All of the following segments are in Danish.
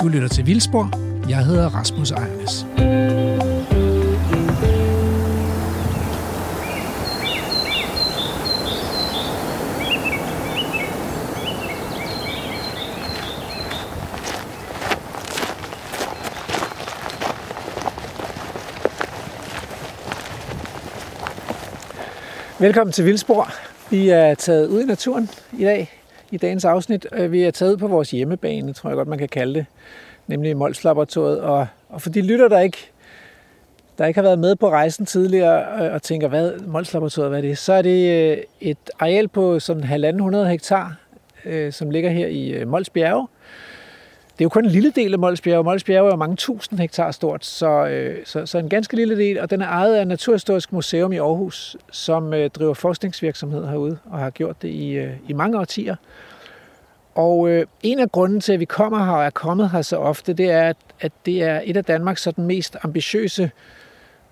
Du lytter til Vildspor. Jeg hedder Rasmus Ejernes. Velkommen til Vildspor. Vi er taget ud i naturen i dag, i dagens afsnit. Øh, vi er taget på vores hjemmebane, tror jeg godt, man kan kalde det, nemlig Mols Laboratoriet. Og, og for de lytter, der ikke, der ikke har været med på rejsen tidligere øh, og tænker, hvad Mols Laboratoriet, hvad er det? Så er det øh, et areal på sådan 1.500 hektar, som ligger her i Mols Bjerge. Det er jo kun en lille del af Mols Bjerge. Mols Bjerge er jo mange tusind hektar stort, så, øh, så, så en ganske lille del, og den er ejet af Naturhistorisk Museum i Aarhus, som øh, driver forskningsvirksomhed herude og har gjort det i, øh, i mange årtier. Og øh, en af grunden til, at vi kommer her og er kommet her så ofte, det er, at, at det er et af Danmarks sådan mest ambitiøse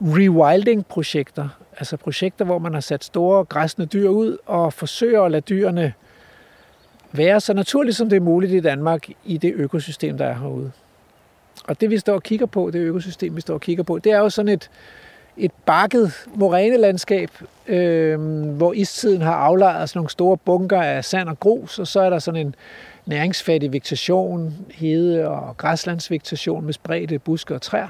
rewilding-projekter. Altså projekter, hvor man har sat store græsne dyr ud og forsøger at lade dyrene være så naturligt som det er muligt i Danmark i det økosystem, der er herude. Og det vi står og kigger på, det økosystem vi står og kigger på, det er jo sådan et, et bakket morænelandskab, øh, hvor istiden har aflejret sådan nogle store bunker af sand og grus, og så er der sådan en næringsfattig vegetation, hede og græslandsvegetation med spredte buske og træer.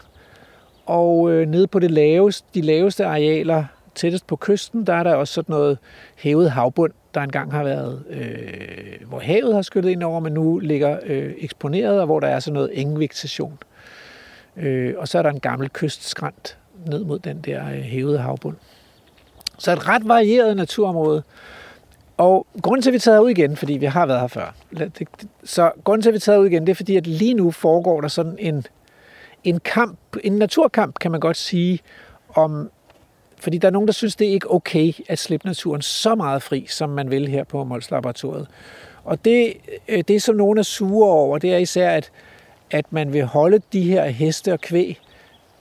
Og øh, nede på det laveste, de laveste arealer, tættest på kysten, der er der også sådan noget hævet havbund, der engang har været, øh, hvor havet har skyllet ind over, men nu ligger øh, eksponeret, og hvor der er sådan noget engvegetation. Øh, og så er der en gammel kystskrant ned mod den der øh, hævede havbund. Så et ret varieret naturområde. Og grunden til, at vi tager ud igen, fordi vi har været her før, så grunden til, at vi tager ud igen, det er fordi, at lige nu foregår der sådan en, en kamp, en naturkamp, kan man godt sige, om fordi der er nogen, der synes, det er ikke okay at slippe naturen så meget fri, som man vil her på Mols Laboratoriet. Og det, øh, det, som nogen er sure over, det er især, at, at man vil holde de her heste og kvæg,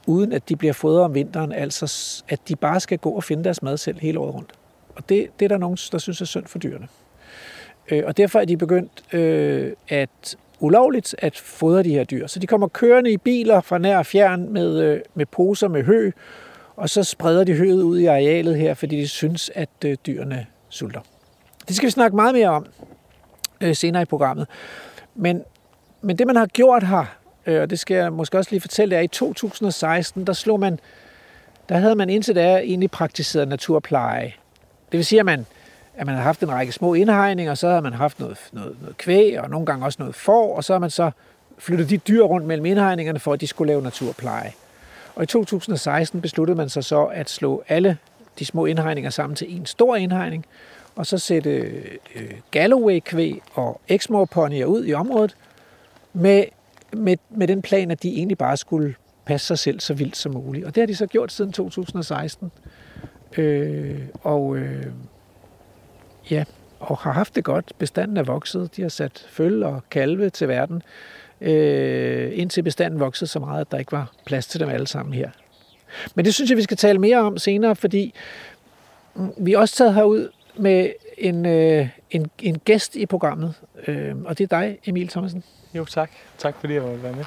uden at de bliver fodret om vinteren, altså at de bare skal gå og finde deres mad selv hele året rundt. Og det, det er der nogen, der synes er synd for dyrene. Øh, Og derfor er de begyndt øh, at ulovligt at fodre de her dyr. Så de kommer kørende i biler fra nær og fjern med, øh, med poser med hø, og så spreder de høet ud i arealet her, fordi de synes, at øh, dyrene sulter. Det skal vi snakke meget mere om øh, senere i programmet. Men, men det, man har gjort her, øh, og det skal jeg måske også lige fortælle, er, at i 2016, der slog man, der havde man indtil da egentlig praktiseret naturpleje. Det vil sige, at man, at man har haft en række små indhegninger, og så har man haft noget, noget, noget kvæg, og nogle gange også noget får, og så har man så flyttet de dyr rundt mellem indhegningerne, for at de skulle lave naturpleje. Og i 2016 besluttede man sig så at slå alle de små indhegninger sammen til en stor indhegning, og så sætte øh, Galloway-kvæg og Exmoor-ponyer ud i området med, med, med den plan, at de egentlig bare skulle passe sig selv så vildt som muligt. Og det har de så gjort siden 2016. Øh, og øh, ja, og har haft det godt. Bestanden er vokset. De har sat føl og kalve til verden øh, indtil bestanden voksede så meget, at der ikke var plads til dem alle sammen her. Men det synes jeg, vi skal tale mere om senere, fordi vi er også taget herud med en, øh, en, en gæst i programmet, øh, og det er dig, Emil Thomasen. Jo, tak. Tak fordi jeg måtte være med.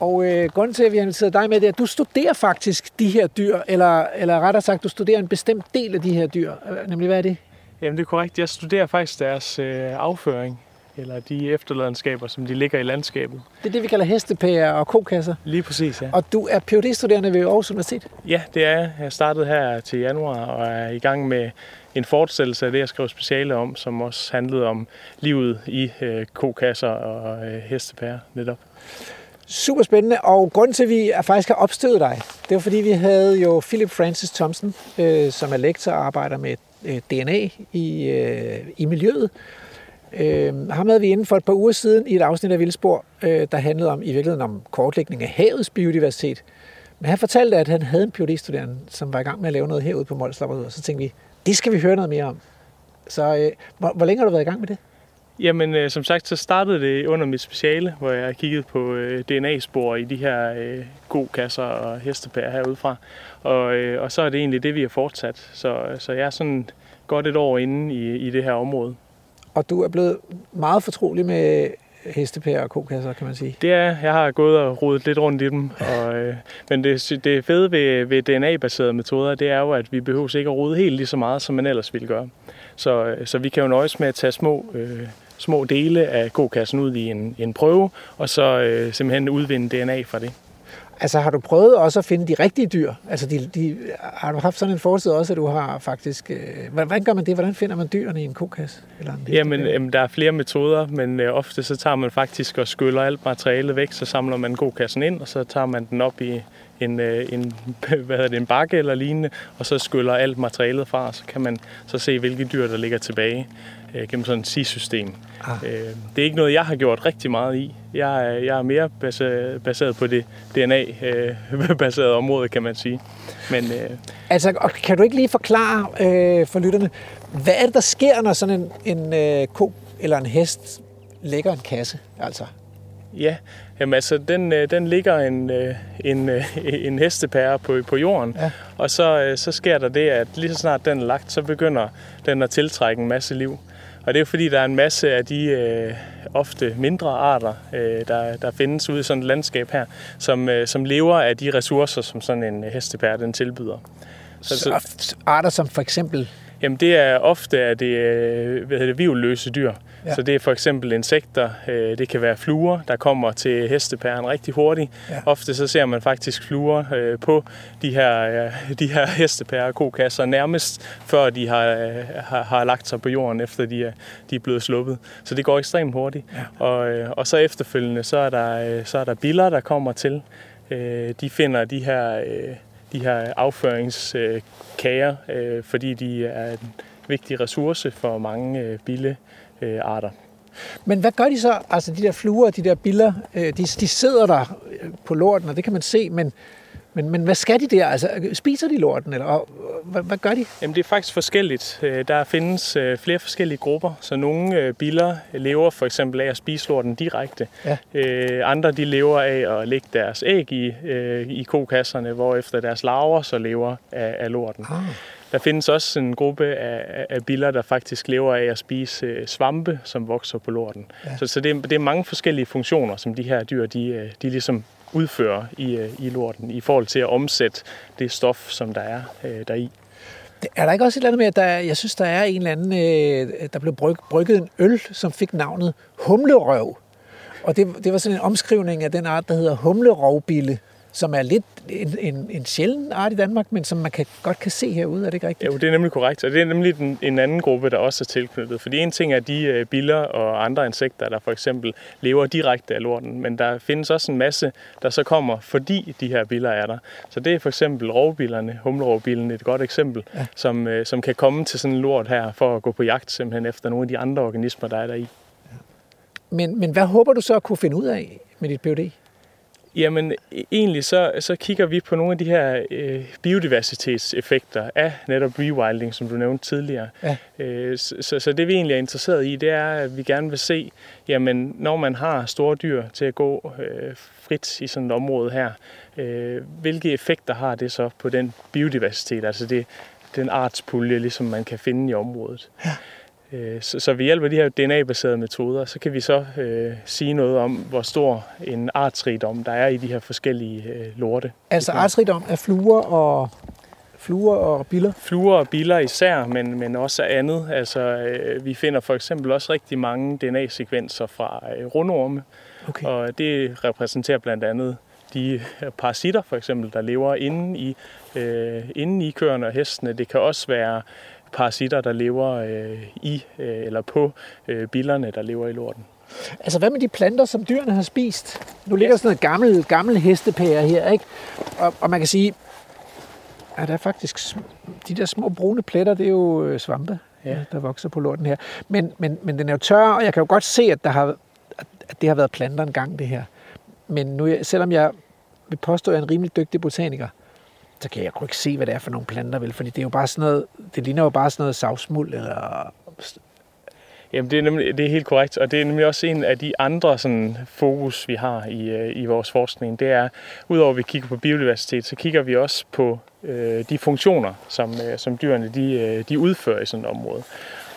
Og øh, grunden til, at vi har inviteret dig med, det er, at du studerer faktisk de her dyr, eller, eller rettere sagt, du studerer en bestemt del af de her dyr. Øh, Nemlig, hvad er det? Jamen, det er korrekt. Jeg studerer faktisk deres øh, afføring, eller de efterladenskaber, som de ligger i landskabet. Det er det, vi kalder hestepærer og kokasser. Lige præcis, ja. Og du er phd studerende ved Aarhus Universitet. Ja, det er jeg. Jeg startede her til januar og er i gang med en fortsættelse af det, jeg skrev speciale om, som også handlede om livet i øh, kokasser og øh, hestepærer netop. Super spændende, og grunden til, at vi faktisk har opstøvet dig, det var fordi, vi havde jo Philip Francis Thompson, øh, som er lektor og arbejder med øh, DNA i, øh, i miljøet. Øh, ham havde vi inden for et par uger siden i et afsnit af Vildspor, øh, der handlede om i virkeligheden om kortlægning af havets biodiversitet. Men han fortalte, at han havde en phd studerende som var i gang med at lave noget herude på Mols og Så tænkte vi, det skal vi høre noget mere om. Så øh, hvor, hvor længe har du været i gang med det? Jamen, øh, som sagt, så startede det under mit speciale, hvor jeg kiggede på øh, DNA-spor i de her øh, godkasser og hestepær herudefra. Og, øh, og så er det egentlig det, vi har fortsat. Så, så jeg er sådan godt et år inde i, i det her område. Og du er blevet meget fortrolig med hestepærer og kokasser, kan man sige? Det er, jeg har gået og rodet lidt rundt i dem. Og, øh, men det, det fede ved, ved DNA-baserede metoder, det er jo, at vi behøver ikke at rode helt lige så meget, som man ellers ville gøre. Så, øh, så vi kan jo nøjes med at tage små, øh, små dele af kokassen ud i en, en prøve, og så øh, simpelthen udvinde DNA fra det. Altså har du prøvet også at finde de rigtige dyr? Altså de, de, har du haft sådan en fortid også, at du har faktisk... Øh, hvordan gør man det? Hvordan finder man dyrene i en kokasse? Eller en jamen, jamen, der er flere metoder, men øh, ofte så tager man faktisk og skyller alt materialet væk, så samler man kokassen ind, og så tager man den op i en, øh, en, hvad hedder det, en bakke eller lignende, og så skyller alt materialet fra, og så kan man så se, hvilke dyr, der ligger tilbage øh, gennem sådan et SIS-system. Ah. Øh, det er ikke noget, jeg har gjort rigtig meget i. Jeg er, jeg er mere baseret, baseret på det DNA-baserede øh, område, kan man sige. Men, øh, altså, kan du ikke lige forklare øh, for lytterne, hvad er det, der sker, når sådan en, en øh, ko eller en hest lægger en kasse? Altså, Ja, jamen altså, den, øh, den ligger en, øh, en, en hestepære på, på jorden, ja. og så, så sker der det, at lige så snart den er lagt, så begynder den at tiltrække en masse liv. Og det er fordi, der er en masse af de øh, ofte mindre arter, øh, der, der findes ude i sådan et landskab her, som, øh, som lever af de ressourcer, som sådan en hestepær den tilbyder. Så, så, arter som for eksempel? Jamen det er ofte at det, øh, hvad hedder det vivløse dyr. Ja. Så det er for eksempel insekter, øh, det kan være fluer, der kommer til hestepæren rigtig hurtigt. Ja. Ofte så ser man faktisk fluer øh, på de her, de her hestepærer kokasser nærmest før de har, har, har lagt sig på jorden, efter de er, de er blevet sluppet. Så det går ekstremt hurtigt. Ja. Og, og så efterfølgende, så er der, så er der biller, der kommer til. De finder de her, de her afføringskager, fordi de er en vigtig ressource for mange bille øh, arter. Men hvad gør de så? Altså de der fluer, de der biller, øh, de, de sidder der øh, på lorten, og det kan man se, men, men, men hvad skal de der? Altså, spiser de lorten, eller og, hvad, hvad gør de? Jamen, det er faktisk forskelligt. Øh, der findes øh, flere forskellige grupper, så nogle biller lever for eksempel af at spise lorten direkte. Ja. andre de lever af at lægge deres æg i, i kokasserne, hvor efter deres larver så lever af, af lorten. Ah. Der findes også en gruppe af, af biller, der faktisk lever af at spise øh, svampe, som vokser på lorten. Ja. Så, så det, er, det er mange forskellige funktioner, som de her dyr de, øh, de ligesom udfører i, øh, i lorten, i forhold til at omsætte det stof, som der er øh, deri. Er der ikke også et eller andet med, at der, jeg synes, der er en eller anden, øh, der blev bryg, brygget en øl, som fik navnet humlerøv. Og det, det var sådan en omskrivning af den art, der hedder humlerovbille som er lidt en, en, en sjælden art i Danmark, men som man kan, godt kan se herude. Er det ikke rigtigt? Jo, det er nemlig korrekt. Og det er nemlig den, en anden gruppe, der også er tilknyttet. Fordi en ting er de uh, biller og andre insekter, der for eksempel lever direkte af lorten. Men der findes også en masse, der så kommer, fordi de her biller er der. Så det er for eksempel rovbillerne, humlerovbillen, et godt eksempel, ja. som, uh, som kan komme til sådan en lort her for at gå på jagt simpelthen efter nogle af de andre organismer, der er der i. Men, men hvad håber du så at kunne finde ud af med dit PhD? Jamen, e-, egentlig så, så kigger vi på nogle af de her øh, biodiversitetseffekter af netop rewilding, som du nævnte tidligere. Ja. Øh, så, så det vi egentlig er interesseret i, det er, at vi gerne vil se, jamen, når man har store dyr til at gå øh, frit i sådan et område her, øh, hvilke effekter har det så på den biodiversitet, altså det, den artspulje, ligesom man kan finde i området. Ja. Øh, så, så ved hjælp af de her DNA-baserede metoder, så kan vi så øh, sige noget om, hvor stor en artsrigdom der er i de her forskellige øh, lorte. Altså artsrigdom er fluer og fluer og biller? Fluer og biller især, men, men også andet. Altså, øh, vi finder for eksempel også rigtig mange DNA-sekvenser fra øh, rundorme, okay. og det repræsenterer blandt andet de parasitter, for eksempel, der lever inde i, øh, inde i køerne og hestene. Det kan også være parasitter, der lever øh, i øh, eller på øh, billerne, der lever i lorten. Altså hvad med de planter, som dyrene har spist? Nu ligger sådan noget gammel, gammel hestepære her, ikke? Og, og man kan sige, at der er faktisk de der små brune pletter, det er jo øh, svampe, ja. der vokser på lorten her. Men, men, men den er jo tør, og jeg kan jo godt se, at, der har, at det har været planter engang, det her. Men nu, selvom jeg vil påstå, at jeg er en rimelig dygtig botaniker, så kan jeg ikke se, hvad det er for nogle planter, vel? Fordi det er jo bare sådan noget, det ligner jo bare sådan noget savsmuld, eller... Jamen, det er, nemlig, det er helt korrekt, og det er nemlig også en af de andre sådan, fokus, vi har i, øh, i vores forskning. Det er, udover at vi kigger på biodiversitet, så kigger vi også på øh, de funktioner, som, øh, som dyrene de, øh, de udfører i sådan et område.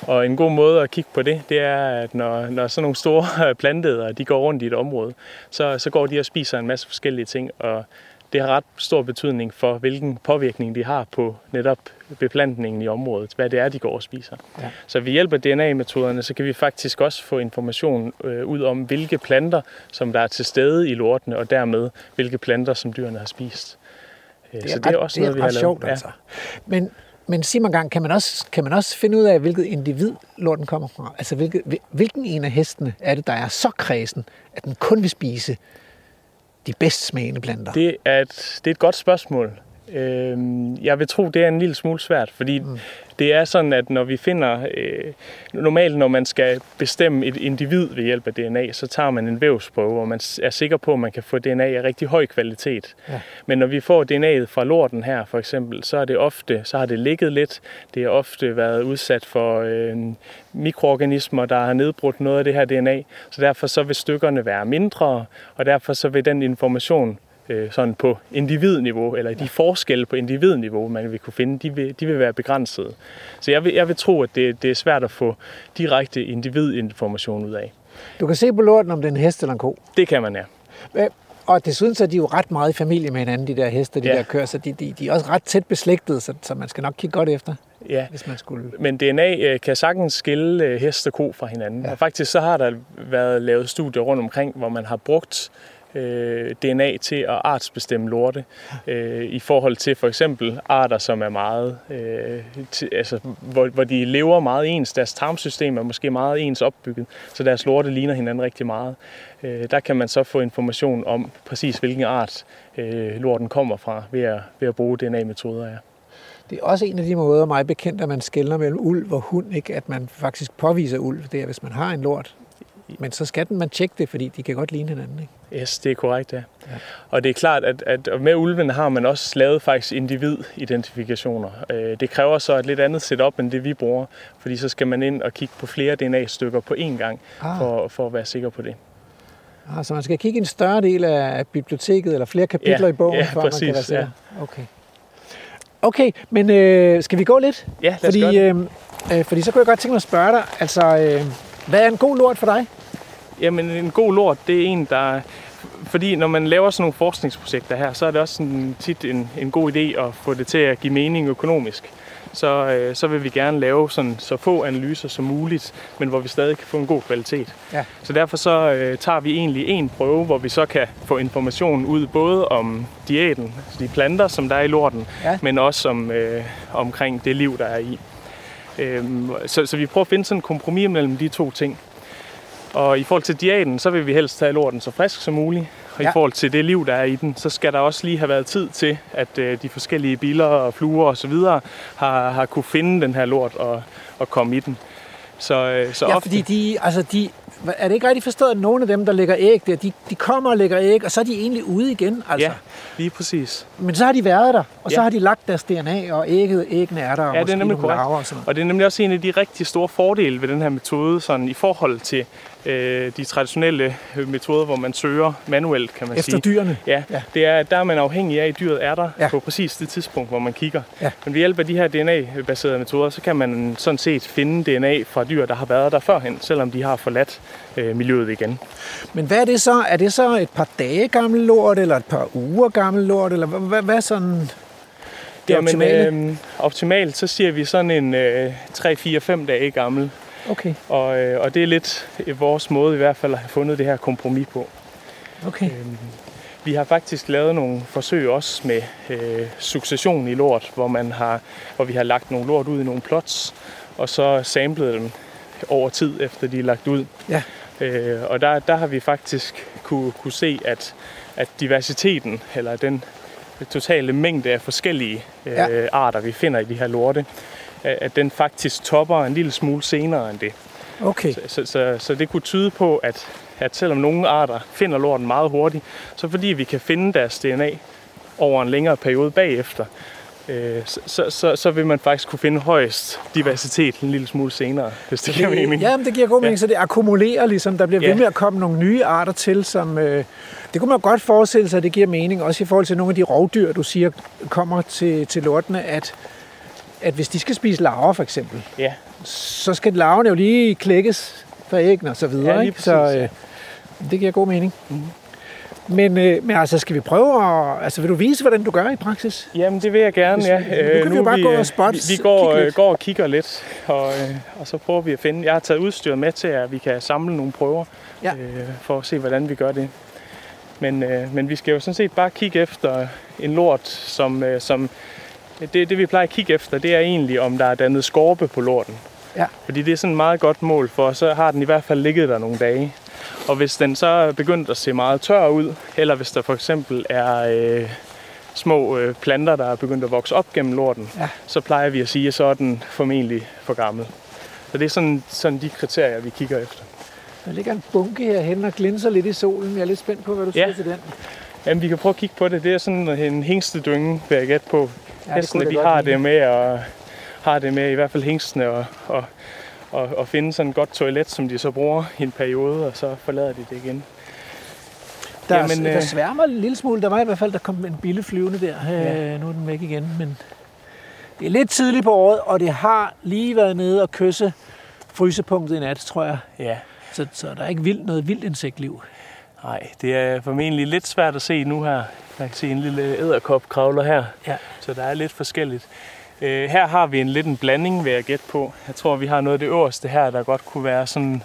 Og en god måde at kigge på det, det er, at når, når sådan nogle store planteder, de går rundt i et område, så, så går de og spiser en masse forskellige ting, og det har ret stor betydning for, hvilken påvirkning de har på netop beplantningen i området, hvad det er, de går og spiser. Ja. Så ved hjælp af DNA-metoderne, så kan vi faktisk også få information øh, ud om, hvilke planter, som der er til stede i lortene, og dermed hvilke planter, som dyrene har spist. Øh, det er så det er ret, også det er noget, vi har sjovt, lavet. Altså. Men, men sig mig gang, kan man, også, kan man også finde ud af, hvilket individ lorten kommer fra? Altså hvilket, hvilken en af hestene er det, der er så kredsen, at den kun vil spise de bedst smagende planter? Det er et, det er et godt spørgsmål. Øhm, jeg vil tro, det er en lille smule svært, fordi mm. det er sådan, at når vi finder, øh, normalt når man skal bestemme et individ ved hjælp af DNA, så tager man en vævsprøve, hvor man er sikker på, at man kan få DNA af rigtig høj kvalitet. Ja. Men når vi får DNA'et fra lorten her, for eksempel, så er det ofte, så har det ligget lidt, det har ofte været udsat for øh, mikroorganismer, der har nedbrudt noget af det her DNA, så derfor så vil stykkerne være mindre, og derfor så vil den information øh, sådan på individniveau, eller de forskelle på individniveau, man vil kunne finde, de vil, de vil være begrænsede. Så jeg vil, jeg vil tro, at det, det er svært at få direkte individinformation ud af. Du kan se på lorten, om det er en hest eller en ko. Det kan man, ja. Og desuden så er de jo ret meget i familie med hinanden, de der heste, de ja. der kører, så de, de, de er også ret tæt beslægtet, så, så man skal nok kigge godt efter. Ja, hvis man skulle... men DNA øh, kan sagtens skille øh, hest og ko fra hinanden. Ja. Og faktisk så har der været lavet studier rundt omkring, hvor man har brugt øh, DNA til at artsbestemme lorte øh, i forhold til for eksempel arter, som er meget, øh, til, altså, hvor, hvor de lever meget ens. Deres tarmsystem er måske meget ens opbygget, så deres lorte ligner hinanden rigtig meget. Øh, der kan man så få information om præcis hvilken art øh, lorten kommer fra ved at, ved at bruge DNA-metoder. Ja. Det er også en af de måder, mig bekendt, at man skældner mellem ulv og hund, ikke? at man faktisk påviser ulv. Det er, hvis man har en lort, men så skal den man tjekke det, fordi de kan godt ligne hinanden. Ikke? Yes, det er korrekt, ja. ja. Og det er klart, at, at med ulven har man også lavet faktisk individidentifikationer. Øh, det kræver så et lidt andet setup, end det vi bruger, fordi så skal man ind og kigge på flere DNA-stykker på én gang, ah. for, for at være sikker på det. Ah, så man skal kigge en større del af biblioteket, eller flere kapitler ja, i bogen, ja, for præcis, man kan være sikker. Ja. Okay. Okay, men øh, skal vi gå lidt? Ja, lad os fordi, gøre det. Øh, øh, fordi så kunne jeg godt tænke mig at spørge dig, altså, øh, hvad er en god lort for dig? Jamen en god lort, det er en, der... Fordi når man laver sådan nogle forskningsprojekter her, så er det også sådan tit en, en god idé at få det til at give mening økonomisk. Så, øh, så vil vi gerne lave sådan, så få analyser som muligt, men hvor vi stadig kan få en god kvalitet. Ja. Så derfor så øh, tager vi egentlig en prøve, hvor vi så kan få information ud både om diæten, altså de planter, som der er i lorten, ja. men også om, øh, omkring det liv, der er i. Øhm, så, så vi prøver at finde sådan en kompromis mellem de to ting. Og i forhold til diæten, så vil vi helst have lorten så frisk som muligt. Og ja. i forhold til det liv, der er i den, så skal der også lige have været tid til, at øh, de forskellige biler og fluer og så videre har, har kunne finde den her lort og, og komme i den. Så, øh, så ja, ofte... fordi de, altså de, er det ikke rigtigt forstået, at nogle af dem, der lægger æg der, de, de kommer og lægger æg, og så er de egentlig ude igen? Altså. Ja, lige præcis. Men så har de været der, og ja. så har de lagt deres DNA, og ægget, æggene er der, og ja, det er nemlig korrekt. Og, sådan og det er nemlig også en af de rigtig store fordele ved den her metode, sådan i forhold til øh, de traditionelle metoder, hvor man søger manuelt, kan man Efter sige. Efter dyrene? Ja, ja, det er, der er man afhængig af, at dyret er der ja. på præcis det tidspunkt, hvor man kigger. Ja. Men ved hjælp af de her DNA-baserede metoder, så kan man sådan set finde DNA fra dyr, der har været der førhen, selvom de har forladt øh, miljøet igen. Men hvad er det så? Er det så et par dage gammel lort, eller et par uger gammel lort, eller hvad, hvad sådan det Jamen, optimale? Øh, optimalt, så siger vi sådan en øh, 3-4-5 dage gammel Okay. Og, øh, og det er lidt vores måde i hvert fald at have fundet det her kompromis på. Okay. Øhm, vi har faktisk lavet nogle forsøg også med øh, succession i lort, hvor, man har, hvor vi har lagt nogle lort ud i nogle plots, og så samlet dem over tid, efter de er lagt ud. Ja. Øh, og der, der har vi faktisk kunne, kunne se, at, at diversiteten, eller den totale mængde af forskellige øh, ja. arter, vi finder i de her lorte, at den faktisk topper en lille smule senere end det. Okay. Så, så, så, så det kunne tyde på, at, at selvom nogle arter finder lorten meget hurtigt, så fordi vi kan finde deres DNA over en længere periode bagefter, øh, så, så, så vil man faktisk kunne finde højst diversitet en lille smule senere, hvis det giver mening. Ja, det giver god mening, ja. så det akkumulerer ligesom. Der bliver ja. ved med at komme nogle nye arter til, som... Øh, det kunne man godt forestille sig, at det giver mening, også i forhold til nogle af de rovdyr, du siger, kommer til, til lortene, at at hvis de skal spise larver for eksempel, Ja, så skal larverne jo lige klækkes fra æggene og så videre. Ja, ikke? så øh, det giver god mening. Mhm. Men, øh, men altså, skal vi prøve at... Altså, vil du vise, hvordan du gør i praksis? Jamen, det vil jeg gerne, ja. nu kan vi jo bare gå og øh, spotte- Vi, vi går, øh, går og kigger lidt, og, øh, og så prøver vi at finde... Jeg har taget udstyret med til, at vi kan samle nogle prøver, Ja. øh, for at se, hvordan vi gør det. Men, øh, men vi skal jo sådan set bare kigge efter en lort, som... Øh, som det, det, vi plejer at kigge efter, det er egentlig, om der er dannet skorpe på lorten. Ja. Fordi det er sådan et meget godt mål for, så har den i hvert fald ligget der nogle dage. Og hvis den så er begyndt at se meget tør ud, eller hvis der for eksempel er øh, små øh, planter, der er begyndt at vokse op gennem lorten, Ja. så plejer vi at sige, at så er den formentlig for gammel. Så det er sådan, sådan de kriterier, vi kigger efter. Der ligger en bunke herhen og glinser lidt i solen. Jeg er lidt spændt på, hvad du Ja. siger til den. Jamen, vi kan prøve at kigge på det. Det er sådan en hængstedynge, vil jeg gætte på. Hestene, de har det med at, har det med, i hvert fald hængstene, og, og, og, og finde sådan et godt toilet, som de så bruger i en periode, og så forlader de det igen. Der, Jamen, Jamen, der øh, sværmer en lille smule. Der var i hvert fald, der kom en bille flyvende der. Ja. Øh, nu er den væk igen, men det er lidt tidligt på året, og det har lige været nede og kysse frysepunktet i nat, tror jeg. Ja, Så, så der er ikke vildt, noget vildt insektliv. Nej, det er formentlig lidt svært at se nu her. Jeg kan se en lille æderkop kravler her, Ja. så der er lidt forskelligt. Øh, her har vi en lidt en blanding, vil jeg gætte på. Jeg tror, vi har noget af det øverste her, der godt kunne være sådan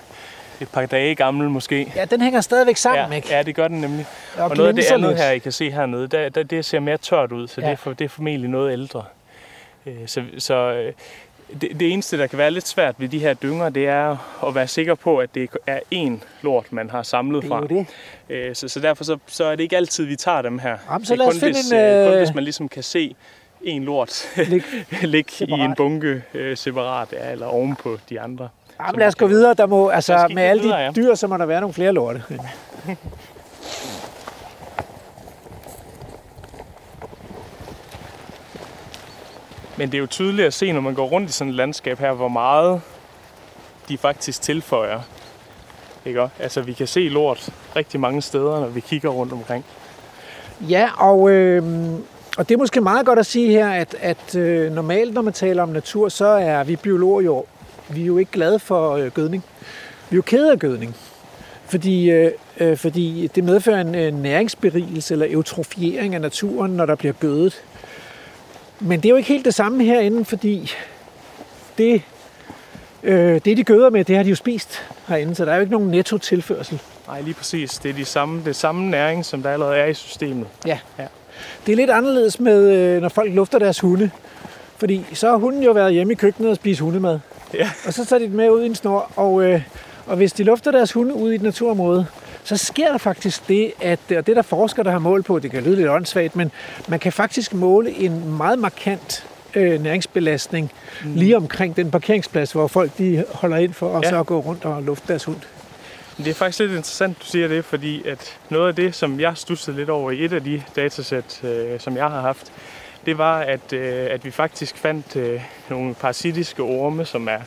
et par dage gammel måske. Ja, den hænger stadigvæk sammen, ja, ikke? ja, det gør den nemlig. og, Og noget af det andet lidt. her, I kan se hernede, der, der, det ser mere tørt ud, så Ja. det, er for, det er formentlig noget ældre. Øh, Så, så øh, det, det eneste, der kan være lidt svært ved de her dynger, det er at være sikker på, at det er én lort, man har samlet Det er fra. jo det. Øh, Så, så derfor så, så er det ikke altid, vi tager dem her. Jamen, så det lad er os kun, finde hvis, en, øh, kun øh, hvis man ligesom kan se en lort Lig. ligge i en bunke øh, separat, ja, eller oven på de andre. Jamen, lad os gå videre. Der må, altså, med alle de videre, ja. dyr, så må der være nogle flere lorte. Men det er jo tydeligt at se, når man går rundt i sådan et landskab her, hvor meget de faktisk tilføjer. Ikke? Altså, vi kan se lort rigtig mange steder, når vi kigger rundt omkring. Ja, og, øh, og det er måske meget godt at sige her, at, at øh, normalt, når man taler om natur, så er vi biologer jo, vi er jo ikke glade for øh, gødning. Vi er jo kede af gødning, fordi, øh, øh fordi det medfører en øh, næringsberigelse eller eutrofiering af naturen, når der bliver gødet. Men det er jo ikke helt det samme herinde, fordi det, øh, det de gøder med, det har de jo spist herinde, så der er jo ikke nogen netto tilførsel. Nej, lige præcis. Det er de samme, det samme næring, som der allerede er i systemet. Det er lidt anderledes med, øh, når folk lufter deres hunde. Fordi så har hunden jo været hjemme i køkkenet og spist hundemad. Ja. Og så tager de den med ud i en snor. Og, øh, og hvis de lufter deres hunde ud i et naturområde, så sker der faktisk det, at og det der forskere, der har mål på, det kan lyde lidt åndssvagt, men man kan faktisk måle en meget markant øh, næringsbelastning mm. lige omkring den parkeringsplads, hvor folk de holder ind for at Ja. så gå rundt og lufte deres hund. Det er faktisk lidt interessant, du siger det, fordi at noget af det, som jeg stussede lidt over i et af de datasæt, øh, som jeg har haft, det var, at, øh, at vi faktisk fandt øh, nogle parasitiske orme, som, er,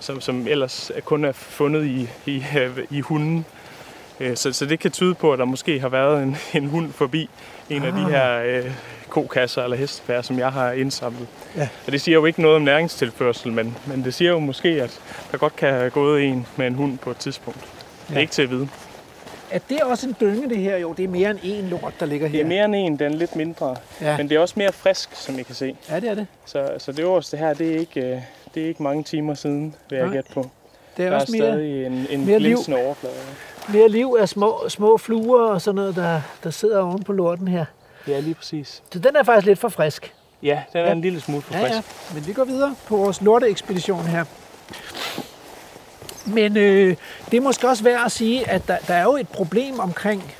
som, som ellers kun er fundet i, i, øh, i hunden. Øh, så, så det kan tyde på, at der måske har været en, en hund forbi en af de Ah. her øh, kokasser eller hestepærer, som jeg har indsamlet. Ja. Og det siger jo ikke noget om næringstilførsel, men, men det siger jo måske, at der godt kan have gået en med en hund på et tidspunkt. Det er Ja. ikke til at vide. Er det også en dynge, det her? Jo, det er mere end én lort, der ligger her. Det er mere end en, den er lidt mindre. Ja, Men det er også mere frisk, som I kan se. ja det er det. Så, så det øverste her, det er ikke, øh, det er ikke mange timer siden, vil jeg gætte på. Det er Der er også mere, stadig en, en glinsende overflade. Mere liv af små, små fluer og sådan noget, der, der sidder oven på lorten her. Ja, lige præcis. Så den er faktisk lidt for frisk. Ja, den er Ja. en lille smule for Ja, frisk. ja. Men vi går videre på vores lorteekspedition her. Men øh, det er måske også værd at sige, at der, der er jo et problem omkring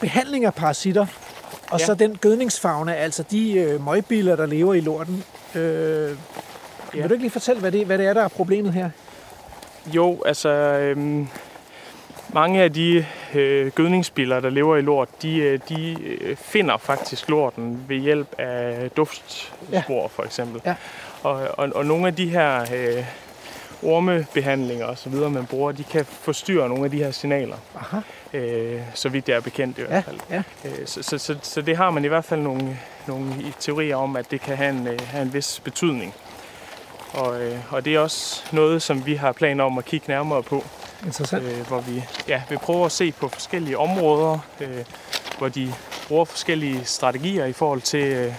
behandling af parasitter. Og Ja. så den gødningsfauna, altså de øh, møgbiler, der lever i lorten. Øh, Ja. Vil du ikke lige fortælle, hvad det, hvad det er, der er problemet her? Jo, altså øhm, mange af de øh, gødningsbiller, der lever i lort, de, øh, de øh, finder faktisk lorten ved hjælp af duftspor for eksempel. Ja. Og, og, og nogle af de her øh, ormebehandlinger og så videre, man bruger, de kan forstyrre nogle af de her signaler, Aha, øh, så vidt det er bekendt i ja, hvert fald. ja. Øh, Så, så, så, så det har man i hvert fald nogle, nogle teorier om, at det kan have en, øh, have en vis betydning. Og, øh, og det er også noget, som vi har planer om at kigge nærmere på. Interessant. Øh, hvor vi ja, vil prøve at se på forskellige områder, øh, hvor de bruger forskellige strategier i forhold til øh,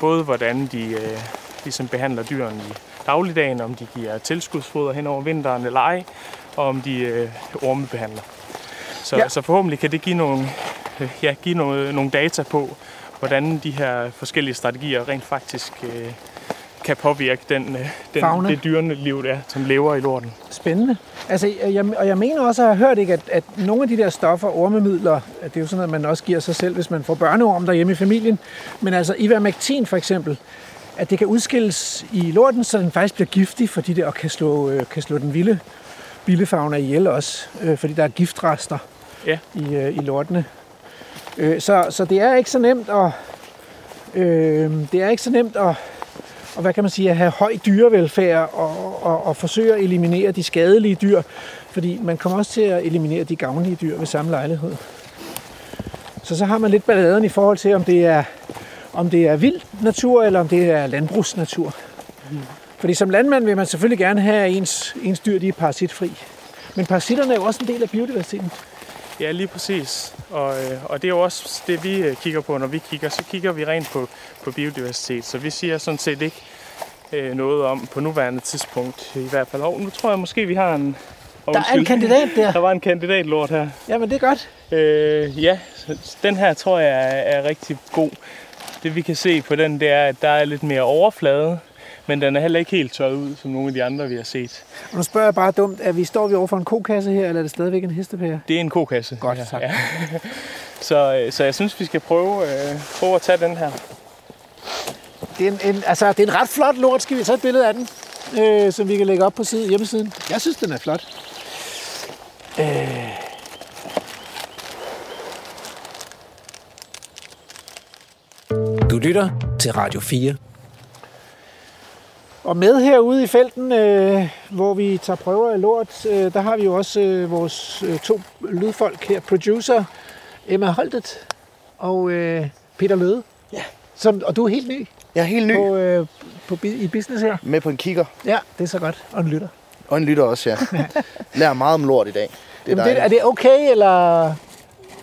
både hvordan de øh, ligesom behandler dyrene i dagligdagen, om de giver tilskudsfoder hen over vinteren eller ej, og om de øh, ormebehandler. Så, Ja. så forhåbentlig kan det give nogle, øh, ja, give nogle, nogle data på, hvordan de her forskellige strategier rent faktisk øh, kan påvirke den, øh, den, Fauna. det dyrende liv, der, som lever i lorten. Spændende. Altså, jeg, og jeg mener også at have hørt, ikke, at, at nogle af de der stoffer, ormemidler, at det er jo sådan noget, man også giver sig selv, hvis man får børneorm derhjemme i familien. Men altså ivermectin for eksempel, at det kan udskilles i lorten, så den faktisk bliver giftig, fordi det og kan slå, øh, kan slå den vilde billefauna ihjel også, øh, fordi der er giftrester Ja. i, øh, i lortene. Øh, så, så det er ikke så nemt at, øh, det er ikke så nemt at, og hvad kan man sige, at have høj dyrevelfærd og, og, og forsøge at eliminere de skadelige dyr, fordi man kommer også til at eliminere de gavnlige dyr ved samme lejlighed. Så så har man lidt balladen i forhold til, om det er, om det er vild natur, eller om det er landbrugsnatur. Fordi som landmand vil man selvfølgelig gerne have, at ens, ens dyr de er parasitfri. Men parasitterne er jo også en del af biodiversiteten. Ja, lige præcis. Og, øh, og det er jo også det, vi øh, kigger på, når vi kigger. Så kigger vi rent på, på biodiversitet. Så vi siger sådan set ikke øh, noget om på nuværende tidspunkt i hvert fald. Og nu tror jeg måske, vi har en... Der er en kandidat der. Der var en kandidatlort her. Jamen det er godt. Øh, ja, den her tror jeg er, er rigtig god. Det vi kan se på den, det er, at der er lidt mere overflade, men den er heller ikke helt tørret ud, som nogle af de andre, vi har set. Og nu spørger jeg bare dumt, er vi, står vi over for en kokasse her, eller er det stadigvæk en hestepære? Det er en kokasse. Godt, ja, tak. Ja. så, øh, så jeg synes, vi skal prøve, øh, prøve at tage den her. Det er, en, en, altså, det er en ret flot lort. Skal vi tage et billede af den, øh, som vi kan lægge op på side, hjemmesiden? Jeg synes, den er flot. Øh. Du lytter til Radio 4. Og med herude i felten, øh, hvor vi tager prøver af lort, øh, der har vi jo også øh, vores øh, to lydfolk her. Producer Emma Holtet og øh, Peter Løde. Ja. Som, og du er helt ny, Jeg er helt ny. på, øh, på, i business her. Med på en kigger. Ja, det er så godt. Og en lytter. Og en lytter også, ja. Lærer meget om lort i dag. Det er Jamen, det, er det okay, eller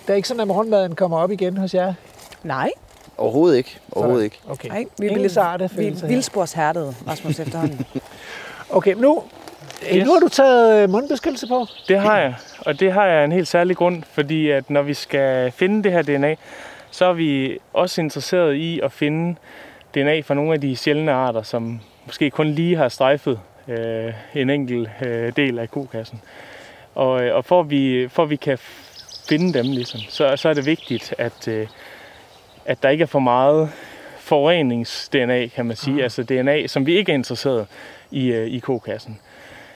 det er ikke sådan, at morgenmaden kommer op igen hos jer? Nej, Overhovedet ikke. Overhovedet ikke. Okay. nej. Vi er lidt sarte vi, følelser her. vildsporshærdet, Rasmus, efterhånden. Okay, men nu, yes. Yes. nu har du taget øh, mundbeskyttelse på. Det har jeg, og det har jeg en helt særlig grund, fordi at når vi skal finde det her DNA, så er vi også interesseret i at finde DNA fra nogle af de sjældne arter, som måske kun lige har strejfet øh, en enkelt øh, del af kokassen. Og, øh, og for, at vi, for at vi kan finde dem, ligesom, så, så er det vigtigt, at, øh, at der ikke er for meget forurenings-DNA, kan man sige. Altså DNA, som vi ikke er interesseret i, øh, i kokassen.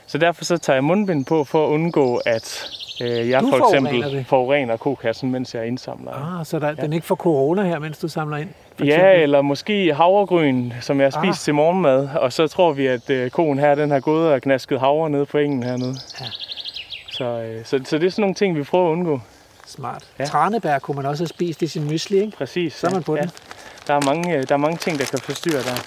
Så derfor så tager jeg mundbind på for at undgå, at øh, jeg Du for eksempel det. forurener kokassen, mens jeg indsamler. Ah, så der, ja. den ikke får corona her, mens du samler ind? Ja, eksempel? eller måske havregryn, som jeg har spist Ah. til morgenmad, og så tror vi, at øh, koen her, den har gået og knasket havre nede på engen hernede. Ja. Så, øh, så, så det er sådan nogle ting, vi prøver at undgå. Smart. Ja. Ja. Tranebær kunne man også have spist i sin mysli, ikke? Præcis. Så er man på den. Der er, mange, øh, der er mange ting, der kan forstyrre der.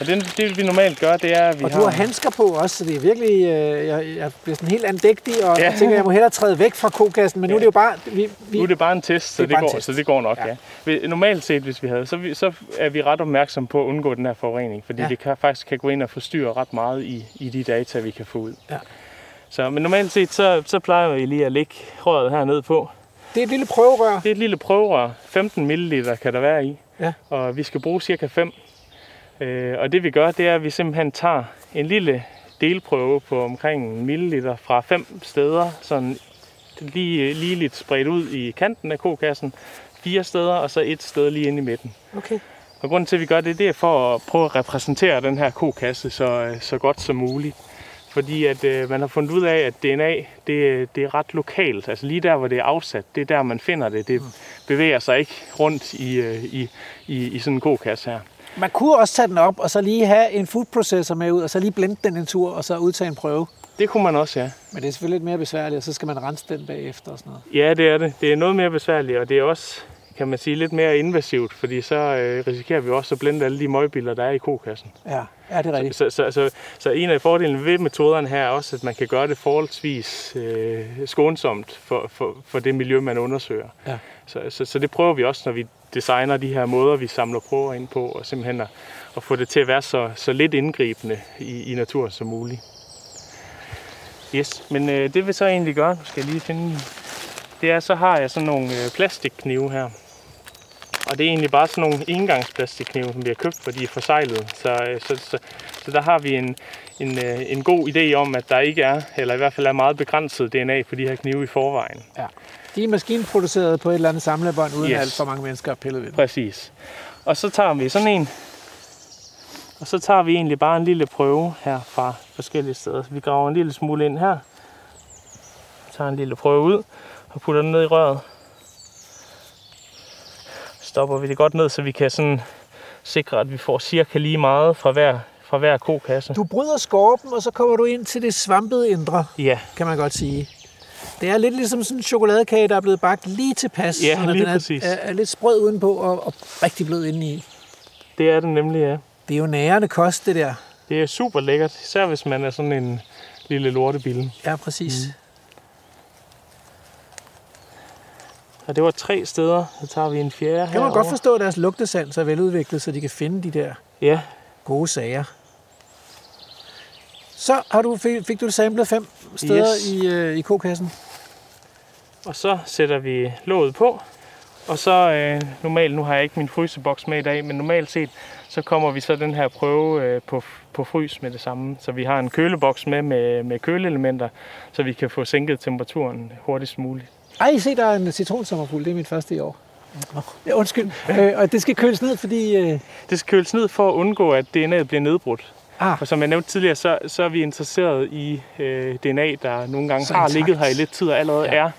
Og det, det vi normalt gør, det er, at vi Og har... du har handsker på også, så det er virkelig... Øh, jeg, jeg bliver sådan helt andægtig, og Ja. ja. jeg tænker, jeg må hellere træde væk fra kokassen, men nu Ja. er det jo bare... Vi, vi, Nu er det bare en test, så Det det, går, test. så det går nok, Ja. ja. ja. Normalt set, hvis vi havde, så, vi, så er vi ret opmærksomme på at undgå den her forurening, fordi Ja. ja. det kan, faktisk kan gå ind og forstyrre ret meget i, i de data, vi kan få ud. Ja. Så, men normalt set, så, så plejer vi lige at lægge røret hernede på. det er et lille prøverør. Det er et lille prøverør, 15 ml kan der være i, Ja. og vi skal bruge cirka 5. Øh, og det vi gør, det er, at vi simpelthen tager en lille delprøve på omkring en milliliter fra fem steder, sådan lige, lige lidt spredt ud i kanten af kokassen, fire steder, og så et sted lige inde i midten. Okay. Og grunden til, at vi gør det, det er for at prøve at repræsentere den her kokasse så, så godt som muligt. Fordi at øh, man har fundet ud af, at DNA det, det er ret lokalt. Altså lige der, hvor det er afsat, det er der, man finder det. Det bevæger sig ikke rundt i, øh, i, i, i sådan en kokasse her. Man kunne også tage den op, og så lige have en food processor med ud, og så lige blende den en tur, og så udtage en prøve. Det kunne man også, ja. Men det er selvfølgelig lidt mere besværligt, og så skal man rense den bagefter og sådan noget. Ja, det er det. Det er noget mere besværligt, og det er også, kan man sige, lidt mere invasivt, fordi så øh, risikerer vi også at blende alle de møgbiller, der er i kokassen. Ja, er det rigtigt? Så, så, så, så en af fordelene ved metoderne her er også, at man kan gøre det forholdsvis øh, skånsomt for, for, for det miljø, man undersøger. Ja. Så, så, så det prøver vi også, når vi designer de her måder, vi samler prøver ind på, og simpelthen at, at få det til at være så, så lidt indgribende i, i naturen som muligt. Yes, men øh, det vil så egentlig gøre, nu skal jeg lige finde det er, så har jeg sådan nogle øh, plastikknive her. Og det er egentlig bare sådan nogle engangsplastikknive, som vi har købt, fordi de er forsejlet. Så, øh, så, så, så der har vi en, en, øh, en god idé om, at der ikke er, eller i hvert fald er meget begrænset DNA på de her knive i forvejen. De er maskinproduceret på et eller andet samlebånd, uden Yes. alt for mange mennesker har pillet ved. Præcis. Og så tager vi sådan en, og så tager vi egentlig bare en lille prøve her fra forskellige steder. Så vi graver en lille smule ind her, tager en lille prøve ud og putter den ned i røret. Stopper vi det godt ned, så vi kan sådan sikre, at vi får cirka lige meget fra hver, fra hver kokasse. Du bryder skorpen, og så kommer du ind til det svampede indre, Ja, kan man godt sige. Det er lidt ligesom sådan en chokoladekage, der er blevet bagt lige tilpas, Ja, lige den præcis. er, er, er lidt sprød udenpå og, og rigtig blød indeni. det er det nemlig, ja. Det er jo nærende kost, det der. Det er super lækkert, især hvis man er sådan en lille lortebille. Ja, præcis. Mm. Og det var tre steder, så tager vi en fjerde Kan man godt herovre. forstå, at deres lugtesans er veludviklet, så de kan finde de der Ja, gode sager. Så har du, fik, fik du samlet fem steder Yes. i, øh, i kokassen. Og så sætter vi låget på. Og så øh, normalt, nu har jeg ikke min fryseboks med i dag, men normalt set, så kommer vi så den her prøve øh, på, på frys med det samme. Så vi har en køleboks med, med med køleelementer, så vi kan få sænket temperaturen hurtigst muligt. Ej, se, der er en citronsommerfugl. Det er mit første i år. Ja, undskyld. Øh, og det skal køles ned, fordi... Øh, Det skal køles ned for at undgå, at DNA'et bliver nedbrudt. ah, For som jeg nævnte tidligere, så, så er vi interesseret i øh, DNA, der nogle gange Så har intakt. ligget her i lidt tid og allerede Ja. er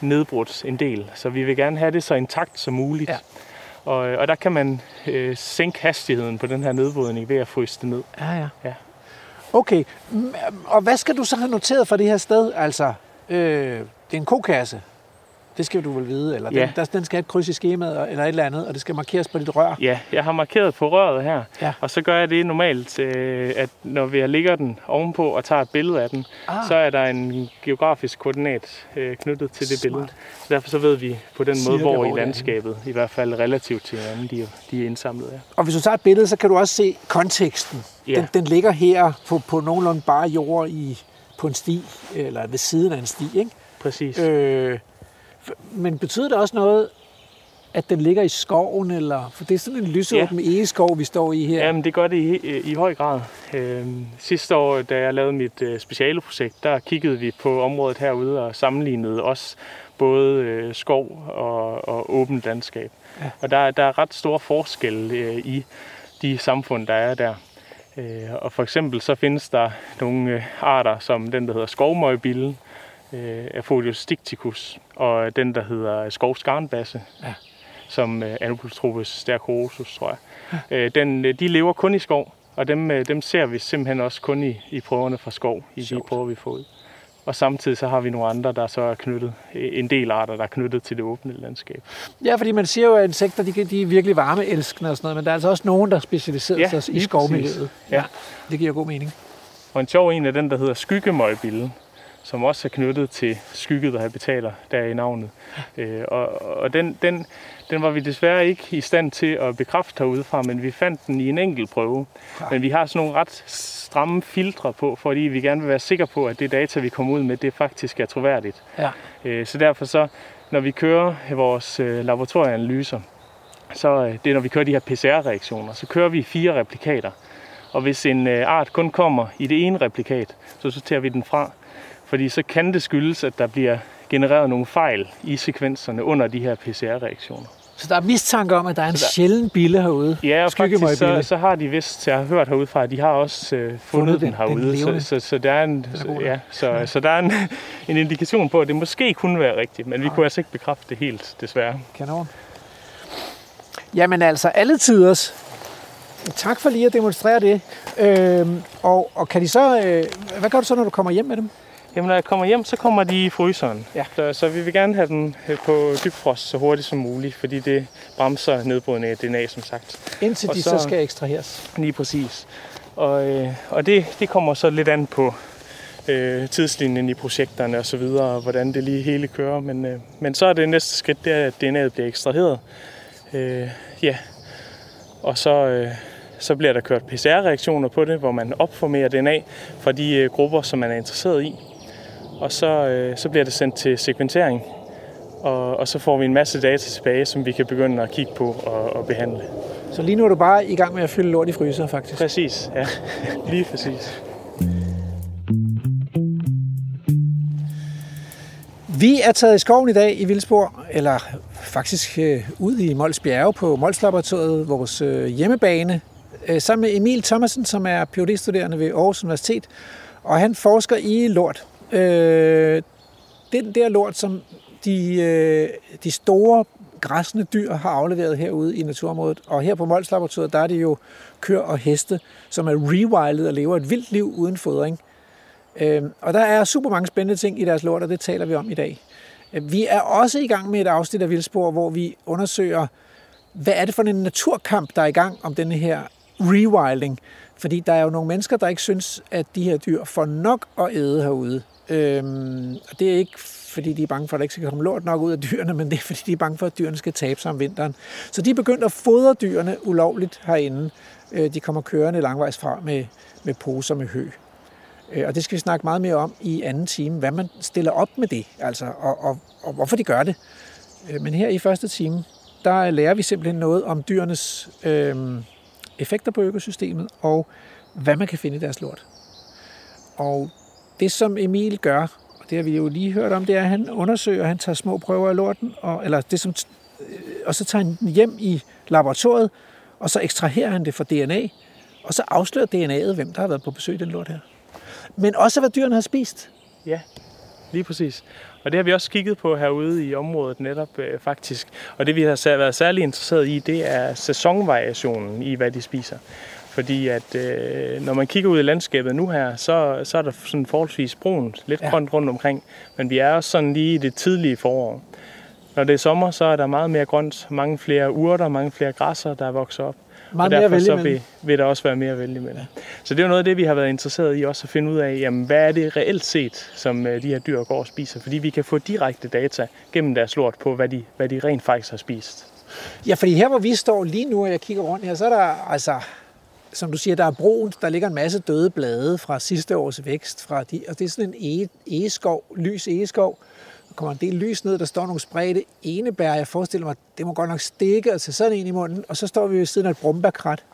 nedbrudt en del. Så vi vil gerne have det så intakt som muligt. Ja. Og, og der kan man øh, sænke hastigheden på den her nedbrydning ved at fryse det ned. ja, ja. Ja. Okay, og hvad skal du så have noteret for det her sted? Altså, øh, det er en kokasse. Det skal du vel vide, eller Ja. den, der, den skal have et kryds i skemaet, eller et eller andet, og det skal markeres på dit rør. Ja, jeg har markeret på røret her, Ja. og så gør jeg det normalt, øh, at når vi lægger den ovenpå og tager et billede af den, Ah. så er der en geografisk koordinat øh, knyttet til det Smart. billede. Så derfor så ved vi på den måde, Cirka, hvor hvor i landskabet, i hvert fald relativt til hinanden, de, de er indsamlet af. Og hvis du tager et billede, så kan du også se konteksten. Ja. Den, den ligger her på, på nogenlunde bare jord i, på en sti, eller ved siden af en sti, ikke? Præcis. Øh, men betyder det også noget, at den ligger i skoven, eller for det er sådan en lysåben ja. egeskov, vi står i her. Jamen, det gør det i, i høj grad. Øhm, sidste år, da jeg lavede mit øh, specialeprojekt, der kiggede vi på området herude og sammenlignede også både øh, skov og, og åbent landskab. Ja. Og der, der er ret store forskelle øh, i de samfund, der er der. Øh, og for eksempel så findes der nogle øh, arter, som den, der hedder skovmøgbille, øh, Aphodius sticticus, og den, der hedder skovskarnbasse, Ja. som øh, Anoplothropus stercorosus, tror jeg. Øh, den, øh, de lever kun i skov, og dem, øh, dem ser vi simpelthen også kun i, i prøverne fra skov, i de Sjovt. prøver, vi får ud. Og samtidig så har vi nogle andre, der så er knyttet, øh, en del arter, der er knyttet til det åbne landskab. Ja, fordi man siger jo, at insekter de, de er virkelig varmeelskende og sådan noget, men der er altså også nogen, der specialiserer Ja, sig i skovmiljøet. Ja. Det giver god mening. Og en sjov en er den, der hedder skyggemøgbille, som også er knyttet til skygget og habitater, der er i navnet. Øh, og og den, den, den var vi desværre ikke i stand til at bekræfte herudefra, men vi fandt den i en enkelt prøve. Men vi har sådan nogle ret stramme filtre på, fordi vi gerne vil være sikre på, at det data, vi kommer ud med, det faktisk er troværdigt. Ja. Øh, så derfor så, når vi kører vores øh, laboratorieanalyser, så øh, det er, når vi kører de her PCR-reaktioner, så kører vi fire replikater. Og hvis en øh, art kun kommer i det ene replikat, så sorterer vi den fra. Fordi så kan det skyldes, at der bliver genereret nogle fejl i sekvenserne under de her PCR-reaktioner. Så der er mistanke om, at der er en Så der- sjælden bille herude. Ja, og faktisk så, så har de vist, jeg har hørt herudefra, at de har også øh, fundet, Fundet den den, den herude. levende. så, så, så der er en, ja, så, så der er en, en indikation på, at det måske kunne være rigtigt, men vi kunne altså ikke bekræfte det helt, desværre. Kanon. Jamen altså, alle tiders. Tak for lige at demonstrere det. Øhm, og, og kan de så, øh, hvad gør du så, når du kommer hjem med dem? Jamen, når jeg kommer hjem, så kommer de i fryseren. Ja. Så, så vi vil gerne have dem øh, på dybfrost så hurtigt som muligt, fordi det bremser nedbrydning af DNA, som sagt. Indtil Og de så, så- skal ekstraheres. Lige præcis. Og, øh, og det, det kommer så lidt an på øh, tidslinjen i projekterne og så videre, og hvordan det lige hele kører. Men, øh, men så er det næste skridt, det er, at DNA'et bliver ekstraheret. Øh, ja. Og så, øh, så bliver der kørt PCR-reaktioner på det, hvor man opformerer DNA fra de øh, grupper, som man er interesseret i. Og så, øh, så bliver det sendt til sekventering, og, og så får vi en masse data tilbage, som vi kan begynde at kigge på og, og behandle. Så lige nu er du bare i gang med at fylde lort i fryser, faktisk. Præcis, ja. Lige præcis. Vi er taget i skoven i dag i Vildsborg, eller faktisk øh, ud i Mols Bjerge på Mols Laboratoriet, vores øh, hjemmebane, øh, sammen med Emil Thomasen, som er phd studerende ved Aarhus Universitet, og han forsker i lort. Øh, den der lort, som de, øh, de store græsne dyr har afleveret herude i naturområdet. Og her på Mols Laboratoriet, der er det jo køer og heste, som er rewildet og lever et vildt liv uden fodring. Øh, og der er super mange spændende ting i deres lort, og det taler vi om i dag. Øh, vi er også i gang med et afsnit af Vildspor, hvor vi undersøger, hvad er det for en naturkamp, der er i gang om denne her rewilding. Fordi der er jo nogle mennesker, der ikke synes, at de her dyr får nok at æde herude. Øhm, og det er ikke fordi de er bange for, at der ikke skal komme lort nok ud af dyrene, men det er fordi, de er bange for, at dyrene skal tabe sig om vinteren. Så de er begyndt at fodre dyrene ulovligt herinde. Øh, De kommer kørende langvejs fra med, med poser med hø. Øh, Og det skal vi snakke meget mere om i anden time, hvad man stiller op med det, altså, og, og, og hvorfor de gør det. Øh, Men her i første time, der lærer vi simpelthen noget om dyrenes øh, effekter på økosystemet, og hvad man kan finde i deres lort. Og det, som Emil gør, og det har vi jo lige hørt om, det er, at han undersøger, han tager små prøver af lorten, og, eller det, som, øh, og så tager han den hjem i laboratoriet, og så ekstraherer han det fra DNA, og så afslører DNA'et, hvem der har været på besøg i den lort her. Men også, hvad dyrene har spist. Ja, lige præcis. Og det har vi også kigget på herude i området netop øh, faktisk. Og det vi har været særlig interesseret i, det er sæsonvariationen i, hvad de spiser. Fordi at øh, når man kigger ud i landskabet nu her, så, så er der sådan forholdsvis brunt, lidt ja. grønt rundt omkring. Men vi er også sådan lige i det tidlige forår. Når det er sommer, så er der meget mere grønt, mange flere urter, mange flere græsser, der vokser op. Meget og mere derfor vælge så vil, vil der også være mere vælge imellem. Ja. Så det er jo noget af det, vi har været interesseret i også at finde ud af, jamen, hvad er det reelt set, som øh, de her dyr går og spiser. Fordi vi kan få direkte data gennem deres lort på, hvad de, hvad de rent faktisk har spist. Ja, fordi her, hvor vi står lige nu, og jeg kigger rundt her, så er der altså, som du siger, der er brunt, der ligger en masse døde blade fra sidste års vækst, fra de, og det er sådan en ege, egeskov, lys egeskov. Kommer en del lys ned, der står nogle spredte enebær. Jeg forestiller mig, det må godt nok stikke og tage sådan en i munden, og så står vi ved siden af et brumbærkrat.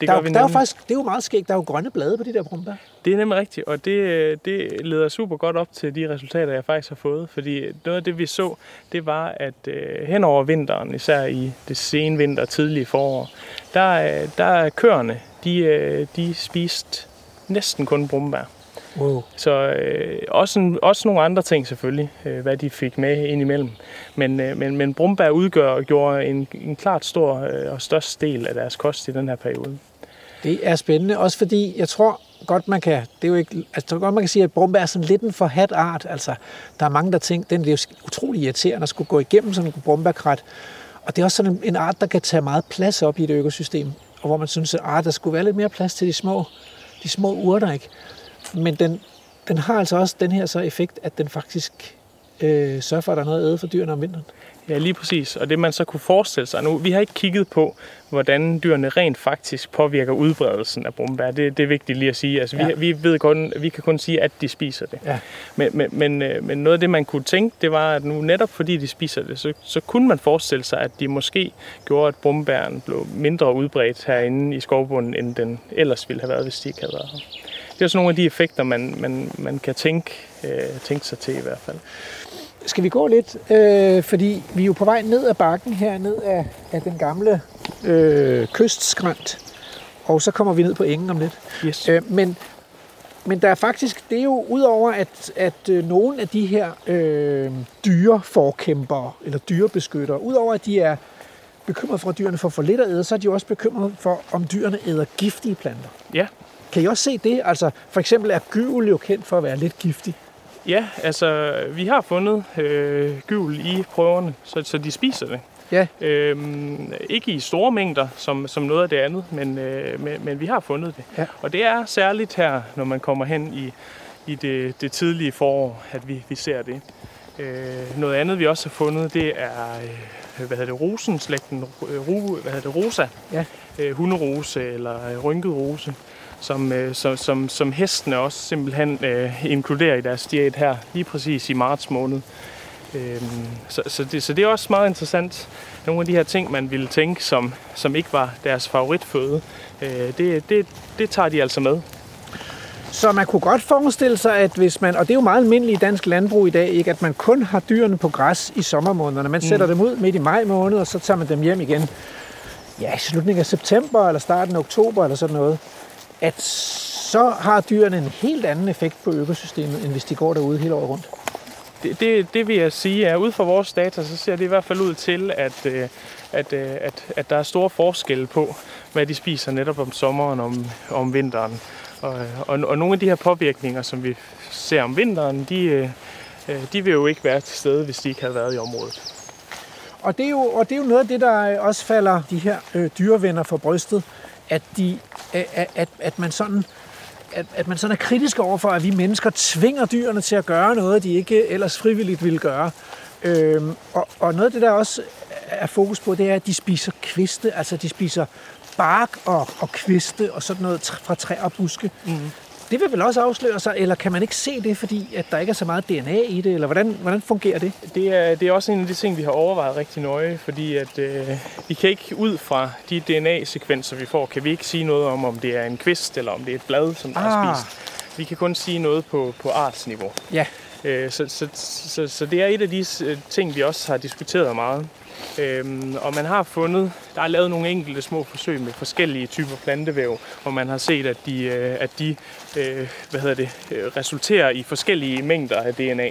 Det, Der, er vi der er jo faktisk, det er jo meget skægt, der er jo grønne blade på de der brumbær. Det er nemlig rigtigt, og det, det leder super godt op til de resultater, jeg faktisk har fået. Fordi noget af det, vi så, det var, at øh, hen over vinteren, især i det sene vinter og tidlige forår, der, øh, der er køerne, de, øh, de spiste næsten kun brumbær. Wow. Så øh, også, også nogle andre ting selvfølgelig, øh, hvad de fik med indimellem. Men, øh, men, men brumbær udgør gjorde en, en klart stor øh, og størst del af deres kost i den her periode. Det er spændende, også fordi jeg tror godt, man kan, det er jo ikke, altså, godt, man kan sige, at brumbær er sådan lidt en forhat art. Altså, der er mange, der tænker, den er jo utrolig irriterende at skulle gå igennem sådan en brumbærkrat. Og det er også sådan en, en art, der kan tage meget plads op i et økosystem. Og hvor man synes, at ah, der skulle være lidt mere plads til de små, de små urter, ikke? Men den, den har altså også den her så effekt, at den faktisk øh, sørger for, at der er noget at æde for dyrene om vinteren. Ja, lige præcis. Og det man så kunne forestille sig nu, vi har ikke kigget på, hvordan dyrene rent faktisk påvirker udbredelsen af brumbær. Det, det er vigtigt lige at sige. Altså, Ja. vi, vi, ved kun, vi kan kun sige, at de spiser det. Ja. Men, men, men, øh, men noget af det, man kunne tænke, det var, at nu netop fordi de spiser det, så, så kunne man forestille sig, at de måske gjorde, at brumbæren blev mindre udbredt herinde i skovbunden, end den ellers ville have været, hvis de ikke havde været her. Det er sådan nogle af de effekter, man, man, man kan tænke, øh, tænke sig til i hvert fald. Skal vi gå lidt? Øh, fordi vi er jo på vej ned ad bakken her, ned af, af den gamle øh, kystskrant. Og så kommer vi ned på engen om lidt. Yes. Øh, men, men der er faktisk, det er jo udover, at, at øh, nogle af de her øh, dyreforkæmpere, eller dyrebeskyttere, udover at de er bekymret for, at dyrene får for lidt at æde, så er de også bekymret for, om dyrene æder giftige planter. Ja. Kan I også se det? Altså, for eksempel er gyvel jo kendt for at være lidt giftig. Ja, altså vi har fundet øh, gyvel i prøverne, så, så de spiser det. Ja. Øhm, ikke i store mængder, som, som noget af det andet, men, øh, men, men vi har fundet det. Ja. Og det er særligt her, når man kommer hen i, i det, det tidlige forår, at vi, vi ser det. Øh, noget andet, vi også har fundet, det er øh, hvad hedder det, rosenslægten, øh, ru, hvad hedder det, rosa. Ja. Øh, hunderose eller øh, rynket rose, som, øh, som, som, som hestene også simpelthen øh, inkluderer i deres diæt her, lige præcis i marts måned. Øhm, så, så, det, så det er også meget interessant. Nogle af de her ting, man ville tænke, som, som ikke var deres favoritføde, øh, det, det, det tager de altså med. Så man kunne godt forestille sig, at hvis man, og det er jo meget almindeligt i dansk landbrug i dag, ikke, at man kun har dyrene på græs i sommermånederne. Man sætter dem ud midt i maj måned, og så tager man dem hjem igen ja, i slutningen af september eller starten af oktober eller sådan noget. At så har dyrene en helt anden effekt på økosystemet, end hvis de går derude hele året rundt. Det, det, det vil jeg sige er, ud fra vores data, så ser det i hvert fald ud til, at, øh, at, øh, at, at der er store forskelle på, hvad de spiser netop om sommeren og om, om vinteren. Og, og, og nogle af de her påvirkninger, som vi ser om vinteren, de, øh, de vil jo ikke være til stede, hvis de ikke havde været i området. Og det, er jo, og det er jo noget af det, der også falder de her øh, dyrevenner for brystet, at, de, at, at, at man sådan at, at man sådan er kritisk overfor, at vi mennesker tvinger dyrene til at gøre noget, de ikke ellers frivilligt ville gøre. Øhm, og, og noget af det, der også er fokus på, det er, at de spiser kviste, altså de spiser bark og, og kviste og sådan noget fra træer og buske. Mm. Det vil vel også afsløre sig, eller kan man ikke se det, fordi at der ikke er så meget DNA i det, eller hvordan, hvordan fungerer det? Det er, det er også en af de ting, vi har overvejet rigtig nøje, fordi at, øh, vi kan ikke ud fra de DNA-sekvenser, vi får, kan vi ikke sige noget om, om det er en kvist, eller om det er et blad, som der Ah. er spist. Vi kan kun sige noget på, på artsniveau. Ja, Øh, så, så, så, så det er et af de øh, ting, vi også har diskuteret meget. Øhm, og man har fundet, der er lavet nogle enkelte små forsøg med forskellige typer plantevæv, hvor man har set, at de, øh, at de øh, hvad hedder det, øh, resulterer i forskellige mængder af DNA.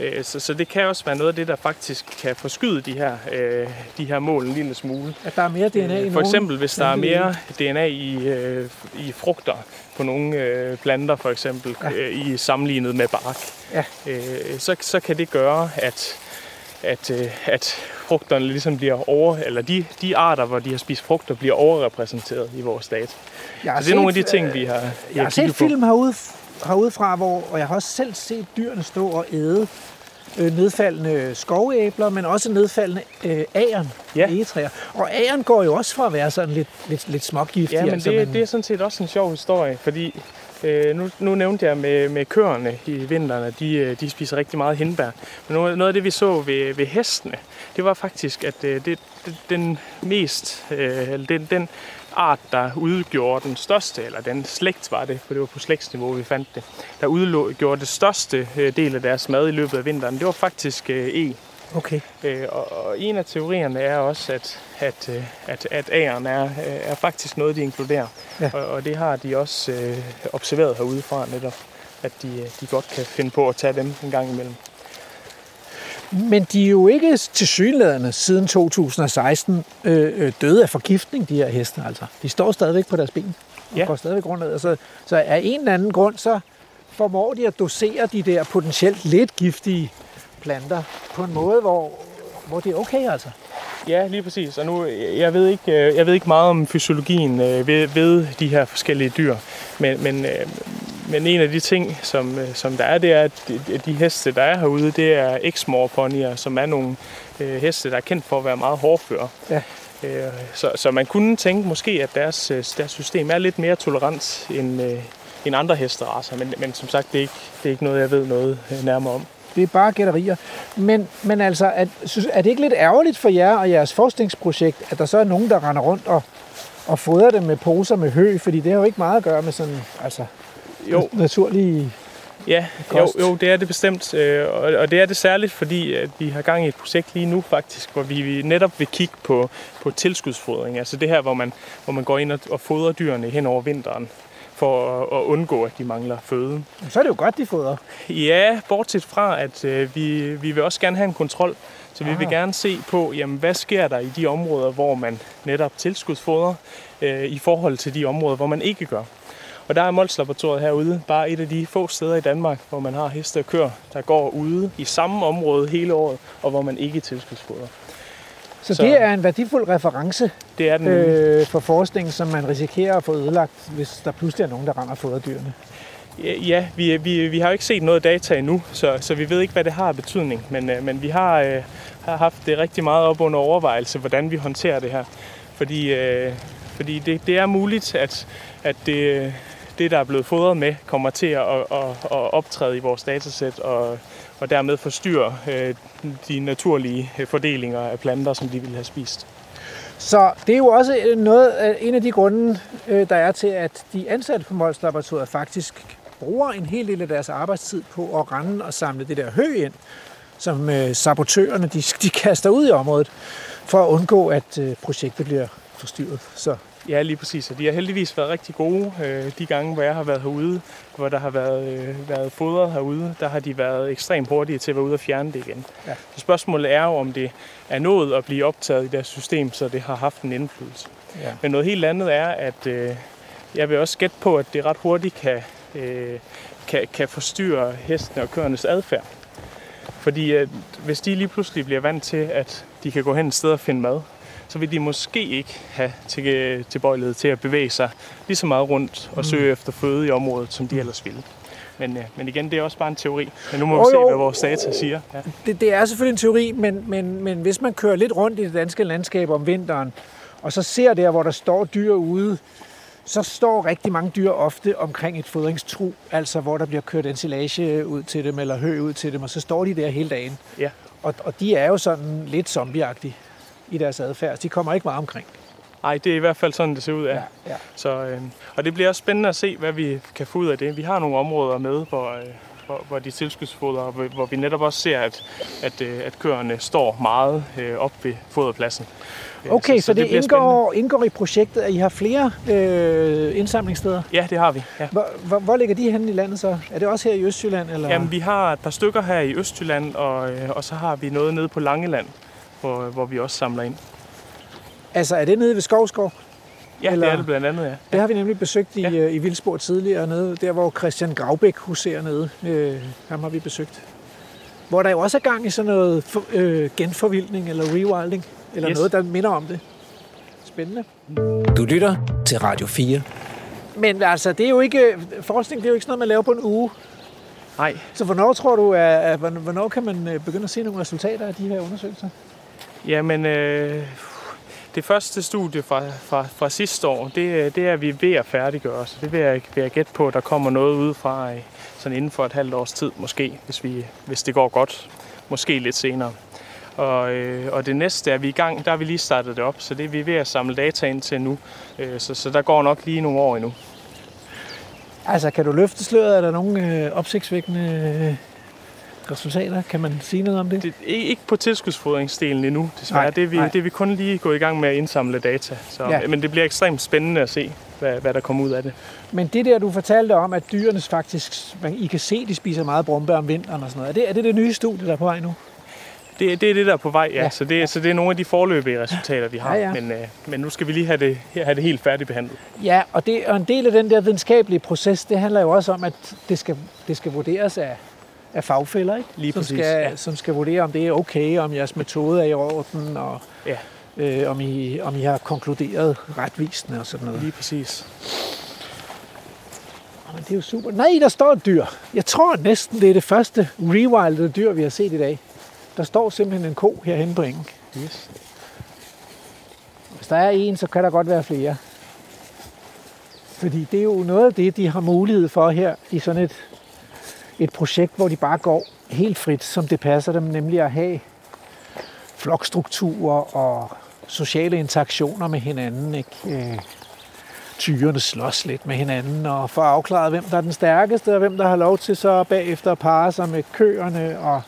Øh, så, så det kan også være noget af det, der faktisk kan forskyde de her, øh, de her mål en lille smule. at der er mere DNA i For nogen eksempel, hvis der er mere DNA i, øh, i frugter på nogle øh, planter, for eksempel, Ja. ja. øh, i sammenlignet med bark, Ja. øh, så, så kan det gøre, at, at, øh, at frugterne ligesom bliver over, eller de, de arter, hvor de har spist frugter, bliver overrepræsenteret i vores data. Jeg Så det er nogle af de ting, vi har, vi Jeg har set på. film herude, herudefra, hvor, og jeg har også selv set dyrene stå og æde øh, nedfaldende skovæbler, men også nedfaldende øh, agern, Ja. egetræer. Og agern går jo også fra at være sådan lidt, lidt, lidt smågiftig. Ja, men altså, det, det er sådan set også en sjov historie, fordi øh, nu, nu nævnte jeg med, med køerne i vinteren, at de, øh, de spiser rigtig meget hindbær. Men noget, af det, vi så ved, ved hestene, det var faktisk, at øh, det, det, den mest, øh, den, den art, der udgjorde den største, eller den slægt var det, for det var på slægtsniveau, vi fandt det, der udgjorde det største øh, del af deres mad i løbet af vinteren, det var faktisk øh, e. Okay. Øh, og, og en af teorierne er også, at, at, øh, at, at A'eren er, øh, er faktisk noget, de inkluderer. Ja. Og, og det har de også øh, observeret herudefra netop, at de, øh, de godt kan finde på at tage dem en gang imellem. Men de er jo ikke til synlædende siden 2016 øh, døde af forgiftning, de her heste. Altså. De står stadigvæk på deres ben og Ja. går stadigvæk rundt. Altså, så af en eller anden grund, så formår de at dosere de der potentielt lidt giftige planter på en måde, hvor, hvor det er okay altså. Ja, lige præcis. Og nu, jeg ved ikke, øh, jeg ved ikke meget om fysiologien øh, ved, ved de her forskellige dyr, men, men, øh, men en af de ting, som, som der er, det er, at de, de heste, der er herude, det er exmoor ponyer, som er nogle øh, heste, der er kendt for at være meget hårdføre. Ja. Øh, så, så man kunne tænke måske, at deres, deres system er lidt mere tolerant end, øh, end andre hesteracer, men, men som sagt, det er, ikke, det er ikke noget, jeg ved noget nærmere om. Det er bare gætterier. Men, men altså, at, er det ikke lidt ærgerligt for jer og jeres forskningsprojekt, at der så er nogen, der render rundt og, og fodrer dem med poser med hø? Fordi det har jo ikke meget at gøre med sådan altså, Jo, naturlige... Ja, jo, kost. jo, det er det bestemt. øh, Og, og det er det særligt, fordi at vi har gang i et projekt lige nu faktisk, hvor vi vi netop vil kigge på, på tilskudsfodring. Altså det her, hvor man, hvor man går ind og, og fodrer dyrene hen over vinteren for at, at undgå, at de mangler føde. Så er det jo godt, de fodrer. Ja, bortset fra, at øh, vi, vi vil også gerne have en kontrol. Så vi vil Ah. gerne se på, jamen, hvad sker der i de områder, hvor man netop tilskudsfodrer, øh, i forhold til de områder, hvor man ikke gør. Og der er Mols-laboratoriet herude, bare et af de få steder i Danmark, hvor man har heste og køer, der går ude i samme område hele året, og hvor man ikke tilskudsfoder. Så, Så- det er en værdifuld reference Det er den øh, for forskning, som man risikerer at få ødelagt, hvis der pludselig er nogen, der render og fodrer dyrene. Ja, vi, vi, vi har jo ikke set noget data endnu, så, så vi ved ikke, hvad det har af betydning. Men, øh, men vi har, øh, har haft det rigtig meget op under overvejelse, hvordan vi håndterer det her. Fordi, øh, fordi det, det er muligt, at, at det, det, der er blevet fodret med, kommer til at, at, at, at optræde i vores datasæt og, og dermed forstyrre øh, de naturlige øh, fordelinger af planter, som de ville have spist. Så det er jo også øh, noget, øh, en af de grunde, der er til, at de ansatte på Mols Laboratoriet faktisk bruger en hel del af deres arbejdstid på at rende og samle det der hø ind, som sabotørerne de, de kaster ud i området, for at undgå, at projektet bliver forstyrret. Så Ja, lige præcis. Og de har heldigvis været rigtig gode øh, de gange, hvor jeg har været herude, hvor der har været, øh, været fodret herude. Der har de været ekstremt hurtige til at være ude og fjerne det igen. Ja. Så spørgsmålet er jo, om det er nået at blive optaget i deres system, så det har haft en indflydelse. ja. Men noget helt andet er, at øh, jeg vil også gætte på, at det ret hurtigt kan, øh, kan, kan forstyrre hestene og køernes adfærd. Fordi øh, hvis de lige pludselig bliver vant til, at de kan gå hen et sted og finde mad, så vil de måske ikke have til, tilbøjelighed til at bevæge sig lige så meget rundt og søge efter føde i området, som de ellers ville. Men, øh, men igen, det er også bare en teori. Men nu må Jo, vi se, jo. hvad vores data siger. Ja. det, det er selvfølgelig en teori, men, men, men hvis man kører lidt rundt i det danske landskab om vinteren, og så ser der, hvor der står dyr ude, så står rigtig mange dyr ofte omkring et fodringstru, altså hvor der bliver kørt ensilage ud til dem, eller hø ud til dem, og så står de der hele dagen. Ja. Og, og de er jo sådan lidt zombieagtige i deres adfærd. De kommer ikke meget omkring. Ej, det er i hvert fald sådan, det ser ud af. ja. Så, øh, og det bliver også spændende at se, hvad vi kan få ud af det. Vi har nogle områder med, hvor, øh, hvor, hvor de tilskudsfoder, hvor, hvor vi netop også ser, at, at, øh, at køerne står meget øh, op ved foderpladsen. Øh, Okay, så, så det, bliver indgår, indgår i projektet, at I har flere øh, indsamlingssteder. Ja, det har vi. Ja. Hvor, hvor, hvor ligger de henne i landet så? Er det også her i Østjylland? Eller? Jamen, vi har et par stykker her i Østjylland, og, øh, og så har vi noget nede på Langeland, hvor, hvor vi også samler ind. Altså, er det nede ved Skovskov? Ja, Eller- det er det blandt andet, ja. Det har vi nemlig besøgt i, Ja. ja. i Vildsborg tidligere, nede, der hvor Christian Graubæk huserer nede. Øh, ham har vi besøgt. Hvor der jo også er gang i sådan noget for, øh, genforvildning eller rewilding, eller Yes. noget, der minder om det. Spændende. Du lytter til Radio 4. Men altså, det er jo ikke, forskning det er jo ikke sådan noget, man laver på en uge. Nej, Så hvornår tror du, at, at hvornår- hvornår kan man øh, begynde at se nogle resultater af de her undersøgelser? Jamen, øh, det første studie fra, fra, fra sidste år, det, øh, det er vi ved at færdiggøre. Så det vil jeg, vil jeg gætte på, at der kommer noget ud fra øh, sådan inden for et halvt års tid, måske, hvis, vi, hvis det går godt. Måske lidt senere. Og, øh, og det næste er vi i gang, der har vi lige startet det op, så det er vi ved at samle data ind til nu. Øh, så, så der går nok lige nogle år endnu. Altså, kan du løfte sløret? Er der nogle øh, opsigtsvækkende øh, resultater? Kan man sige noget om det? Det er ikke på tilskudsfodringsdelen endnu, desværre. Nej, det, er vi, nej. det er vi kun lige gået i gang med at indsamle data. Så, Ja. Men det bliver ekstremt spændende at se, hvad, hvad der kommer ud af det. Men det der, du fortalte om, at dyrene faktisk, man, I kan se, de spiser meget brombær om vinteren og sådan noget. Er det, er det det nye studie, der er på vej nu? Det, det er det, der er på vej, ja. Ja. ja. Så, det, så det er nogle af de forløbige resultater, vi har. Ja, ja. Men, øh, men nu skal vi lige have det, have det helt færdigbehandlet. Ja, og, det, og en del af den der videnskabelige proces, det handler jo også om, at det skal, det skal vurderes af, af fagfælder, ikke? Lige som præcis, Skal, ja. Som skal vurdere, om det er okay, om jeres metode er i orden, og Ja. øh, om, I, om I har konkluderet retvisende og sådan noget. Lige præcis. Men det er jo super. Nej, der står et dyr. Jeg tror næsten, det er det første rewildede dyr, vi har set i dag. Der står simpelthen en ko herhenne på engen. Yes. Hvis der er en, så kan der godt være flere. Fordi det er jo noget af det, de har mulighed for her i sådan et, et projekt, hvor de bare går helt frit, som det passer dem, nemlig at have flokstrukturer og sociale interaktioner med hinanden. Ikke? Øh, tyrene slås lidt med hinanden og får afklaret, hvem der er den stærkeste, og hvem der har lov til så bagefter at parre sig med køerne, og,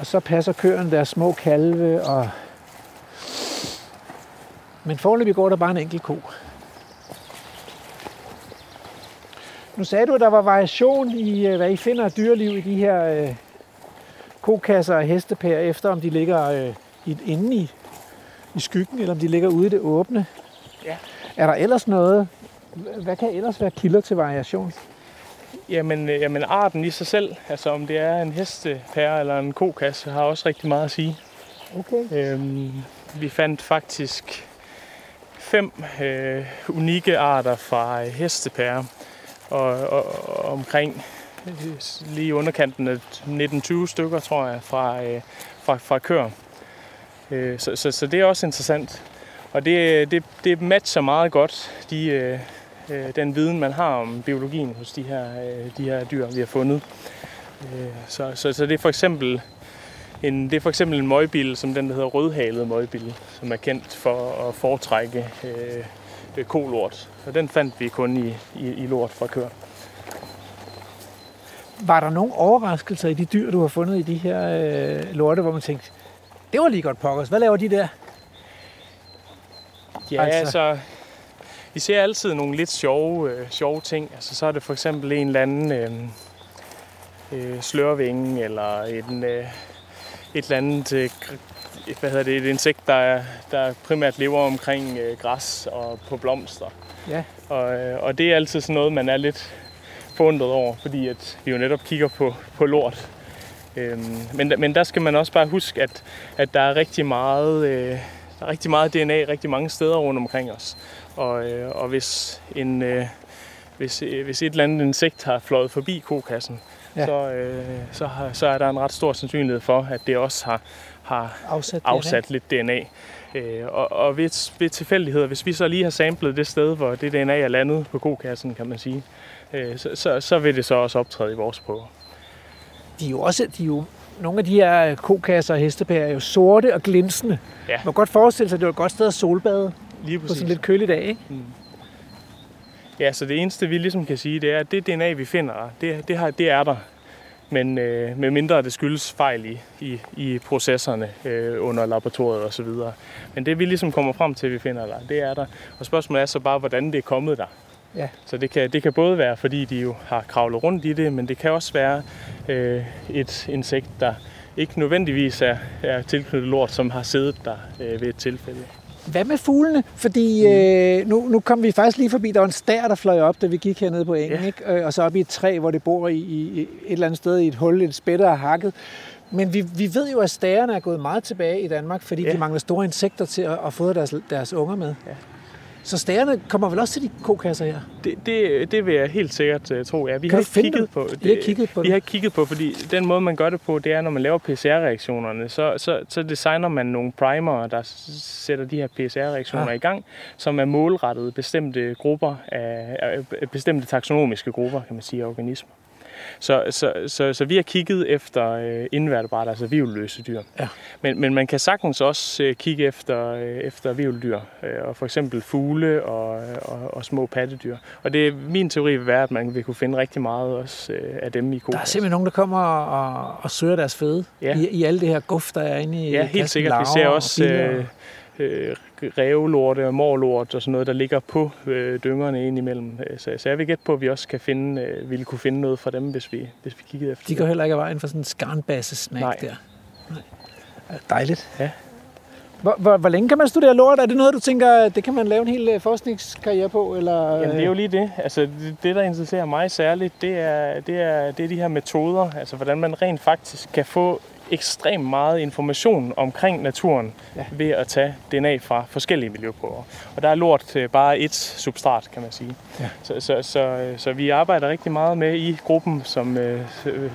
og så passer køerne deres små kalve, og men foreløbig går der bare en enkelt ko. Nu sagde du, at der var variation i, øh, hvad I finder af dyreliv i de her øh, kokasser og hestepær, efter om de ligger øh, i, inde i, i skyggen, eller om de ligger ude i det åbne. Ja. Er der ellers noget, Hvad kan ellers være kilder til variation? Jamen, øh, jamen arten i sig selv, altså om det er en hestepære eller en kokasse, har også rigtig meget at sige. Okay. Øhm, vi fandt faktisk fem øh, unikke arter fra øh, hestepærer, og, og, og omkring øh, lige i underkanten af 19-20 stykker, tror jeg, fra, øh, fra, fra køer. Øh, så, så, så det er også interessant. Og det, det, det matcher meget godt de, øh, øh, den viden, man har om biologien hos de her, øh, de her dyr, vi har fundet. Øh, så, så, så det er for eksempel en, det er for eksempel en møgbil, som den, der hedder rødhalet møgbil, som er kendt for at foretrække øh, kolort. Og den fandt vi kun i, i, i lort fra kør. Var der nogle overraskelser i de dyr, du har fundet i de her øh, lorte, hvor man tænkte, det var lige godt pokkers. Hvad laver de der? Ja, Altså- altså, vi ser altid nogle lidt sjove, øh, sjove ting. Altså, så er det for eksempel en eller anden øh, øh, slørvinge, eller en, øh, et eller andet øh, hvad hedder det, et insekt, der, er- der primært lever omkring øh, græs og på blomster. Ja. Og, øh, og det er altid sådan noget, man er lidt forundret over, fordi at vi jo netop kigger på, på lort. Øhm, men, men der skal man også bare huske, at, at der er rigtig meget, øh, der er rigtig meget DNA rigtig mange steder rundt omkring os. Og, øh, og hvis, en, øh, hvis, øh, hvis et eller andet insekt har fløjet forbi kokassen, ja. så, øh, så, har, så er der en ret stor sandsynlighed for, at det også har, har Afsat, afsat lidt DNA. Øh, og og ved, ved tilfældigheder, hvis vi så lige har samlet det sted, hvor det DNA er landet på kokassen, kan man sige, øh, så, så, så vil det så også optræde i vores prøver. De er jo også, de er jo, nogle af de her kokasser og hestepærer er jo sorte og glinsende. Ja. Man kan godt forestille sig, at det var et godt sted at solbade Lige på sådan en lidt kølig dag, ikke? Ja, så det eneste, vi ligesom kan sige, det er, at det DNA, vi finder, det, det, har, det er der. Men øh, med mindre det skyldes fejl i, i, i processerne øh, under laboratoriet osv. Men det vi ligesom kommer frem til, at vi finder der, det er der. Og spørgsmålet er så bare, hvordan det er kommet der. Ja. Så det kan, det kan både være, fordi de jo har kravlet rundt i det, men det kan også være øh, et insekt, der ikke nødvendigvis er, er tilknyttet lort, som har siddet der øh, ved et tilfælde. Hvad med fuglene? Fordi øh, nu, nu kom vi faktisk lige forbi, der var en stær, der fløj op, da vi gik hernede på engen, Ja. ikke? Øh, og så op i et træ, hvor det bor i, i et eller andet sted i et hul, et spætter er hakket. Men vi, vi ved jo, at stærerne er gået meget tilbage i Danmark, fordi Ja. de mangler store insekter til at, at fodre deres, deres unger med. Ja. Så stærerne kommer vel også til de kokasser her? Det, det, det vil jeg helt sikkert uh, tro. Ja, vi Kan har ikke kigget dem? på Vi har kigget på Vi det. har ikke kigget på, fordi den måde, man gør det på, det er, når man laver PCR-reaktionerne, så, så, så designer man nogle primer, der sætter de her PCR-reaktioner ah. i gang, som er målrettet bestemte grupper af, af bestemte taksonomiske grupper, kan man sige, af organismer. Så, så, så, så vi har kigget efter øh, invertebrater, altså vivelløse dyr. Ja. Men, men man kan sagtens også øh, kigge efter, øh, efter vivldyr, øh, og for eksempel fugle og, og, og små pattedyr. Og det min teori vil være, at man vil kunne finde rigtig meget også øh, af dem i Der er simpelthen nogen, der kommer og, og søger deres føde Ja. i, i alle det her guf, der er inde i Ja, helt sikkert. Vi ser og også og- øh, øh, rævelorte og morlort og sådan noget, der ligger på øh, dyngerne indimellem. Øh, Så, så jeg vil gætte på, at vi også kan finde, øh, ville kunne finde noget fra dem, hvis vi, hvis vi kiggede efter De går heller ikke af vejen for sådan en skarnbasse-snack Nej. der. Nej. Dejligt. Ja. Hvor, hvor, hvor længe kan man studere lort? Er det noget, du tænker, det kan man lave en hel øh, forskningskarriere på? Eller, Jamen, det er jo lige det. Altså, det, det, der interesserer mig særligt, det er, det, er, det er de her metoder. Altså, hvordan man rent faktisk kan få ekstremt meget information omkring naturen Ja. ved at tage DNA fra forskellige miljøprøver. Og der er lort bare et substrat, kan man sige. Ja. Så, så, så, så vi arbejder rigtig meget med i gruppen, som, øh,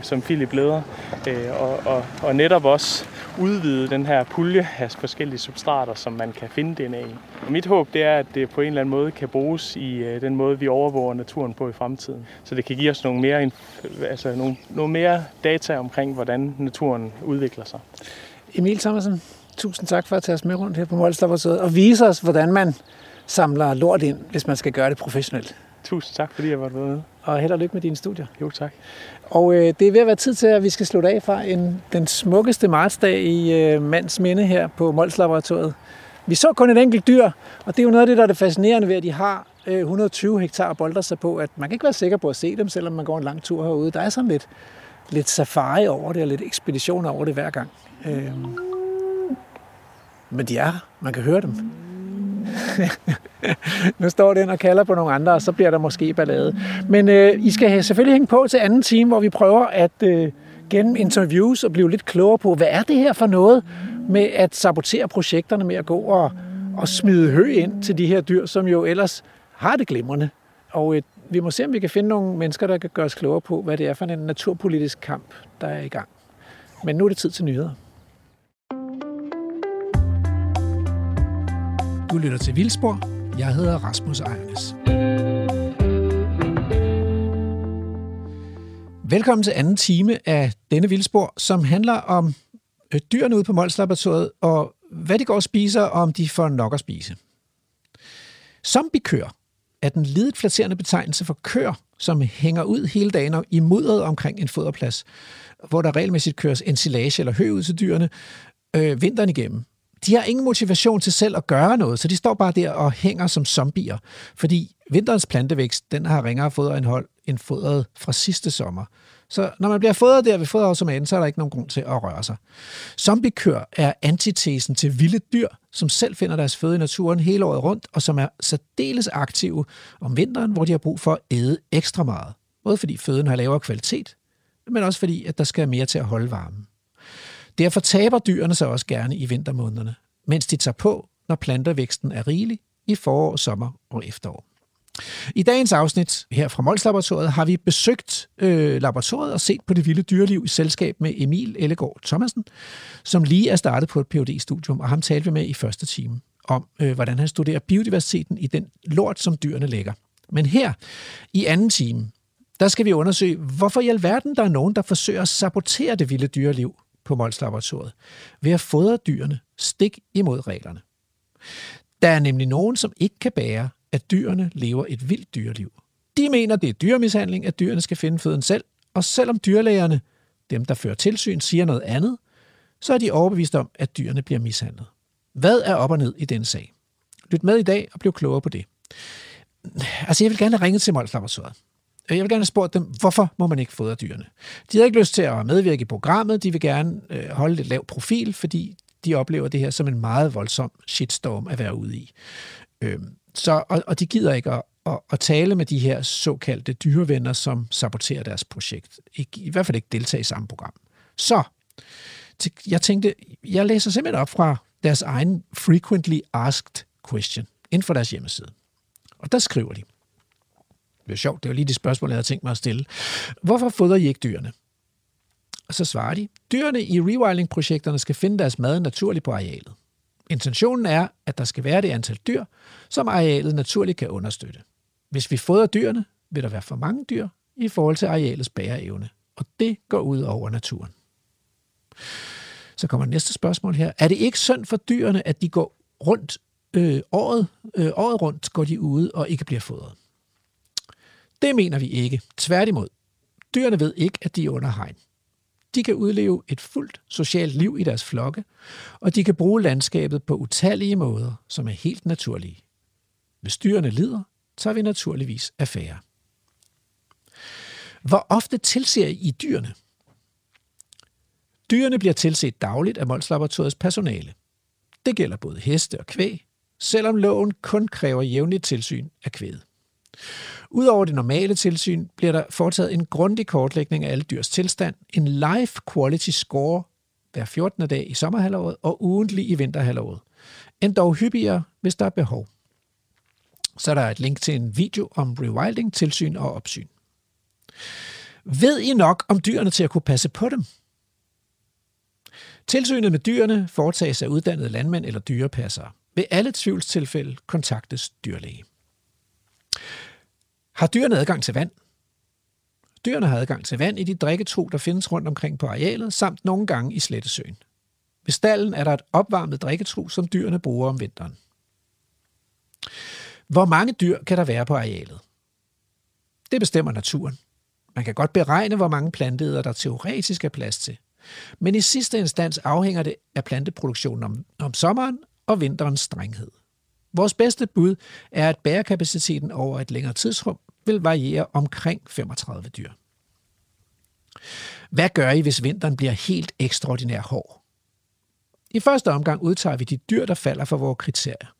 som Philip leder, øh, og, og, og netop også udvide den her pulje af forskellige substrater, som man kan finde DNA i. Mit håb det er, at det på en eller anden måde kan bruges i øh, den måde, vi overvåger naturen på i fremtiden. Så det kan give os nogle mere, altså nogle, nogle mere data omkring, hvordan naturen udvikler sig. Emil Thomasen, tusind tak for at tage os med rundt her på Mols Laboratoriet og vise os, hvordan man samler lort ind, hvis man skal gøre det professionelt. Tusind tak, fordi jeg var med. Og held og lykke med dine studier. Jo, tak. Og øh, det er ved at være tid til, at vi skal slutte af fra en, den smukkeste martsdag i øh, mands minde her på Mols Laboratoriet. Vi så kun et enkelt dyr, og det er jo noget af det, der er det fascinerende ved, at de har øh, 120 hektar bolder sig på, at man kan ikke være sikker på at se dem, selvom man går en lang tur herude. Der er sådan lidt, lidt safari over det, og lidt ekspedition over det hver gang. Øh, men de er her. Man kan høre dem. nu står den og kalder på nogle andre, og så bliver der måske ballade. Men øh, I skal selvfølgelig hænge på til anden time, hvor vi prøver at øh, gennem interviews og blive lidt klogere på, hvad er det her for noget med at sabotere projekterne med at gå og, og smide hø ind til de her dyr, som jo ellers har det glimrende. Og øh, vi må se, om vi kan finde nogle mennesker, der kan gøre os klogere på, hvad det er for en naturpolitisk kamp, der er i gang. Men nu er det tid til nyheder. Du lytter til Vildspor. Jeg hedder Rasmus Ejernes. Velkommen til anden time af denne Vildspor, som handler om øh, dyrene ude på Mols og hvad de går og spiser, og om de får nok at spise. Zombiekør er den lidet flatterende betegnelse for kør, som hænger ud hele dagen i mudderet omkring en foderplads, hvor der regelmæssigt køres ensilage eller hø ud til dyrene øh, vinteren igennem. De har ingen motivation til selv at gøre noget, så de står bare der og hænger som zombier, fordi vinterens plantevækst den har ringere foderindhold end fodret fra sidste sommer. Så når man bliver fodret der ved foderautomaten, så er der ikke nogen grund til at røre sig. Zombiekør er antitesen til vilde dyr, som selv finder deres føde i naturen hele året rundt, og som er særdeles aktive om vinteren, hvor de har brug for at æde ekstra meget. Både fordi føden har lavere kvalitet, men også fordi, at der skal mere til at holde varmen. Derfor taber dyrene sig også gerne i vintermånederne, mens de tager på, når plantervæksten er rigelig i forår, sommer og efterår. I dagens afsnit her fra Mols Laboratoriet har vi besøgt øh, laboratoriet og set på det vilde dyreliv i selskab med Emil Ellegaard Thomasen, som lige er startet på et phd studium og ham talte vi med i første time om, øh, hvordan han studerer biodiversiteten i den lort, som dyrene lægger. Men her, i anden time, der skal vi undersøge, hvorfor i alverden der er nogen, der forsøger at sabotere det vilde dyreliv på Molslaboratoriet ved at fodre dyrene stik imod reglerne. Der er nemlig nogen, som ikke kan bære, at dyrene lever et vildt dyreliv. De mener, det er dyremishandling, at dyrene skal finde føden selv, og selvom dyrlægerne, dem der fører tilsyn, siger noget andet, så er de overbevist om, at dyrene bliver mishandlet. Hvad er op og ned i denne sag? Lyt med i dag og bliv klogere på det. Altså, jeg vil gerne ringe til Molslaboratoriet. Jeg vil gerne have spurgt dem, hvorfor må man ikke fodre dyrene? De har ikke lyst til at medvirke i programmet, de vil gerne øh, holde lidt lav profil, fordi de oplever det her som en meget voldsom shitstorm at være ude i. Øh, så, og, og de gider ikke at, at, at tale med de her såkaldte dyrevenner, som saboterer deres projekt. Ikke, I hvert fald ikke deltage i samme program. Så, jeg tænkte, jeg læser simpelthen op fra deres egen frequently asked question inden for deres hjemmeside. Og der skriver de, det er sjovt, det var lige det spørgsmål, jeg havde tænkt mig at stille. Hvorfor fodrer I ikke dyrene? Og så svarer de, dyrene i rewilding-projekterne skal finde deres mad naturligt på arealet. Intentionen er, at der skal være det antal dyr, som arealet naturligt kan understøtte. Hvis vi fodrer dyrene, vil der være for mange dyr i forhold til arealets bæreevne, og det går ud over naturen. Så kommer næste spørgsmål her. Er det ikke synd for dyrene, at de går rundt øh, året, øh, året rundt, går de ude og ikke bliver fodret? Det mener vi ikke. Tværtimod. Dyrene ved ikke, at de er under hegn. De kan udleve et fuldt socialt liv i deres flokke, og de kan bruge landskabet på utallige måder, som er helt naturlige. Hvis dyrene lider, tager vi naturligvis affære. Hvor ofte tilser I dyrene? Dyrene bliver tilset dagligt af Molslaboratoriets personale. Det gælder både heste og kvæg, selvom loven kun kræver jævnligt tilsyn af kvæget. Udover det normale tilsyn bliver der foretaget en grundig kortlægning af alle dyrs tilstand, en life quality score hver 14. dag i sommerhalvåret og ugentlig i vinterhalvåret. End dog hyppigere, hvis der er behov. Så er der et link til en video om rewilding, tilsyn og opsyn. Ved I nok om dyrene til at kunne passe på dem? Tilsynet med dyrene foretages af uddannede landmænd eller dyrepassere. Ved alle tvivlstilfælde kontaktes dyrlæge. Har dyrene adgang til vand? Dyrene har adgang til vand i de drikketro, der findes rundt omkring på arealet, samt nogle gange i Slettesøen. Ved stallen er der et opvarmet drikketro, som dyrene bruger om vinteren. Hvor mange dyr kan der være på arealet? Det bestemmer naturen. Man kan godt beregne, hvor mange planteæder der teoretisk er plads til. Men i sidste instans afhænger det af planteproduktionen om, om sommeren og vinterens strenghed. Vores bedste bud er, at bærekapaciteten over et længere tidsrum vil variere omkring 35 dyr. Hvad gør I, hvis vinteren bliver helt ekstraordinær hård? I første omgang udtager vi de dyr, der falder for vores kriterier.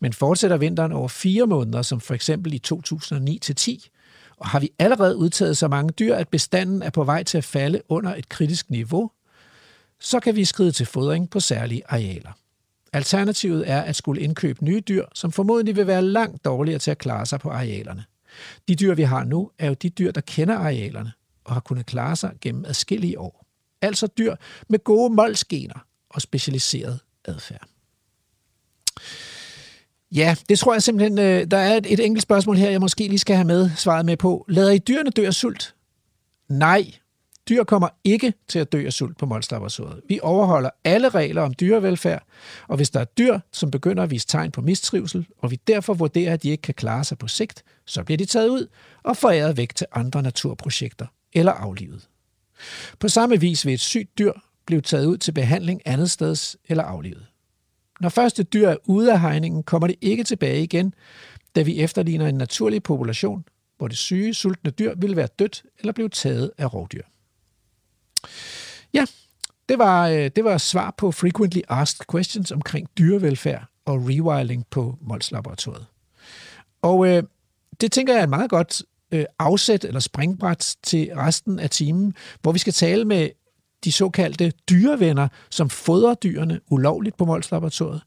Men fortsætter vinteren over fire måneder, som for eksempel i 2009-10, og har vi allerede udtaget så mange dyr, at bestanden er på vej til at falde under et kritisk niveau, så kan vi skride til fodring på særlige arealer. Alternativet er at skulle indkøbe nye dyr, som formodentlig vil være langt dårligere til at klare sig på arealerne. De dyr, vi har nu, er jo de dyr, der kender arealerne og har kunnet klare sig gennem adskillige år. Altså dyr med gode målsgener og specialiseret adfærd. Ja, det tror jeg simpelthen, øh, der er et, et enkelt spørgsmål her, jeg måske lige skal have med svaret med på. Lader I dyrene dø af sult? Nej, dyr kommer ikke til at dø af sult på Mols Vi overholder alle regler om dyrevelfærd, og hvis der er dyr, som begynder at vise tegn på mistrivsel, og vi derfor vurderer, at de ikke kan klare sig på sigt, så bliver de taget ud og foræret væk til andre naturprojekter eller aflivet. På samme vis vil et sygt dyr blive taget ud til behandling andet sted eller aflivet. Når første dyr er ude af hegningen, kommer det ikke tilbage igen, da vi efterligner en naturlig population, hvor det syge, sultne dyr vil være dødt eller blive taget af rovdyr. Ja, det var, øh, det var svar på frequently asked questions omkring dyrevelfærd og rewilding på Mols Laboratoriet. Og øh, det tænker jeg er et meget godt øh, afsæt eller springbræt til resten af timen, hvor vi skal tale med de såkaldte dyrevenner, som fodrer dyrene ulovligt på Mols Laboratoriet.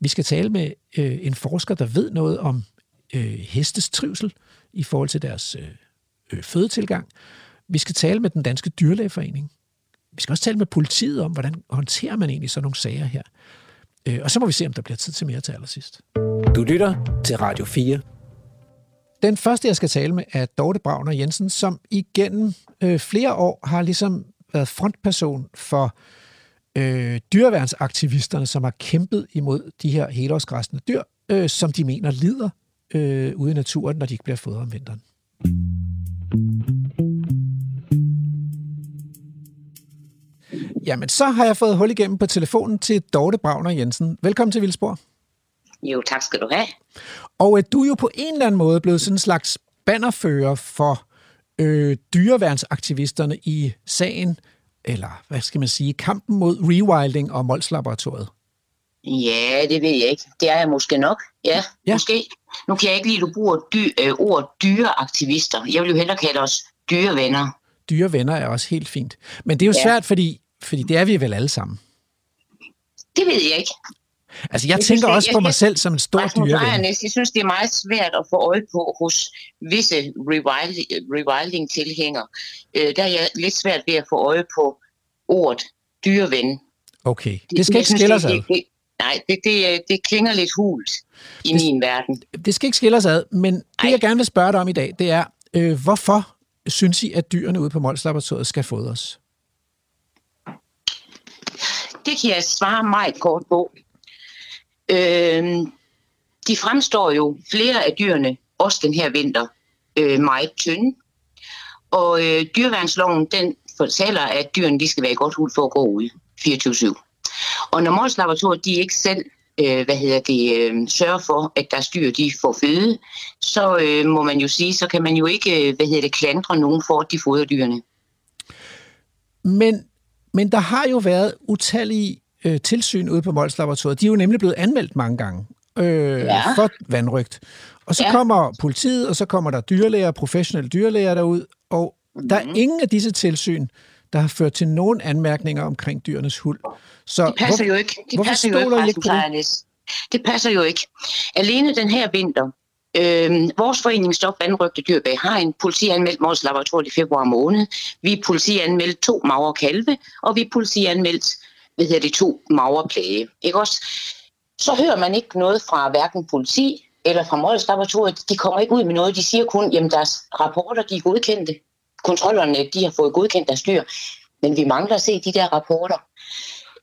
Vi skal tale med øh, en forsker, der ved noget om øh, hestes trivsel i forhold til deres øh, øh, fødetilgang. Vi skal tale med den danske dyrlægeforening. Vi skal også tale med politiet om, hvordan håndterer man egentlig sådan nogle sager her. Øh, og så må vi se, om der bliver tid til mere til allersidst. Du lytter til Radio 4. Den første, jeg skal tale med, er Dorte Bravner Jensen, som igennem øh, flere år har ligesom været frontperson for øh, dyreværnsaktivisterne, som har kæmpet imod de her helårsgræsne dyr, øh, som de mener lider øh, ude i naturen, når de ikke bliver fodret om vinteren. Jamen, så har jeg fået hul igennem på telefonen til Dorte Bravner Jensen. Velkommen til Vildsborg. Jo, tak skal du have. Og øh, du er jo på en eller anden måde blevet sådan en slags bannerfører for øh, dyreværnsaktivisterne i sagen, eller hvad skal man sige, kampen mod rewilding og Mols Laboratoriet. Ja, det ved jeg ikke. Det er jeg måske nok. Ja, Ja. måske. Nu kan jeg ikke lide, at du bruger dy, øh, ord dyreaktivister. Jeg vil jo hellere kalde os dyrevenner. Dyrevenner er også helt fint. Men det er jo Ja. svært, fordi, fordi det er vi vel alle sammen. Det ved jeg ikke. Altså, jeg, Jeg synes, tænker det- også jeg på mig synes- selv som en stor dyreven. Jeg synes, det er meget svært at få øje på hos visse rewilding- rewilding-tilhængere. Øh, der er jeg lidt svært ved at få øje på ordet dyreven. Okay, det skal Jeg ikke synes, skille os det, ad. det, det, Nej, det, det, øh, det klinger lidt hult i Det- min verden. Det skal ikke skille os ad, men det Ej. jeg gerne vil spørge dig om i dag, det er, øh, hvorfor synes I, at dyrene ude på Mols Laboratoriet skal fodres? Det kan jeg svare meget kort på. Øhm, de fremstår jo flere af dyrene, også den her vinter, øh, meget tynde. Og øh, dyreværnsloven, den fortæller, at dyrene de skal være i godt hul for at gå ud 24-7. Og når Mols Laboratoriet, de ikke selv øh, hvad hedder det, øh, sørger for, at deres dyr de får føde, så øh, må man jo sige, så kan man jo ikke øh, hvad hedder det, klandre nogen for, at de fodrer dyrene. Men, men der har jo været utallige øh, tilsyn ude på Mols Laboratoriet. De er jo nemlig blevet anmeldt mange gange øh, Ja. for vandrygt. Og så Ja. kommer politiet, og så kommer der dyrlæger, professionelle dyrlæger derud, og der Mhm. er ingen af disse tilsyn, der har ført til nogen anmærkninger omkring dyrenes huld. Så Det passer hvor, jo ikke. Det passer jo ikke, det? Det passer jo ikke. Alene den her vinter, øh, vores forening Stop Vandrygte Dyr bag Hegn, politianmeldt vores laboratorium i februar måned. Vi politianmeldt to magre kalve, og vi politianmeldt hvad hedder det, to magre plage. Ikke også? Så hører man ikke noget fra hverken politi eller fra Mols Laboratoriet. De kommer ikke ud med noget. De siger kun, at deres rapporter de er godkendte. Kontrollerne de har fået godkendt deres dyr. Men vi mangler at se de der rapporter.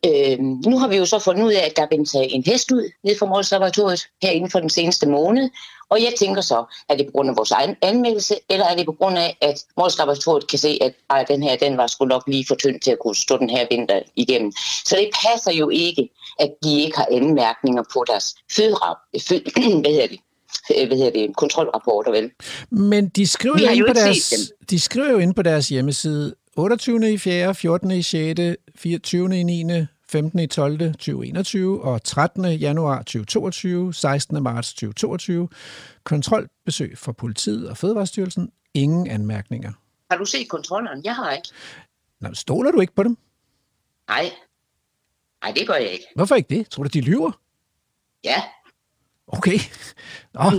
Øh, nu har vi jo så fundet ud af, at der er blevet taget en hest ud ned fra Mols Laboratoriet her inden for den seneste måned. Og jeg tænker så, er det på grund af vores egen anmeldelse, eller er det på grund af, at Mols Laboratoriet kan se, at ej, den her den var sgu nok lige for tynd til at kunne stå den her vinter igennem. Så det passer jo ikke, at de ikke har anmærkninger på deres føderap, fød, hvad hedder det, Øh, hvad hedder det, kontrolrapporter, vel? Men de skriver, jo inde på deres, de skriver jo inde på deres hjemmeside 28. i 4., 14. i 6., 24. i 9., 15. 12. 2021 og 13. januar 2022, 16. marts 2022. Kontrolbesøg fra politiet og Fødevarestyrelsen. Ingen anmærkninger. Har du set kontrollerne? Jeg har ikke. Nå, stoler du ikke på dem? Nej. Nej, det gør jeg ikke. Hvorfor ikke det? Tror du, de lyver? Ja. Okay. Nå,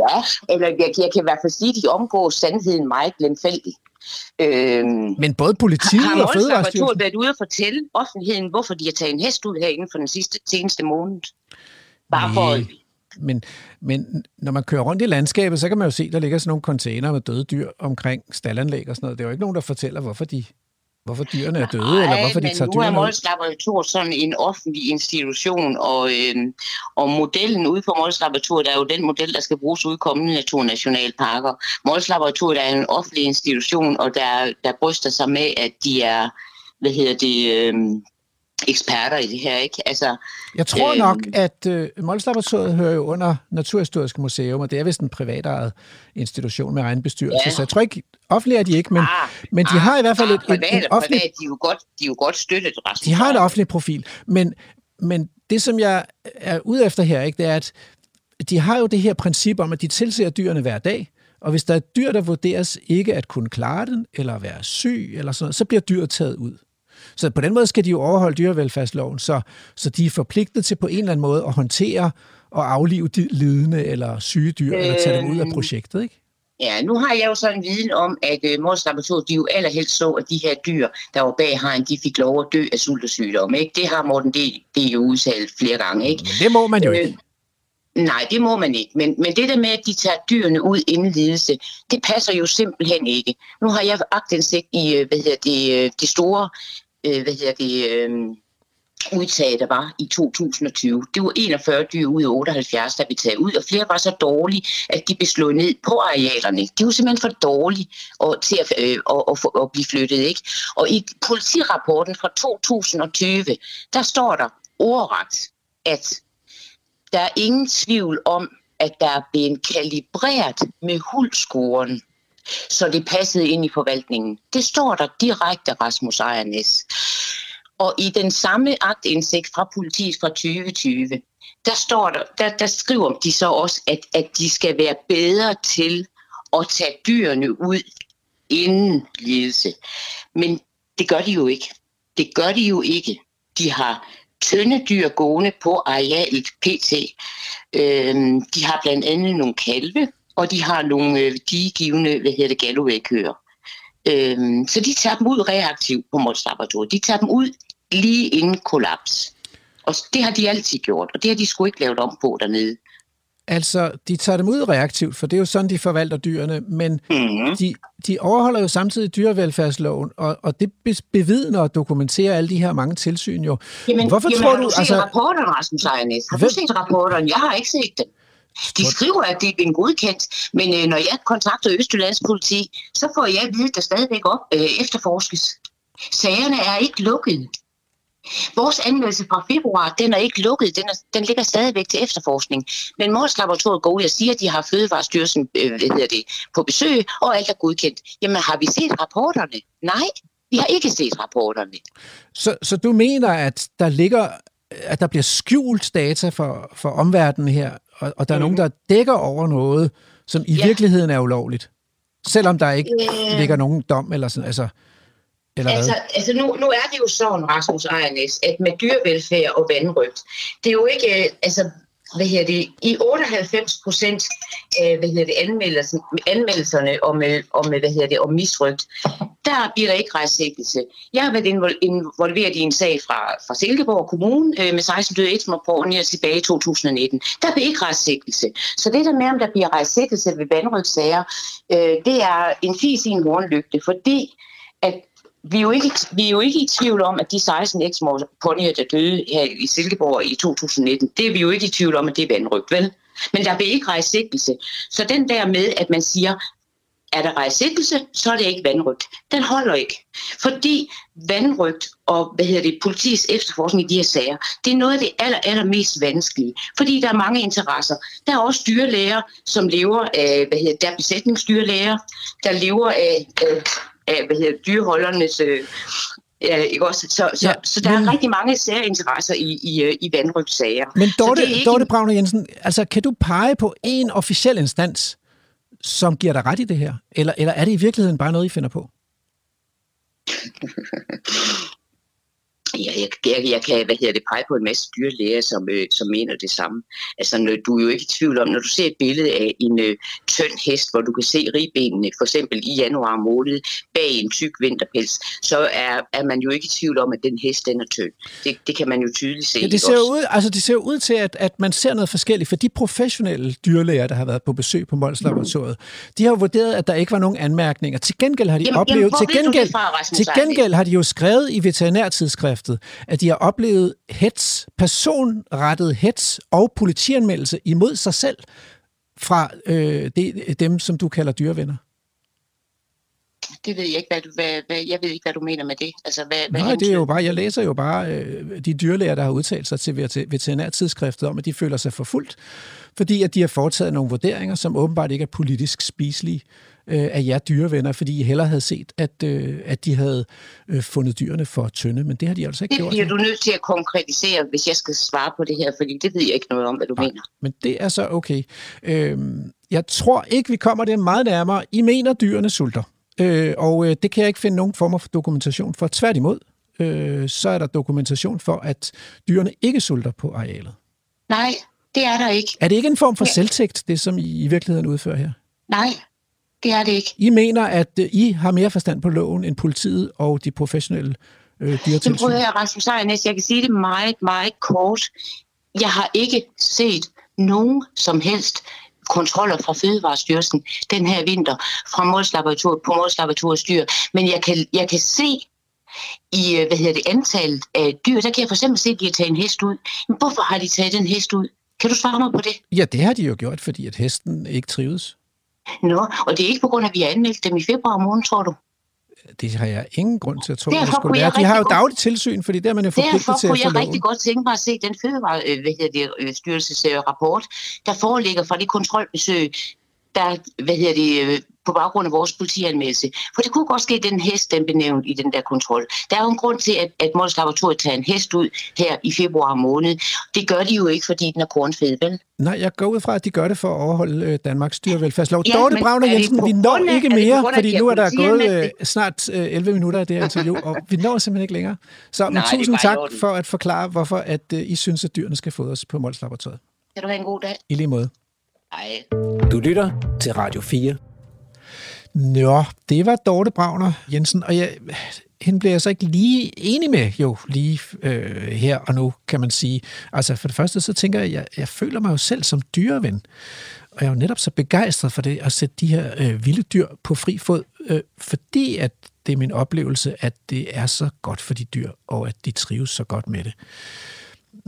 ja, eller jeg, jeg kan i hvert fald sige, at de omgår sandheden meget lemfældigt. Øhm, men både politiet har og Mols Laboratoriet Fødevarestyrelsen... været ude og fortælle offentligheden, hvorfor de har taget en hest ud her inden for den sidste, seneste måned? Bare for. Men, men når man kører rundt i landskabet, så kan man jo se, der ligger sådan nogle container med døde dyr omkring stallanlæg og sådan noget. Det er jo ikke nogen, der fortæller, hvorfor, de, hvorfor dyrene er døde, eller hvorfor de men tager nu er dyrene ud. Mols Laboratoriet sådan en offentlig institution, og, øhm, og modellen ude på Mols er jo den model, der skal bruges ude i kommende naturnationalparker. Mols er en offentlig institution, og der, der bryster sig med, at de er, hvad hedder det, øhm, eksperter i det her, ikke? Altså, Jeg tror Øhm. nok, at øh, Mols Laboratoriet hører jo under Naturhistorisk Museum, og det er vist en privatejet institution med egen bestyrelse. Ja. Så jeg tror ikke, offentlig er de ikke, men, ah, men de har i hvert fald ah, et, privat, en offentlig privat, de er jo godt, de er jo godt støttet, Rasmus. De har en offentlig profil, men, men det, som jeg er ude efter her, ikke, det er, at de har jo det her princip om, at de tilser dyrene hver dag, og hvis der er dyr, der vurderes ikke at kunne klare den, eller være syg, eller sådan noget, så bliver dyret taget ud. Så på den måde skal de jo overholde dyrevelfærdsloven, så, så de er forpligtet til på en eller anden måde at håndtere og aflive de lidende eller syge dyr, øh... eller tage dem ud af Øhm. projektet, ikke? Ja, nu har jeg jo sådan en viden om, at øh, Mors Laboratoriet, de jo allerhelst så, at de her dyr, der var bag hegn, de fik lov at dø af sult og sygdom. Ikke? Det har Morten det, det jo udtalt flere gange. Ikke? Men det må man jo Øh, ikke. Nej, det må man ikke. Men, men det der med, at de tager dyrene ud inden lidelse, det passer jo simpelthen ikke. Nu har jeg agtindsigt i, øh, hvad hedder det, øh, de store, øh, hvad hedder det, øh, udtag, der var i 2020. Det var 41 dyr ud af 78, der vi taget ud, og flere var så dårlige, at de blev slået ned på arealerne. De var simpelthen for dårlige og, til at, øh, og, og, og blive flyttet. Ikke? Og i politirapporten fra 2020, der står der ordret, at der er ingen tvivl om, at der er blevet kalibreret med huldscoren, så det passede ind i forvaltningen. Det står der direkte, Rasmus Ejernes. Og i den samme aktindsigt fra politiet fra 2020, der, står der, der, der skriver de så også, at, at de skal være bedre til at tage dyrene ud inden lidelse. Men det gør de jo ikke. Det gør de jo ikke. De har tynde dyr gående på arealet PT. Øhm, de har blandt andet nogle kalve, og de har nogle øh, digivende, hvad hedder det, Galloway-køer. Øhm, så de tager dem ud reaktivt på Mols Laboratoriet. De tager dem ud lige inden kollaps. Og det har de altid gjort, og det har de sgu ikke lavet om på dernede. Altså, de tager dem ud reaktivt, for det er jo sådan, de forvalter dyrene, men Mm-hmm. de, de overholder jo samtidig dyrevelfærdsloven, og, og det be- bevidner og dokumenterer alle de her mange tilsyn jo. Jamen, Hvorfor jamen, tror har du, du set altså... rapporterne, Rasmus Ejernes? Har Hvem- du set rapporterne? Jeg har ikke set dem. De skriver, at det er blevet godkendt, men øh, når jeg kontakter Østjyllands politi, så får jeg at vide, at der stadigvæk op, øh, efterforskes. Sagerne er ikke lukket. Vores anmeldelse fra februar, den er ikke lukket. Den, er, den ligger stadigvæk til efterforskning. Men Mors Laboratoriet går ud og siger, at de har Fødevarestyrelsen øh, hvad hedder det, på besøg, og alt er godkendt. Jamen, har vi set rapporterne? Nej, vi har ikke set rapporterne. Så, så du mener, at der ligger, at der bliver skjult data for, for omverdenen her, og, og der er nogen, der dækker over noget, som i Ja. virkeligheden er ulovligt? Selvom der ikke Øh. ligger nogen dom eller sådan, altså... Eller Altså, hvad? altså nu, nu er det jo sådan, Rasmus Ejernes, at med dyrevelfærd og vandrygt, det er jo ikke, øh, altså, hvad hedder det, i 98 procent af, hvad hedder det, anmeldelsen, anmeldelserne om, øh, om, hvad hedder det, om misrygt, der bliver der ikke rejst sigtelse. Jeg har været involveret i en sag fra, fra Silkeborg Kommune øh, med 16 døde eksmorpornier tilbage i 2019. Der blev ikke rejst sigtelse. Så det der med, om der bliver rejst sigtelse ved vandrygtsager, øh, det er en fis i en hornlygte, fordi at vi er, jo ikke, vi er jo ikke i tvivl om, at de 16 eksmorponyer, der døde her i Silkeborg i 2019, det er vi jo ikke i tvivl om, at det er vandrygt, vel? Men der blev ikke rejst sigtelse. Så den der med, at man siger, er der rejst sigtelse, så er det ikke vandrygt. Den holder ikke. Fordi vandrygt og hvad hedder det, politiets efterforskning i de her sager, det er noget af det aller, aller mest vanskelige. Fordi der er mange interesser. Der er også dyrlæger, som lever af, hvad hedder, der er besætningsdyrlæger, der lever af, af, af hvad hedder, dyreholdernes øh, Ja, ikke også? Så, så, Ja, ja, så der men- er rigtig mange særinteresser i, i, øh, i vandrygtssager. Men Så Dorte, det ikke Dorte Bragner Jensen, altså kan du pege på en officiel instans, som giver dig ret i det her? Eller, eller er det i virkeligheden bare noget, I finder på? Ja, jeg, jeg, jeg kan hvad hedder det, pege på en masse dyrlæger, som, øh, som mener det samme. Altså, når, du er jo ikke i tvivl om, når du ser et billede af en øh, tynd hest, hvor du kan se ribbenene, for eksempel i januar måned, bag en tyk vinterpels, så er, er man jo ikke i tvivl om, at den hest den er tynd. Det, det kan man jo tydeligt se. Ja, det ser også? ud, altså det ser ud til, at, at man ser noget forskelligt, for de professionelle dyrlæger, der har været på besøg på Mols Laboratoriet, de har jo vurderet, at der ikke var nogen anmærkninger. Til gengæld har de Jamen, oplevet, jamen, til gengæld, fra, til gengæld har de jo skrevet i veterinærtidsskriftet, at de har oplevet hets, personrettet hets og politianmeldelse imod sig selv fra øh, det, dem, som du kalder dyrevenner. Det ved jeg ikke, hvad du, hvad, hvad, jeg ved ikke, hvad du mener med det. Altså, hvad, hvad Nej, det er jo bare, jeg læser jo bare øh, de dyrlæger, der har udtalt sig til veter- veterinærtidsskriftet om, at de føler sig forfulgt, fordi at de har foretaget nogle vurderinger, som åbenbart ikke er politisk spiselige øh, af jer dyrevenner, fordi I hellere havde set, at, øh, at de havde øh, fundet dyrene for tynde, men det har de altså ikke Det gjort. bliver du nødt til at konkretisere, hvis jeg skal svare på det her, fordi det ved jeg ikke noget om, hvad du Nej. mener. Men det er så okay. Øhm, jeg tror ikke, vi kommer det meget nærmere. I mener, dyrene sulter. Øh, og øh, det kan jeg ikke finde nogen former for dokumentation for. Tværtimod, øh, så er der dokumentation for, at dyrene ikke sulter på arealet. Nej, det er der ikke. Er det ikke en form for Ja. selvtægt, det som I i virkeligheden udfører her? Nej, det er det ikke. I mener, at øh, I har mere forstand på loven end politiet og de professionelle øh, Så dyretilsyn? prøver jeg, Rasmus Ejernes, jeg kan sige det meget, meget kort. Jeg har ikke set nogen som helst kontroller fra Fødevarestyrelsen den her vinter fra Mols Laboratoriet på Mols Laboratoriets dyr. Men jeg kan, jeg kan se i øh, hvad hedder det, antallet af dyr, der kan jeg for eksempel se, at de har taget en hest ud. Men hvorfor har de taget den hest ud? Kan du svare mig på det? Ja, det har de jo gjort, fordi at hesten ikke trives. Nå, og det er ikke på grund af, at vi har anmeldt dem i februar måned, tror du? Det har jeg ingen grund til at tro, Derfor at det skulle kunne være. De har jo dagligt tilsyn, fordi der er man jo forpligtet Derfor til at kunne få jeg rigtig godt tænke mig at se den fødevare, øh, øh, øh, der foreligger fra det kontrolbesøg, der, hvad hedder det, på baggrund af vores politianmeldelse. For det kunne godt ske, at den hest, den blev nævnt i den der kontrol. Der er jo en grund til, at, at Mols Laboratoriet tager en hest ud her i februar måned. Det gør de jo ikke, fordi den er kornfed, vel? Nej, jeg går ud fra, at de gør det for at overholde øh, Danmarks dyrevelfærdslov. Ja, Dorte men Bragner er Jensen, vi når grund af- ikke er mere, grund af, fordi nu er der gået øh, snart øh, 11 minutter af det her interview, og vi når simpelthen ikke længere. Så Nej, tusind tak orden. for at forklare, hvorfor at øh, I synes, at dyrene skal fodres på Mols Laboratoriet. Kan du have en god dag? I lige måde. Hej. Du lytter til Radio 4. Nå, det var Dorte Bravner Jensen, og jeg, hende bliver jeg så ikke lige enig med, jo, lige øh, her og nu, kan man sige. Altså, for det første, så tænker jeg, jeg, jeg føler mig jo selv som dyreven, og jeg er jo netop så begejstret for det, at sætte de her øh, vilde dyr på fri fod, øh, fordi at det er min oplevelse, at det er så godt for de dyr, og at de trives så godt med det.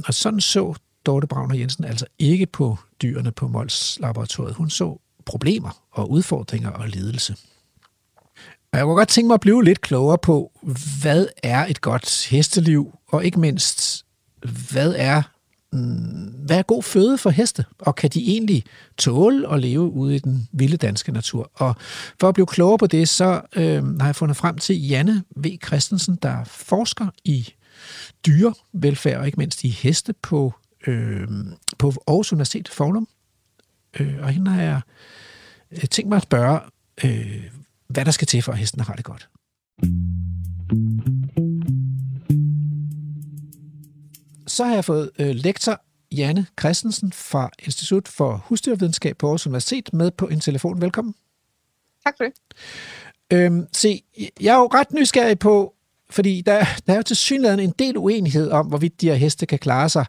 Og sådan så Dorte Bravner Jensen altså ikke på dyrene på Mols Laboratoriet. Hun så problemer og udfordringer og ledelse. Og jeg kunne godt tænke mig at blive lidt klogere på, hvad er et godt hesteliv, og ikke mindst, hvad er, mm, hvad er god føde for heste, og kan de egentlig tåle at leve ude i den vilde danske natur? Og for at blive klogere på det, så øh, har jeg fundet frem til Janne V. Christensen, der forsker i dyrevelfærd, og ikke mindst i heste på, øh, på Aarhus Universitet Forum. Øh, og hende har jeg øh, tænkt mig at spørge, øh, hvad der skal til for, at hesten har det godt. Så har jeg fået øh, lektor Janne Christensen fra Institut for Husdyrvidenskab på Aarhus Universitet med på en telefon. Velkommen. Tak for det. Øhm, se, jeg er jo ret nysgerrig på, fordi der, der er jo til synligheden en del uenighed om, hvorvidt de her heste kan klare sig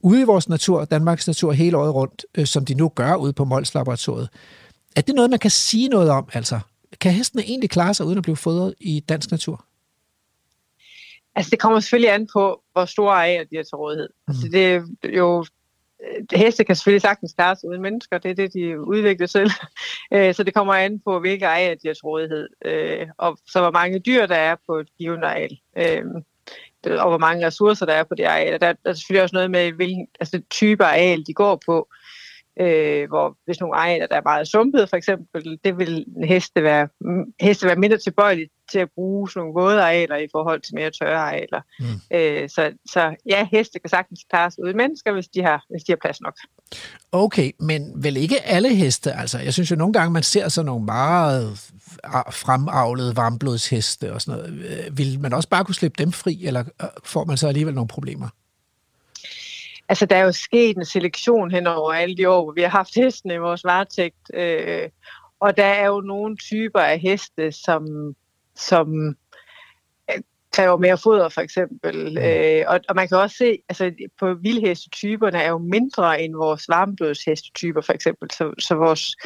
ude i vores natur, Danmarks natur, hele året rundt, øh, som de nu gør ude på Mols Laboratoriet. Er det noget, man kan sige noget om? Altså, kan hestene egentlig klare sig uden at blive fodret i dansk natur? Altså, det kommer selvfølgelig an på, hvor store arealer de har til rådighed. Mm. Altså, det er jo... øh, Heste kan selvfølgelig sagtens klare sig uden mennesker, det er det, de udvikler selv. Øh, Så det kommer an på, hvilke arealer de har til rådighed, øh, og så hvor mange dyr, der er på et givet areal. Og hvor mange ressourcer, der er på det areal. Der, der er selvfølgelig også noget med, hvilken altså, type areal de går på. Øh, hvor hvis nogle arealer, der er meget sumpet for eksempel, det vil heste være, heste være mindre tilbøjelige til at bruge sådan nogle våde arealer i forhold til mere tørre arealer. Mm. Øh, så, så ja, heste kan sagtens klare sig ud mennesker, hvis de, har, hvis de har plads nok. Okay, men vel ikke alle heste? Altså, jeg synes jo nogle gange, man ser sådan nogle meget fremavlede varmblodsheste og sådan noget. Øh, vil man også bare kunne slippe dem fri, eller øh, får man så alligevel nogle problemer? Altså, der er jo sket en selektion hen over alle de år, hvor vi har haft hestene i vores varetægt. Øh, og der er jo nogle typer af heste, som, som øh, kræver mere foder, for eksempel. Mm. Øh, og, og man kan også se, altså på vildhestetyperne er jo mindre end vores varmblodshestetyper, for eksempel. Så, så vores,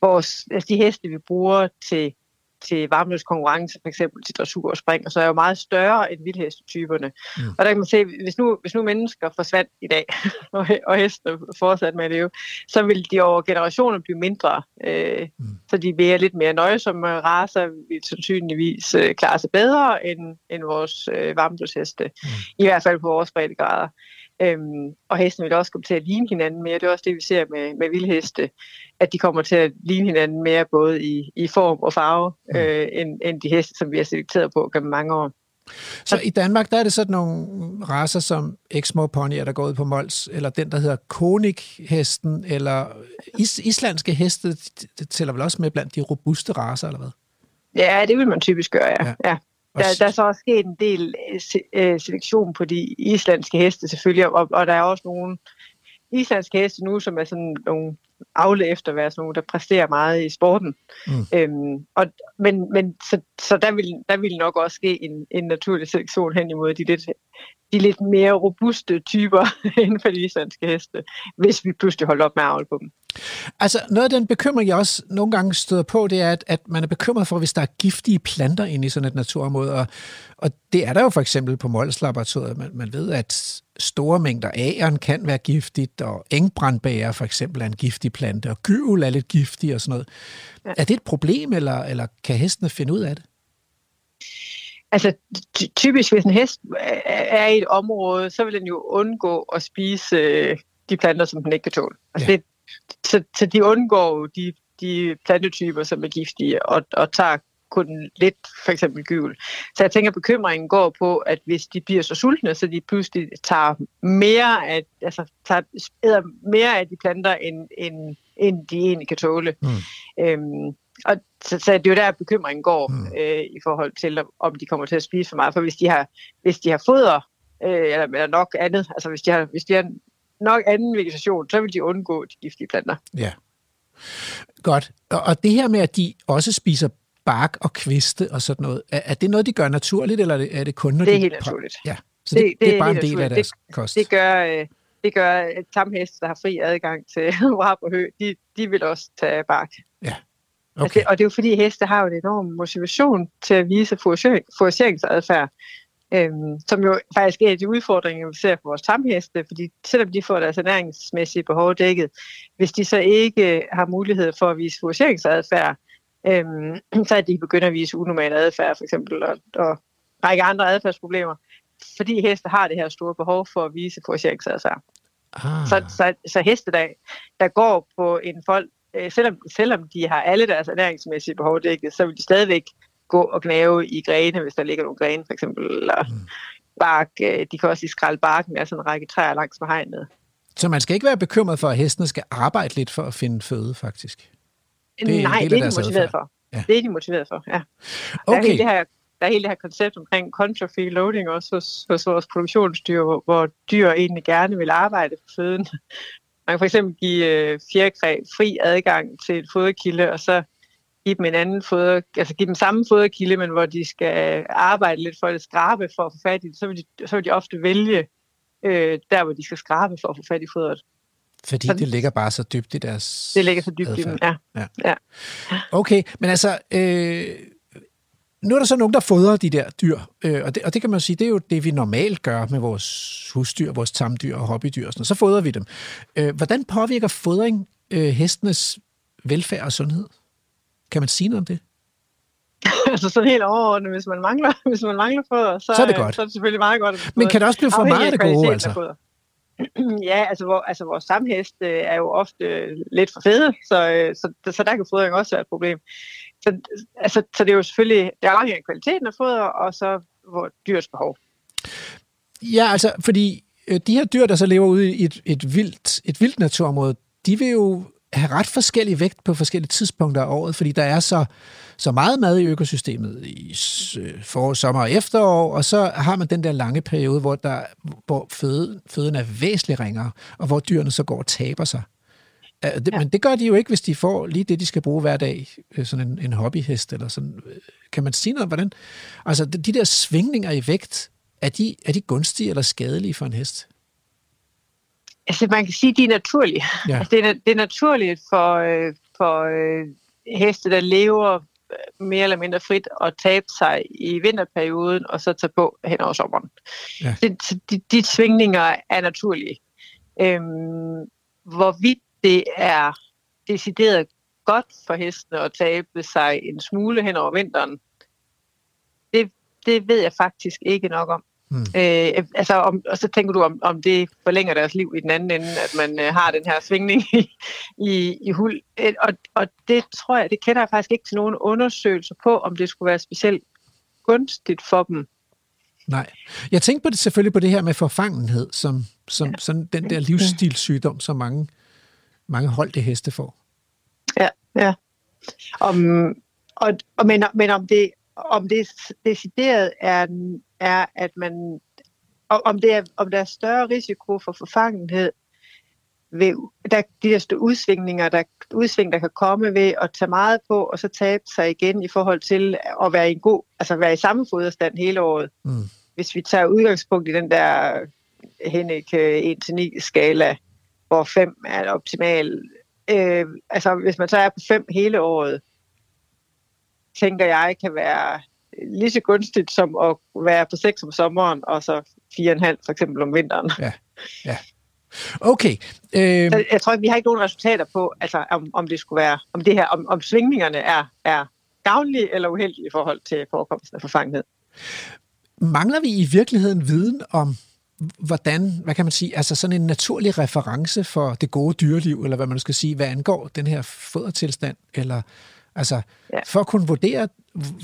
vores, altså de heste, vi bruger til til varmløskonkurrence, for eksempel til dressur og spring, og så er jo meget større end vildhestetyperne. Mm. Og der kan man se, hvis nu, hvis nu mennesker forsvandt i dag, og, og heste fortsat med det jo, så vil de over generationer blive mindre. Øh, mm. Så de mere lidt mere nøjsomme raser vil sandsynligvis øh, klare sig bedre end, end vores øh, varmblodsheste. Mm. I hvert fald på vores breddegrader. Øhm, og hesten vil også komme til at ligne hinanden mere. Det er også det, vi ser med, med vildheste, at de kommer til at ligne hinanden mere både i, i form og farve, mm. øh, end, end de heste, som vi har selekteret på gennem mange år. Så i Danmark, der er det sådan nogle raser som Exmoor Pony, der går ud på Mols, eller den, der hedder Konik-hesten, eller is- islandske heste, det tæller vel også med blandt de robuste raser, eller hvad? Ja, det vil man typisk gøre, ja. ja. ja. Der, der er så også sket en del øh, øh, selektion på de islandske heste selvfølgelig, og, og der er også nogle islandske heste nu, som er sådan nogle afle efter at være sådan nogle, der præsterer meget i sporten. Mm. Øhm, og, men men så, så der, vil, der vil nok også ske en, en naturlig selektion hen imod de lidt, de lidt mere robuste typer inden for de islandske heste, hvis vi pludselig holder op med at avle på dem. Altså, noget af den bekymring, jeg også nogle gange støder på, det er, at, at man er bekymret for, hvis der er giftige planter inde i sådan et naturområde. Og, og det er der jo for eksempel på Mols Laboratoriet. Man, man ved, at store mængder æren kan være giftigt, og engbrandbæger for eksempel er en giftig plante, og gyvel er lidt giftig og sådan noget. Ja. Er det et problem, eller, eller kan hestene finde ud af det? Altså typisk, hvis en hest er i et område, så vil den jo undgå at spise øh, de planter, som den ikke kan tåle. Altså, ja. det, så, så de undgår de, de plantetyper, som er giftige, og, og tager kun lidt, for eksempel gyvel. Så jeg tænker, at bekymringen går på, at hvis de bliver så sultne, så de pludselig tager mere af, altså tager, æder mere af de planter, end, end, end de egentlig kan tåle. Mm. Øhm, og så, så det er jo der, bekymringen går mm. øh, i forhold til, om de kommer til at spise for meget. For hvis de har, hvis de har foder, øh, eller, eller nok andet, altså hvis de har, hvis de har nok anden vegetation, så vil de undgå de giftige planter. Ja. Godt. Og, og det her med, at de også spiser bark og kviste og sådan noget, er, er det noget, de gør naturligt, eller er det, kun, når Det er de helt naturligt. Ja, så det, det, det, det er bare en del af deres det, kost. Det gør, øh, det gør tamheste, der har fri adgang til rap og hø, de, de vil også tage bark. Ja. Okay. Altså, og det er jo fordi, heste har jo en enorm motivation til at vise forageringsadfærd øhm, som jo faktisk er de udfordringer, vi ser for vores tamheste, fordi selvom de får deres ernæringsmæssige behov dækket, hvis de så ikke har mulighed for at vise forageringsadfærd, øhm, så er de begynder at vise unormal adfærd, for eksempel, og, og række andre adfærdsproblemer, fordi heste har det her store behov for at vise forageringsadfærd. Ah. Så, så, så heste, der, der går på en folk, øh, selvom, selvom de har alle deres ernæringsmæssige behov dækket, så vil de stadigvæk gå og gnave i grene, hvis der ligger nogle grene for eksempel, eller mm. bark. Øh, de kan også lige skralde barken af sådan en række træer langs med hegnet. Så man skal ikke være bekymret for, at hestene skal arbejde lidt for at finde føde, faktisk? Det Nej, det er de motiveret for. Ja. Det er de motiveret for, ja. Okay. Der er hele det her der er hele det her koncept omkring contra-free loading også hos, hos vores produktionsdyr, hvor, hvor dyr egentlig gerne vil arbejde for føden. Man kan for eksempel give øh, fjerkræ fri adgang til et foderkilde, og så give dem en anden foder, altså give dem samme foderkilde, men hvor de skal arbejde lidt for at skrabe for at få fat i det, så vil de, så vil de ofte vælge øh, der, hvor de skal skrabe for at få fat i fodret. Fordi så, det ligger bare så dybt i deres Det ligger så dybt adfærd. i dem, ja. ja. ja. Okay, men altså, øh, nu er der så nogen, der fodrer de der dyr, øh, og, det, og det kan man sige, det er jo det, vi normalt gør med vores husdyr, vores tamdyr og hobbydyr og sådan. Så fodrer vi dem. Øh, hvordan påvirker fodring øh, hestenes velfærd og sundhed? Kan man sige noget om det? altså sådan helt overordnet, hvis man mangler, hvis man mangler foder, så, så er det godt. Så er det selvfølgelig meget godt. Men kan det også blive for meget af det gode, altså? ja, altså, hvor, altså vores stamheste øh, er jo ofte øh, lidt for fede, så, øh, så, så der kan fodring også være et problem. Så, altså, så det er jo selvfølgelig, det afhænger af kvaliteten af foder, og så hvor dyrets behov. Ja, altså, fordi øh, de her dyr, der så lever ude i et, et, vildt, et vildt naturområde, de vil jo have ret forskellig vægt på forskellige tidspunkter af året, fordi der er så, så meget mad i økosystemet i forår, sommer og efterår, og så har man den der lange periode, hvor, der, hvor føden, føden er væsentligt ringere, og hvor dyrene så går og taber sig. Det, ja. Men det gør de jo ikke, hvis de får lige det, de skal bruge hver dag, øh, sådan en, en hobbyhest eller sådan. Kan man sige noget hvordan... Altså, de der svingninger i vægt, er de, er de gunstige eller skadelige for en hest? Altså, man kan sige, at de er naturlige. Ja. Altså, det, er, det er naturligt for, øh, for øh, heste, der lever øh, mere eller mindre frit og tabe sig i vinterperioden, og så tage på hen over sommeren. Ja. Det, de, de svingninger er naturlige. Øhm, hvorvidt det er decideret godt for hestene at tabe sig en smule hen over vinteren, det, det ved jeg faktisk ikke nok om. Mm. Øh, altså om, og så tænker du, om, om det forlænger deres liv i den anden ende, at man øh, har den her svingning i, i, i hul. Øh, og, og det tror jeg, det kender jeg faktisk ikke til nogen undersøgelser på, om det skulle være specielt gunstigt for dem. Nej. Jeg tænkte på det, selvfølgelig på det her med forfangenhed, som, som ja. sådan den der livsstilssygdom, som mange, mange holdte heste får. Ja, ja. Om, og, og men, men om det, om det decideret er, er at man, om, det er, om der er større risiko for forfangenhed ved der, de der udsvingninger, der, udsving, der kan komme ved at tage meget på, og så tabe sig igen i forhold til at være i en god, altså være i samme foderstand hele året. Mm. Hvis vi tager udgangspunkt i den der Henrik 1-9 skala, hvor 5 er optimal. Øh, altså hvis man så er på 5 hele året, tænker jeg, kan være lige så gunstigt som at være på 6 om sommeren, og så 4,5 for eksempel om vinteren. Ja, ja. Okay. Øh... Jeg, jeg tror ikke, vi har ikke nogen resultater på, altså, om, om det skulle være, om det her, om, om svingningerne er, er gavnlige eller uheldige i forhold til forekomsten af forfangenhed. Mangler vi i virkeligheden viden om, hvordan, hvad kan man sige, altså sådan en naturlig reference for det gode dyreliv, eller hvad man skal sige, hvad angår den her fodertilstand, eller Altså, ja. for at kunne vurdere,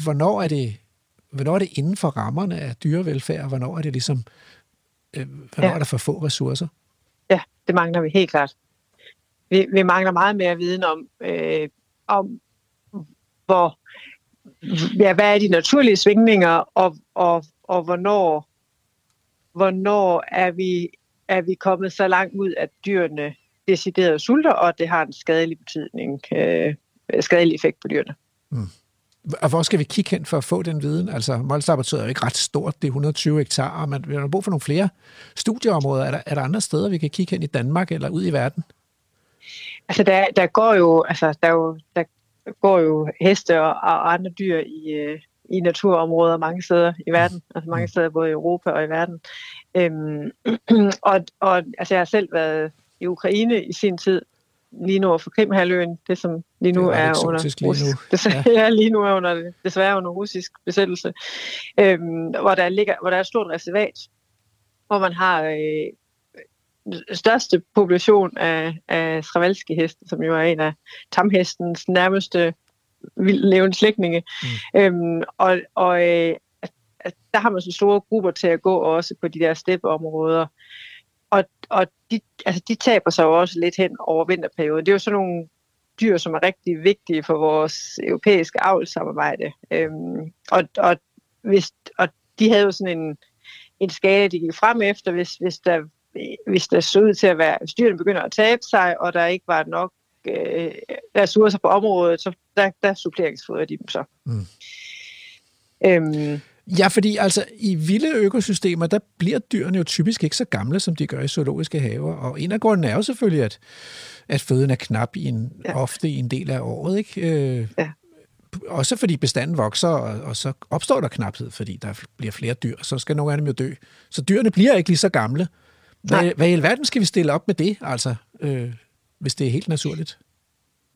hvornår er det, hvornår er det inden for rammerne af dyrevelfærd, og hvornår er det ligesom, øh, hvornår ja. er der for få ressourcer? Ja, det mangler vi helt klart. Vi, vi mangler meget mere viden om, øh, om hvor, ja, hvad er de naturlige svingninger, og, og, og hvornår, hvornår er vi, er vi kommet så langt ud, at dyrene decideret sulter, og det har en skadelig betydning øh, Øh, skadelig effekt på dyrene. Mm. Og hvor skal vi kigge hen for at få den viden? Altså, Mols er jo ikke ret stort, det er 120 hektar, men vi har brug for nogle flere studieområder. Er der, er der andre steder, vi kan kigge hen i Danmark eller ud i verden? Altså, der, der går jo, altså, der, jo, der går jo heste og, og andre dyr i, øh, i naturområder mange steder i verden, altså mange mm. steder både i Europa og i verden. Øhm, og, og altså, jeg har selv været i Ukraine i sin tid, lige nord for Krimhaløen, det som lige nu er, er under lige nu. Desværre, ja. lige nu er under desværre under russisk besættelse, øhm, hvor der ligger, hvor der er et stort reservat, hvor man har øh, største population af, af stravalske heste, som jo er en af tamhestens nærmeste levende slægtninge. Mm. Øhm, og og øh, der har man så store grupper til at gå også på de der steppeområder. Og, og de, altså, de taber sig jo også lidt hen over vinterperioden. Det er jo sådan nogle dyr, som er rigtig vigtige for vores europæiske avlssamarbejde. Øhm, og, og, hvis, og de havde jo sådan en, en skala, de gik frem efter, hvis, hvis, der, hvis der så ud til at være, hvis dyrene begynder at tabe sig, og der ikke var nok øh, ressourcer på området, så der, der suppleringsfoder de dem så. Mm. Øhm, Ja, fordi altså i vilde økosystemer, der bliver dyrene jo typisk ikke så gamle, som de gør i zoologiske haver. Og en af grundene er jo selvfølgelig, at, at føden er knap i en, ja. ofte i en del af året. Ikke? Øh, ja. Også fordi bestanden vokser, og, og så opstår der knaphed, fordi der bliver flere dyr, så skal nogle af dem jo dø. Så dyrene bliver ikke lige så gamle. Hvad, hvad i alverden skal vi stille op med det, altså, øh, hvis det er helt naturligt?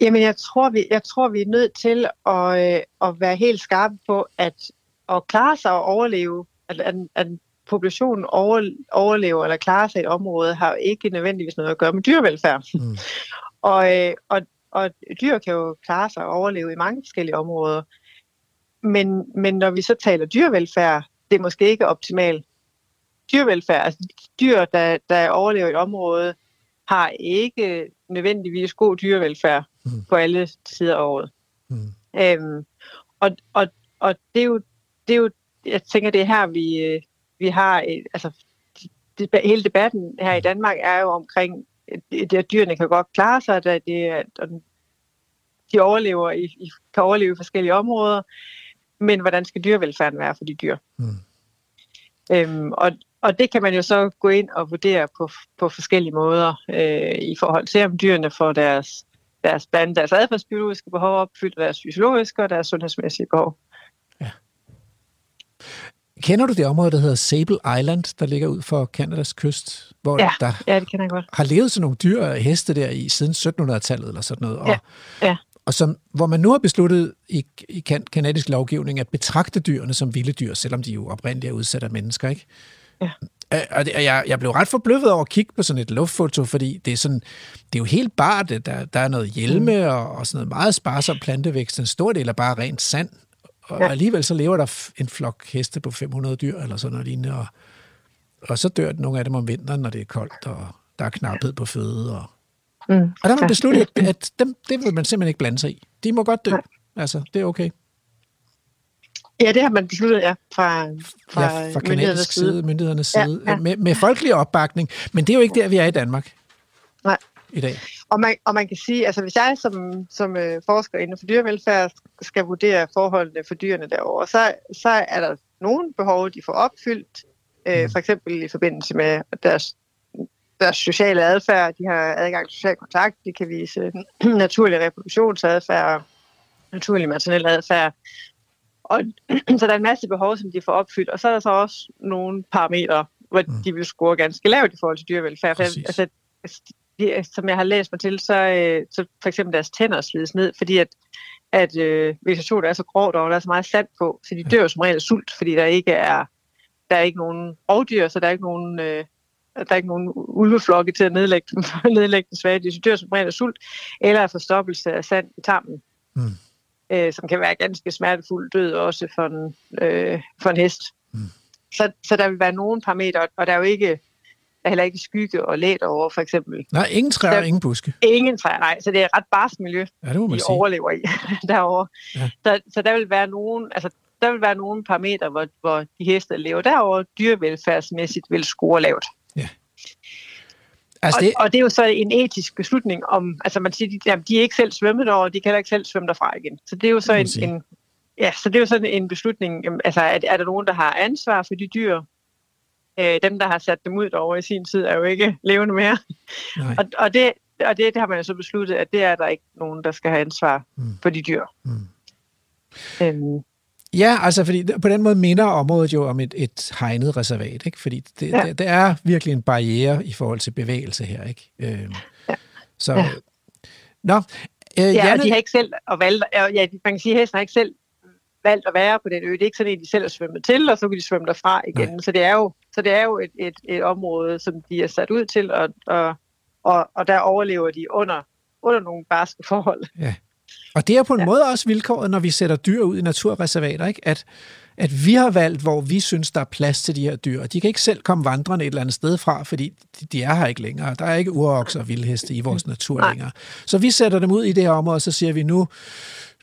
Jamen, jeg tror, vi, jeg tror, vi er nødt til at, øh, at være helt skarpe på, at at klare sig og overleve, at, at, at populationen over, overlever eller klarer sig i et område, har jo ikke nødvendigvis noget at gøre med dyrevelfærd. Mm. og, øh, og, og dyr kan jo klare sig og overleve i mange forskellige områder. Men, men når vi så taler dyrevelfærd, det er måske ikke optimalt. Dyrevelfærd, altså dyr, der, der overlever i et område, har ikke nødvendigvis god dyrevelfærd mm. på alle sider af året. Mm. Øhm, og, og, og det er jo, det er jo, jeg tænker, det er her, vi, vi har, et, altså, det, hele debatten her i Danmark er jo omkring, det, at dyrene kan godt klare sig, at, det, at de overlever i, i, kan overleve i forskellige områder, men hvordan skal dyrevelfærden være for de dyr? Mm. Øhm, og, og det kan man jo så gå ind og vurdere på, på forskellige måder øh, i forhold til, om dyrene får deres, deres, blandt deres adfærdsbiologiske behov opfyldt, deres fysiologiske og deres sundhedsmæssige behov. Kender du det område, der hedder Sable Island, der ligger ud for Kanadas kyst? Hvor ja, der ja, det kender jeg godt. har levet sådan nogle dyr og heste der i siden 1700-tallet eller sådan noget. Og, ja, ja. og som, hvor man nu har besluttet i, i kan, kanadisk lovgivning at betragte dyrene som vilde dyr, selvom de jo oprindeligt er udsat af mennesker, ikke? Ja. Og det, jeg, jeg blev ret forbløffet over at kigge på sådan et luftfoto, fordi det er, sådan, det er jo helt bare, det, der, der er noget hjelme mm. og, og sådan noget meget sparsom plantevækst. En stor del er bare rent sand. Og ja. alligevel så lever der en flok heste på 500 dyr eller sådan noget lignende. Og, og så dør nogle af dem om vinteren, når det er koldt, og der er knaphed på føde. Og, mm. og der har man besluttet, at, at dem, det vil man simpelthen ikke blande sig i. De må godt dø. Altså, det er okay. Ja, det har man besluttet, ja, fra, fra, ja, fra myndighedernes side, side, myndighedernes side, ja, ja. Med, med folkelig opbakning. Men det er jo ikke der, vi er i Danmark. Nej. I dag. Og man, og man kan sige, altså hvis jeg som, som øh, forsker inden for dyrevelfærd skal vurdere forholdene for dyrene derovre, så, så er der nogle behov, de får opfyldt, øh, mm. for eksempel i forbindelse med deres, deres sociale adfærd, de har adgang til social kontakt, de kan vise naturlig reproduktionsadfærd, naturlig maternel adfærd, og, så der er en masse behov, som de får opfyldt. Og så er der så også nogle parametre, hvor mm. de vil score ganske lavt i forhold til dyrevelfærd. For, altså, de, som jeg har læst mig til, så, øh, så for eksempel deres tænder slides ned, fordi at, at øh, vegetationen er så grovt, og der er så meget sand på, så de dør som regel af sult, fordi der ikke er, der er ikke nogen rovdyr, så der er ikke nogen, øh, der er ikke nogen ulveflokke til at nedlægge, nedlægge den svage. De dør som regel af sult, eller af forstoppelse af sand i tarmen. Mm øh, som kan være ganske smertefuld død også for en, øh, for en hest. Mm. Så, så der vil være nogle parametre, og der er jo ikke er heller ikke skygge og læt over, for eksempel. Nej, ingen træer og ingen buske. Ingen træer, nej. Så det er et ret barsk miljø, ja, det må man de sige. overlever i derovre. Ja. Så, så der vil være nogle, altså, der vil være nogle parametre, hvor, hvor de heste lever derovre, dyrevelfærdsmæssigt vil score lavt. Ja. Altså det... Og, og det er jo så en etisk beslutning om, altså man siger, de, jamen, de er ikke selv svømmet over, de kan heller ikke selv svømme derfra igen. Så det er jo så en, en, ja, så det er jo sådan en beslutning, altså er, er der nogen, der har ansvar for de dyr? Øh, dem, der har sat dem ud over i sin tid, er jo ikke levende mere. Og, og, det, og det, det har man jo så besluttet, at det er der ikke nogen, der skal have ansvar mm. for de dyr. Mm. Øhm, Ja, altså fordi på den måde minder området jo om et, et hegnet reservat, ikke? fordi det, ja. det, det er virkelig en barriere i forhold til bevægelse her. ikke. Øh, ja. Så, ja. Nå, øh, ja, Janne... og de har ikke selv og valgt, ja, man kan sige, at hesten har ikke selv valgt at være på den ø. Det er ikke sådan, at de selv er svømmet til, og så kan de svømme derfra igen. Nej. Så det er jo, så det er jo et, et, et område, som de er sat ud til, og, og, og, og der overlever de under, under nogle barske forhold. Ja. Og det er på en ja. måde også vilkåret, når vi sætter dyr ud i naturreservater, ikke? At, at vi har valgt, hvor vi synes, der er plads til de her dyr. De kan ikke selv komme vandrende et eller andet sted fra, fordi de er her ikke længere. Der er ikke urokser og vildheste i vores natur Nej. længere. Så vi sætter dem ud i det her område, og så siger vi nu,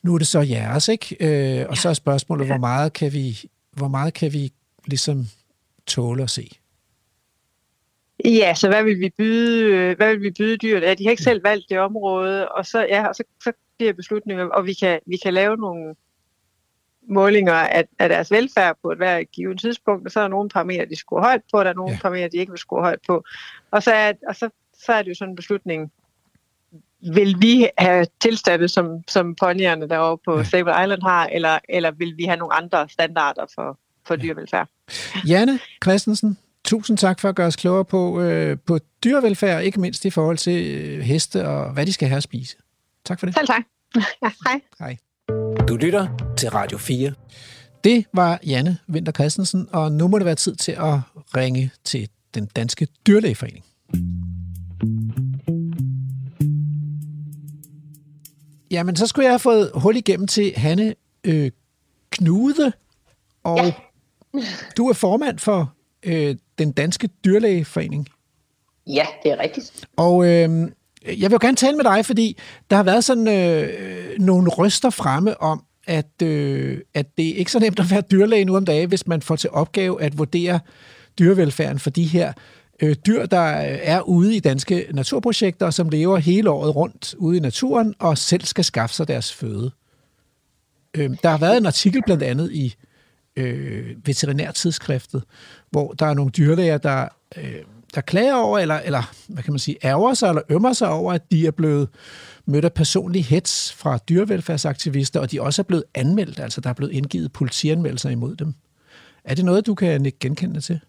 nu er det så jeres, ikke? Øh, og så er spørgsmålet, hvor meget kan vi, hvor meget kan vi ligesom tåle at se? Ja, så hvad vil vi byde, hvad vil vi byde dyrt? Ja, de har ikke selv valgt det område, og så, ja, og så, så de her beslutninger, og vi kan, vi kan lave nogle målinger af, af deres velfærd på et hvert givet tidspunkt, og så er der nogle parametre, de scorer højt på, og der er nogle ja. parametre, de ikke vil score højt på. Og så er, og så, så er det jo sådan en beslutning, vil vi have tilstande, som, som ponyerne derovre på ja. Sable Island har, eller, eller vil vi have nogle andre standarder for, for dyrevelfærd? Janne Christensen, tusind tak for at gøre os klogere på, øh, på dyrevelfærd, ikke mindst i forhold til øh, heste og hvad de skal have at spise. Tak for det. Selv tak. Ja, hej. Hej. Du lytter til Radio 4. Det var Janne Winter Christensen, og nu må det være tid til at ringe til den danske dyrlægeforening. Jamen, så skulle jeg have fået hul igennem til Hanne øh, Knude, og ja. Du er formand for øh, den danske dyrlægeforening. Ja, det er rigtigt. Og øh, jeg vil jo gerne tale med dig, fordi der har været sådan øh, nogle røster fremme om, at, øh, at det ikke er så nemt at være dyrlæge nu om dagen, hvis man får til opgave at vurdere dyrevelfærden for de her øh, dyr, der er ude i danske naturprojekter, som lever hele året rundt ude i naturen og selv skal skaffe sig deres føde. Øh, der har været en artikel blandt andet i øh, veterinærtidsskriftet, hvor der er nogle dyrlæger, der, øh, der klager over, eller, eller hvad kan man sige, ærger sig eller ømmer sig over, at de er blevet mødt af personlig hets fra dyrevelfærdsaktivister, og de også er blevet anmeldt, altså der er blevet indgivet politianmeldelser imod dem. Er det noget, du kan genkende til?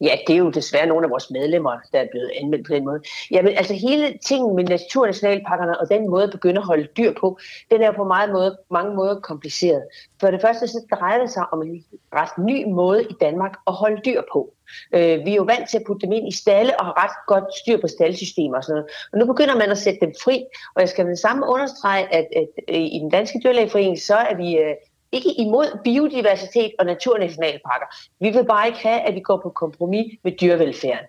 Ja, det er jo desværre nogle af vores medlemmer, der er blevet anmeldt på den måde. Jamen, altså hele tingen med naturnationalparkerne og den måde at begynde at holde dyr på, den er jo på meget måde, mange måder kompliceret. For det første så drejer det sig om en ret ny måde i Danmark at holde dyr på. Øh, vi er jo vant til at putte dem ind i stalle og har ret godt styr på staldsystemer og sådan noget. Og nu begynder man at sætte dem fri, og jeg skal med det samme understrege, at, at, at i den danske dyrlægeforening, så er vi øh, ikke imod biodiversitet og naturnationalparker. Vi vil bare ikke have, at vi går på kompromis med dyrevelfærden.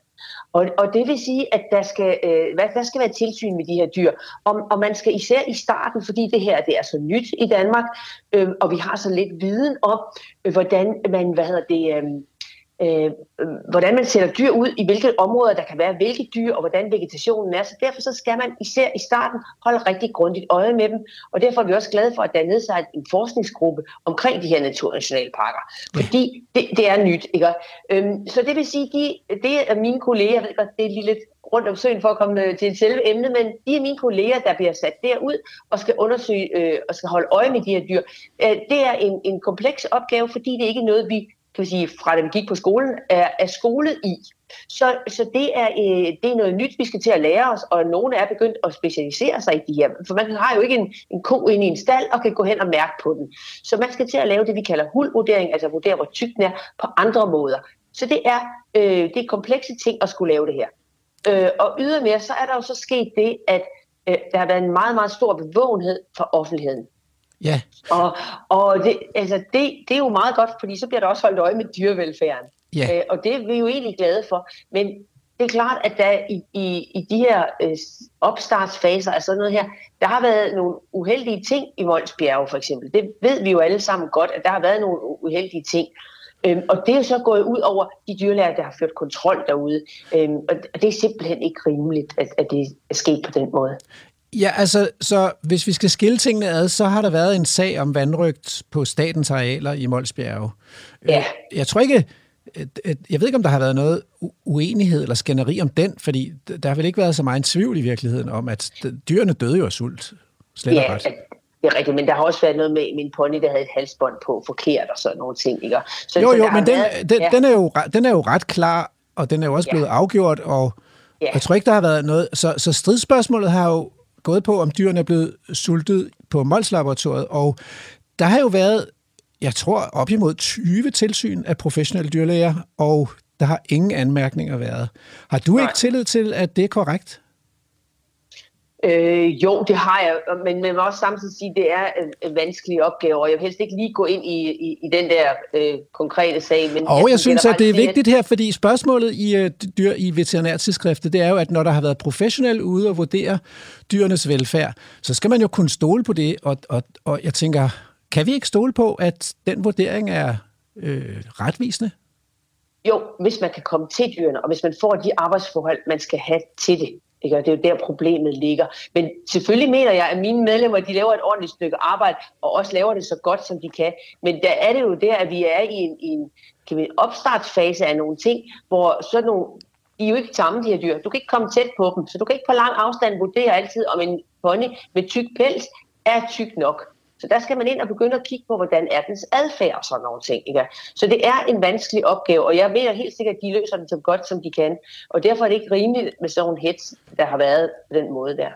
Og, og det vil sige, at der skal, øh, der skal være tilsyn med de her dyr. Og, og man skal især i starten, fordi det her det er så nyt i Danmark, øh, og vi har så lidt viden om, øh, hvordan man, hvad hedder det, øh, øh, hvordan man sætter dyr ud, i hvilke områder der kan være hvilke dyr, og hvordan vegetationen er. Så derfor så skal man især i starten holde rigtig grundigt øje med dem, og derfor er vi også glade for, at der er nedsat en forskningsgruppe omkring de her naturnationalparker, fordi det, det er nyt. Ikke? Øhm, så det vil sige, de, det er mine kolleger, jeg ved godt, det er lidt rundt om søen for at komme øh, til et selve emne, men de er mine kolleger, der bliver sat derud og skal undersøge øh, og skal holde øje med de her dyr. Øh, det er en, en kompleks opgave, fordi det er ikke noget, vi kan sige, fra da vi gik på skolen, er, er skolet i. Så, så det, er, øh, det er noget nyt, vi skal til at lære os, og nogle er begyndt at specialisere sig i de her. For man har jo ikke en, en ko inde i en stald og kan gå hen og mærke på den. Så man skal til at lave det, vi kalder hulvurdering, altså vurdere, hvor tyk den er, på andre måder. Så det er, øh, det er komplekse ting at skulle lave det her. Øh, og ydermere, så er der jo så sket det, at øh, der har været en meget, meget stor bevågenhed for offentligheden. Ja. Og, og det, altså det, det er jo meget godt, fordi så bliver der også holdt øje med dyrevelfærden. Ja. Øh, og det er vi jo egentlig glade for. Men det er klart, at der i, i, i de her øh, opstartsfaser af sådan noget her, der har været nogle uheldige ting i Voldsbjerge for eksempel. Det ved vi jo alle sammen godt, at der har været nogle uheldige ting. Øhm, og det er jo så gået ud over de dyrlæger, der har ført kontrol derude. Øhm, og det er simpelthen ikke rimeligt, at, at det er sket på den måde. Ja, altså, så hvis vi skal skille tingene ad, så har der været en sag om vandrygt på statens arealer i Molsbjerge. Ja. Øh, jeg tror ikke, jeg ved ikke, om der har været noget uenighed eller skænderi om den, fordi der har vel ikke været så meget en tvivl i virkeligheden om, at dyrene døde jo af sult. Slet ja, ret. det er rigtigt, men der har også været noget med min pony, der havde et halsbånd på forkert og sådan nogle ting. Ikke? Så, jo, så jo, men den, været, den, ja. den, er jo, den er jo ret klar, og den er jo også ja. blevet afgjort, og ja. jeg tror ikke, der har været noget... Så, så stridsspørgsmålet har jo gået på, om dyrene er blevet sultet på Mols-laboratoriet, og der har jo været, jeg tror, op imod 20 tilsyn af professionelle dyrlæger, og der har ingen anmærkninger været. Har du Nej. ikke tillid til, at det er korrekt? Øh, jo, det har jeg, men man må også samtidig sige, at det er en, vanskelig opgave, og jeg vil helst ikke lige gå ind i, i, i den der øh, konkrete sag. Men og jeg, jeg synes, at det er vigtigt her, fordi spørgsmålet i, uh, dyr, i veterinærtidsskriftet, det er jo, at når der har været professionelle ude og vurdere dyrenes velfærd, så skal man jo kunne stole på det, og, og, og jeg tænker, kan vi ikke stole på, at den vurdering er øh, retvisende? Jo, hvis man kan komme til dyrene, og hvis man får de arbejdsforhold, man skal have til det. Ikke? Og det er jo der problemet ligger. Men selvfølgelig mener jeg, at mine medlemmer de laver et ordentligt stykke arbejde, og også laver det så godt, som de kan. Men der er det jo der, at vi er i en, i en kan vi, opstartsfase af nogle ting, hvor sådan nogle de er jo ikke samme, de her dyr. Du kan ikke komme tæt på dem, så du kan ikke på lang afstand vurdere altid, om en pony med tyk pels er tyk nok. Så der skal man ind og begynde at kigge på, hvordan er dens adfærd og sådan nogle ting. Ikke? Så det er en vanskelig opgave, og jeg mener helt sikkert, at de løser den så godt, som de kan. Og derfor er det ikke rimeligt med sådan en hets, der har været på den måde der.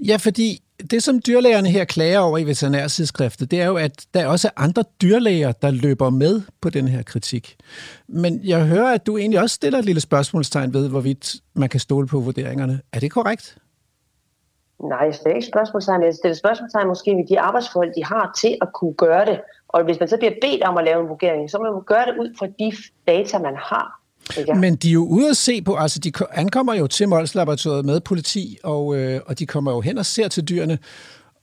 Ja, fordi det, som dyrlægerne her klager over i veterinærsidsskriftet, det er jo, at der er også andre dyrlæger, der løber med på den her kritik. Men jeg hører, at du egentlig også stiller et lille spørgsmålstegn ved, hvorvidt man kan stole på vurderingerne. Er det korrekt? Nej, jeg stiller ikke spørgsmålstegn. Jeg stiller spørgsmålstegn måske ved de arbejdsforhold, de har til at kunne gøre det. Og hvis man så bliver bedt om at lave en vurdering, så må man gøre det ud fra de data, man har. Ja. Men de er jo ude at se på, altså de ankommer jo til Mols Laboratoriet med politi, og, øh, og de kommer jo hen og ser til dyrene.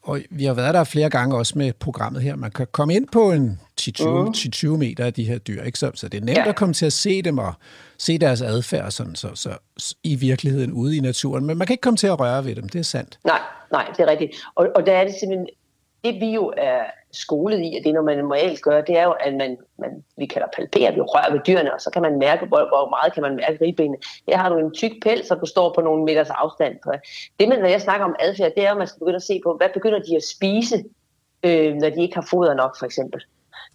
Og vi har været der flere gange også med programmet her. Man kan komme ind på en 10-20 mm. meter af de her dyr, ikke? Så, så det er nemt ja. at komme til at se dem og se deres adfærd sådan, så, så, i virkeligheden ude i naturen. Men man kan ikke komme til at røre ved dem, det er sandt. Nej, nej, det er rigtigt. Og, og der er det simpelthen, det vi jo er skolet i, at det når man normalt gør, det er jo, at man, man vi kalder palpere, vi rører ved dyrene, og så kan man mærke, hvor, hvor meget kan man mærke ribbenene. Her har du en tyk pels, så du står på nogle meters afstand. Det, men når jeg snakker om adfærd, det er, at man skal begynde at se på, hvad begynder de at spise, øh, når de ikke har foder nok, for eksempel.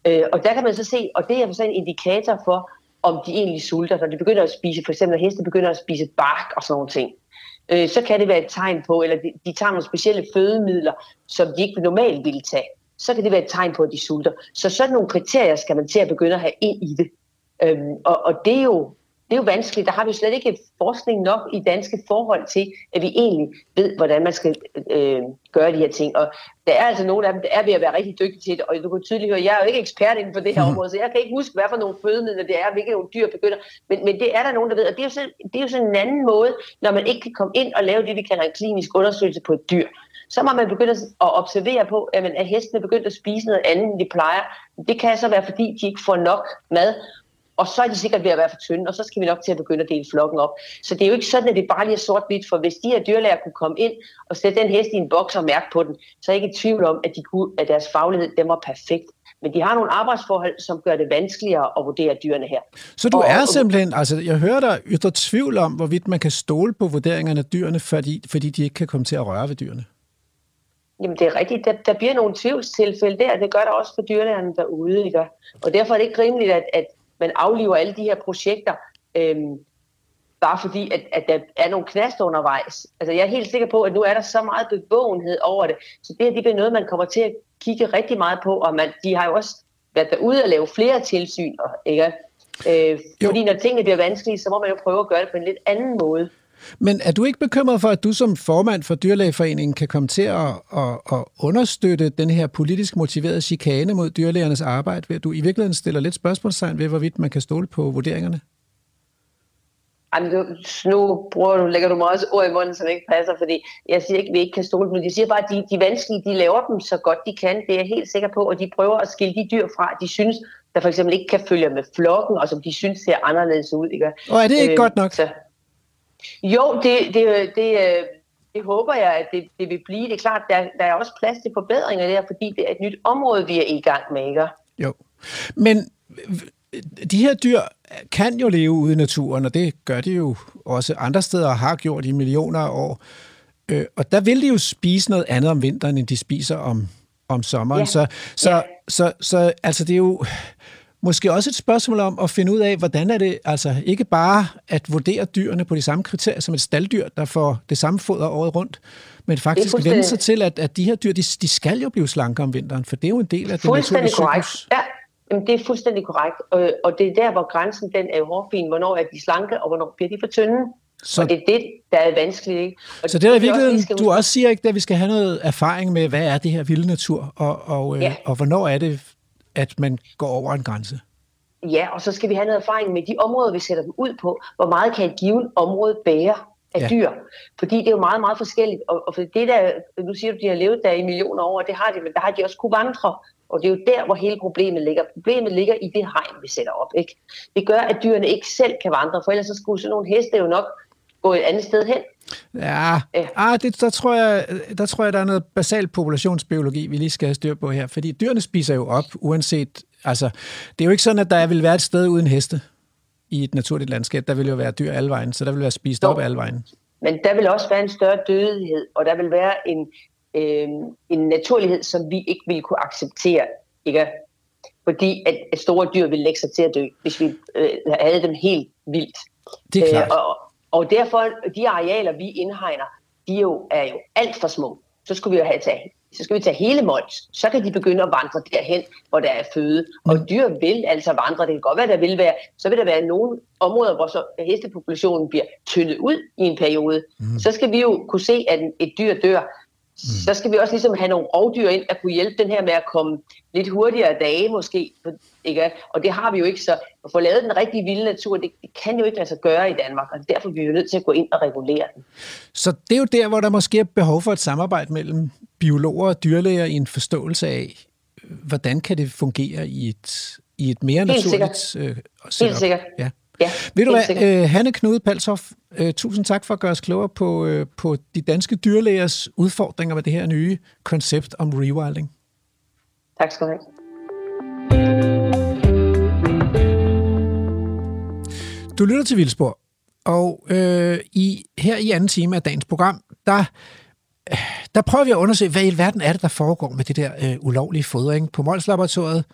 Øh, og der kan man så se, og det er så en indikator for, om de egentlig sulter. Når de begynder at spise, for eksempel når heste begynder at spise bark og sådan nogle ting, øh, så kan det være et tegn på, eller de, de tager nogle specielle fødemidler, som de ikke normalt ville tage så kan det være et tegn på, at de sulter. Så sådan nogle kriterier skal man til at begynde at have ind i det. Øhm, og, og det er jo det er jo vanskeligt. Der har vi slet ikke forskning nok i danske forhold til, at vi egentlig ved, hvordan man skal øh, gøre de her ting. Og der er altså nogle af dem, der er ved at være rigtig dygtige til det. Og du kan tydeligt høre, jeg er jo ikke ekspert inden for det her mhm. område, så jeg kan ikke huske, hvad for nogle fødemidler det er, hvilke nogle dyr begynder. Men, men det er der nogen, der ved. Og det er, jo sådan, det er jo sådan en anden måde, når man ikke kan komme ind og lave det, vi kalder en klinisk undersøgelse på et dyr så må man begynde at observere på, at, man, at hestene begyndt at spise noget andet, end de plejer. Det kan så være, fordi de ikke får nok mad, og så er de sikkert ved at være for tynde, og så skal vi nok til at begynde at dele flokken op. Så det er jo ikke sådan, at det bare lige er sort-hvidt, for hvis de her dyrlæger kunne komme ind og sætte den hest i en boks og mærke på den, så er jeg ikke i tvivl om, at, de kunne, at deres faglighed den var perfekt. Men de har nogle arbejdsforhold, som gør det vanskeligere at vurdere dyrene her. Så du og, er simpelthen, altså jeg hører dig ytre tvivl om, hvorvidt man kan stole på vurderingerne af dyrene, fordi, fordi de ikke kan komme til at røre ved dyrene? Jamen det er rigtigt. Der, der bliver nogle tvivlstilfælde der, det gør der også for dyrlægerne derude. Ikke? Og derfor er det ikke rimeligt, at, at man afliver alle de her projekter, øhm, bare fordi, at, at der er nogle knast undervejs. Altså jeg er helt sikker på, at nu er der så meget bevågenhed over det, så det her det bliver noget, man kommer til at kigge rigtig meget på, og man, de har jo også været derude og lave flere tilsyn, ikke? Øh, fordi når tingene bliver vanskelige, så må man jo prøve at gøre det på en lidt anden måde. Men er du ikke bekymret for, at du som formand for Dyrlægeforeningen kan komme til at, at, at understøtte den her politisk motiverede chikane mod dyrlægernes arbejde, ved at du i virkeligheden stiller lidt spørgsmålstegn ved, hvorvidt man kan stole på vurderingerne? Jamen, du, nu bruger du, lægger du mig også ord i munden, som ikke passer, fordi jeg siger ikke, at vi ikke kan stole på dem. Jeg siger bare, at de, de vanskelige, de laver dem så godt de kan. Det er jeg helt sikker på, og de prøver at skille de dyr fra, de synes, der for eksempel ikke kan følge med flokken, og som de synes ser anderledes ud. Ikke? Og er det ikke øh, godt nok? Så, jo, det, det, det, øh, det håber jeg, at det, det vil blive. Det er klart, der, der er også plads til forbedringer der, fordi det er et nyt område, vi er i gang med, ikke? Jo, men de her dyr kan jo leve ude i naturen, og det gør de jo også andre steder og har gjort i millioner af år. Øh, og der vil de jo spise noget andet om vinteren, end de spiser om, om sommeren. Ja. Så, så, ja. så, så, så altså det er jo måske også et spørgsmål om at finde ud af, hvordan er det, altså ikke bare at vurdere dyrene på de samme kriterier som et stalddyr, der får det samme foder året rundt, men faktisk vende sig til, at, at de her dyr, de, de skal jo blive slanke om vinteren, for det er jo en del af det naturlige cyklus. Ja, Jamen, det er fuldstændig korrekt, og, det er der, hvor grænsen den er hårfin. Hvornår er de slanke, og hvornår bliver de for tynde? Så, og det er det, der er vanskeligt. Ikke? Og så det er i virkeligheden, også, du også siger ikke, at vi skal have noget erfaring med, hvad er det her vilde natur, og, og, ja. øh, og hvornår er det, at man går over en grænse? Ja, og så skal vi have noget erfaring med de områder, vi sætter dem ud på. Hvor meget kan et givet område bære af ja. dyr? Fordi det er jo meget, meget forskelligt. Og, og for det der, nu siger du, de har levet der i millioner år, det har de, men der har de også kunne vandre. Og det er jo der, hvor hele problemet ligger. Problemet ligger i det hegn, vi sætter op. Ikke? Det gør, at dyrene ikke selv kan vandre, for ellers så skulle sådan nogle heste jo nok gå et andet sted hen. Ja, ja. Ah, det, der, tror jeg, der tror jeg, der er noget basal populationsbiologi, vi lige skal have styr på her. Fordi dyrene spiser jo op, uanset... Altså, det er jo ikke sådan, at der vil være et sted uden heste i et naturligt landskab. Der vil jo være dyr alle vejen, så der vil være spist jo. op alle vejen. Men der vil også være en større dødelighed, og der vil være en, øh, en naturlighed, som vi ikke vil kunne acceptere. Ikke? Fordi at store dyr vil lægge sig til at dø, hvis vi øh, havde dem helt vildt. Det er klart. Øh, og, og derfor, de arealer, vi indhegner, de jo, er jo alt for små. så skulle vi jo have tage så skal vi tage hele Mols. Så kan de begynde at vandre derhen, hvor der er føde. Og Mm. dyr vil altså vandre. Det kan godt være, der vil være, så vil der være nogle områder, hvor så hestepopulationen bliver tyndet ud i en periode. Mm. Så skal vi jo kunne se, at et dyr dør. Så skal vi også ligesom have nogle rovdyr ind, der kunne hjælpe den her med at komme lidt hurtigere dage måske. Ikke? Og det har vi jo ikke, så at få lavet den rigtige vilde natur, det, det kan jo ikke lade sig gøre i Danmark, og derfor er vi jo nødt til at gå ind og regulere den. Så det er jo der, hvor der måske er behov for et samarbejde mellem biologer og dyrlæger i en forståelse af, hvordan kan det fungere i et, i et mere Helt naturligt øh, setup. Helt sikkert. Ja. Ja, Ved du hvad, øh, Hanne Knude Palshoff, øh, tusind tak for at gøre os klogere på, øh, på de danske dyrlægers udfordringer med det her nye koncept om rewilding. Tak skal du have. Du lytter til Vildspor, og øh, i, her i anden time af dagens program, der, der prøver vi at undersøge, hvad i alverden er det, der foregår med det der øh, ulovlige fodring på Mols Laboratoriet.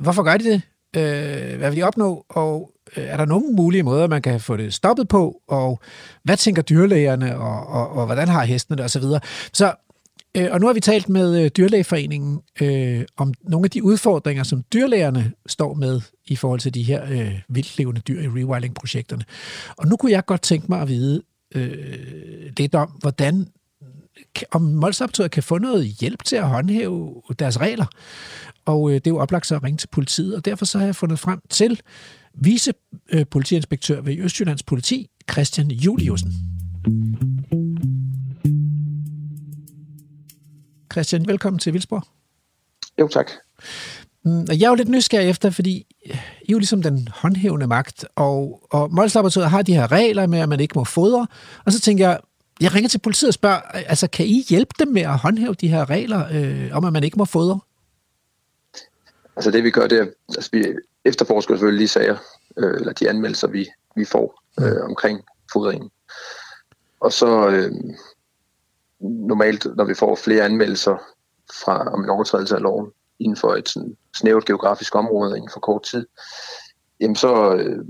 Hvorfor gør de det? Øh, hvad vil de opnå? Og Øh, er der nogle mulige måder, man kan få det stoppet på? Og hvad tænker dyrlægerne, og, og, og hvordan har hestene det, osv. Så, så øh, og nu har vi talt med øh, Dyrlægeforeningen øh, om nogle af de udfordringer, som dyrlægerne står med i forhold til de her øh, vildlevende dyr i rewilding-projekterne. Og nu kunne jeg godt tænke mig at vide øh, lidt om, hvordan om Molslaboratoriet kan få noget hjælp til at håndhæve deres regler. Og øh, det er jo oplagt så at ringe til politiet, og derfor så har jeg fundet frem til vice øh, politiinspektør ved Østjyllands politi, Christian Juliusen. Christian, velkommen til Vildsborg. Jo, tak. Mm, jeg er jo lidt nysgerrig efter, fordi I er jo ligesom den håndhævende magt, og, og Molslaboratoriet har de her regler med, at man ikke må fodre, og så tænker jeg, jeg ringer til politiet og spørger, altså kan I hjælpe dem med at håndhæve de her regler øh, om, at man ikke må fodre? Altså det vi gør, det er, altså vi efterforsker selvfølgelig de sager, øh, eller de anmeldelser, vi, vi får øh, omkring fodringen. Og så øh, normalt, når vi får flere anmeldelser fra om en overtrædelse af loven inden for et sådan snævert geografisk område inden for kort tid, jamen så, øh,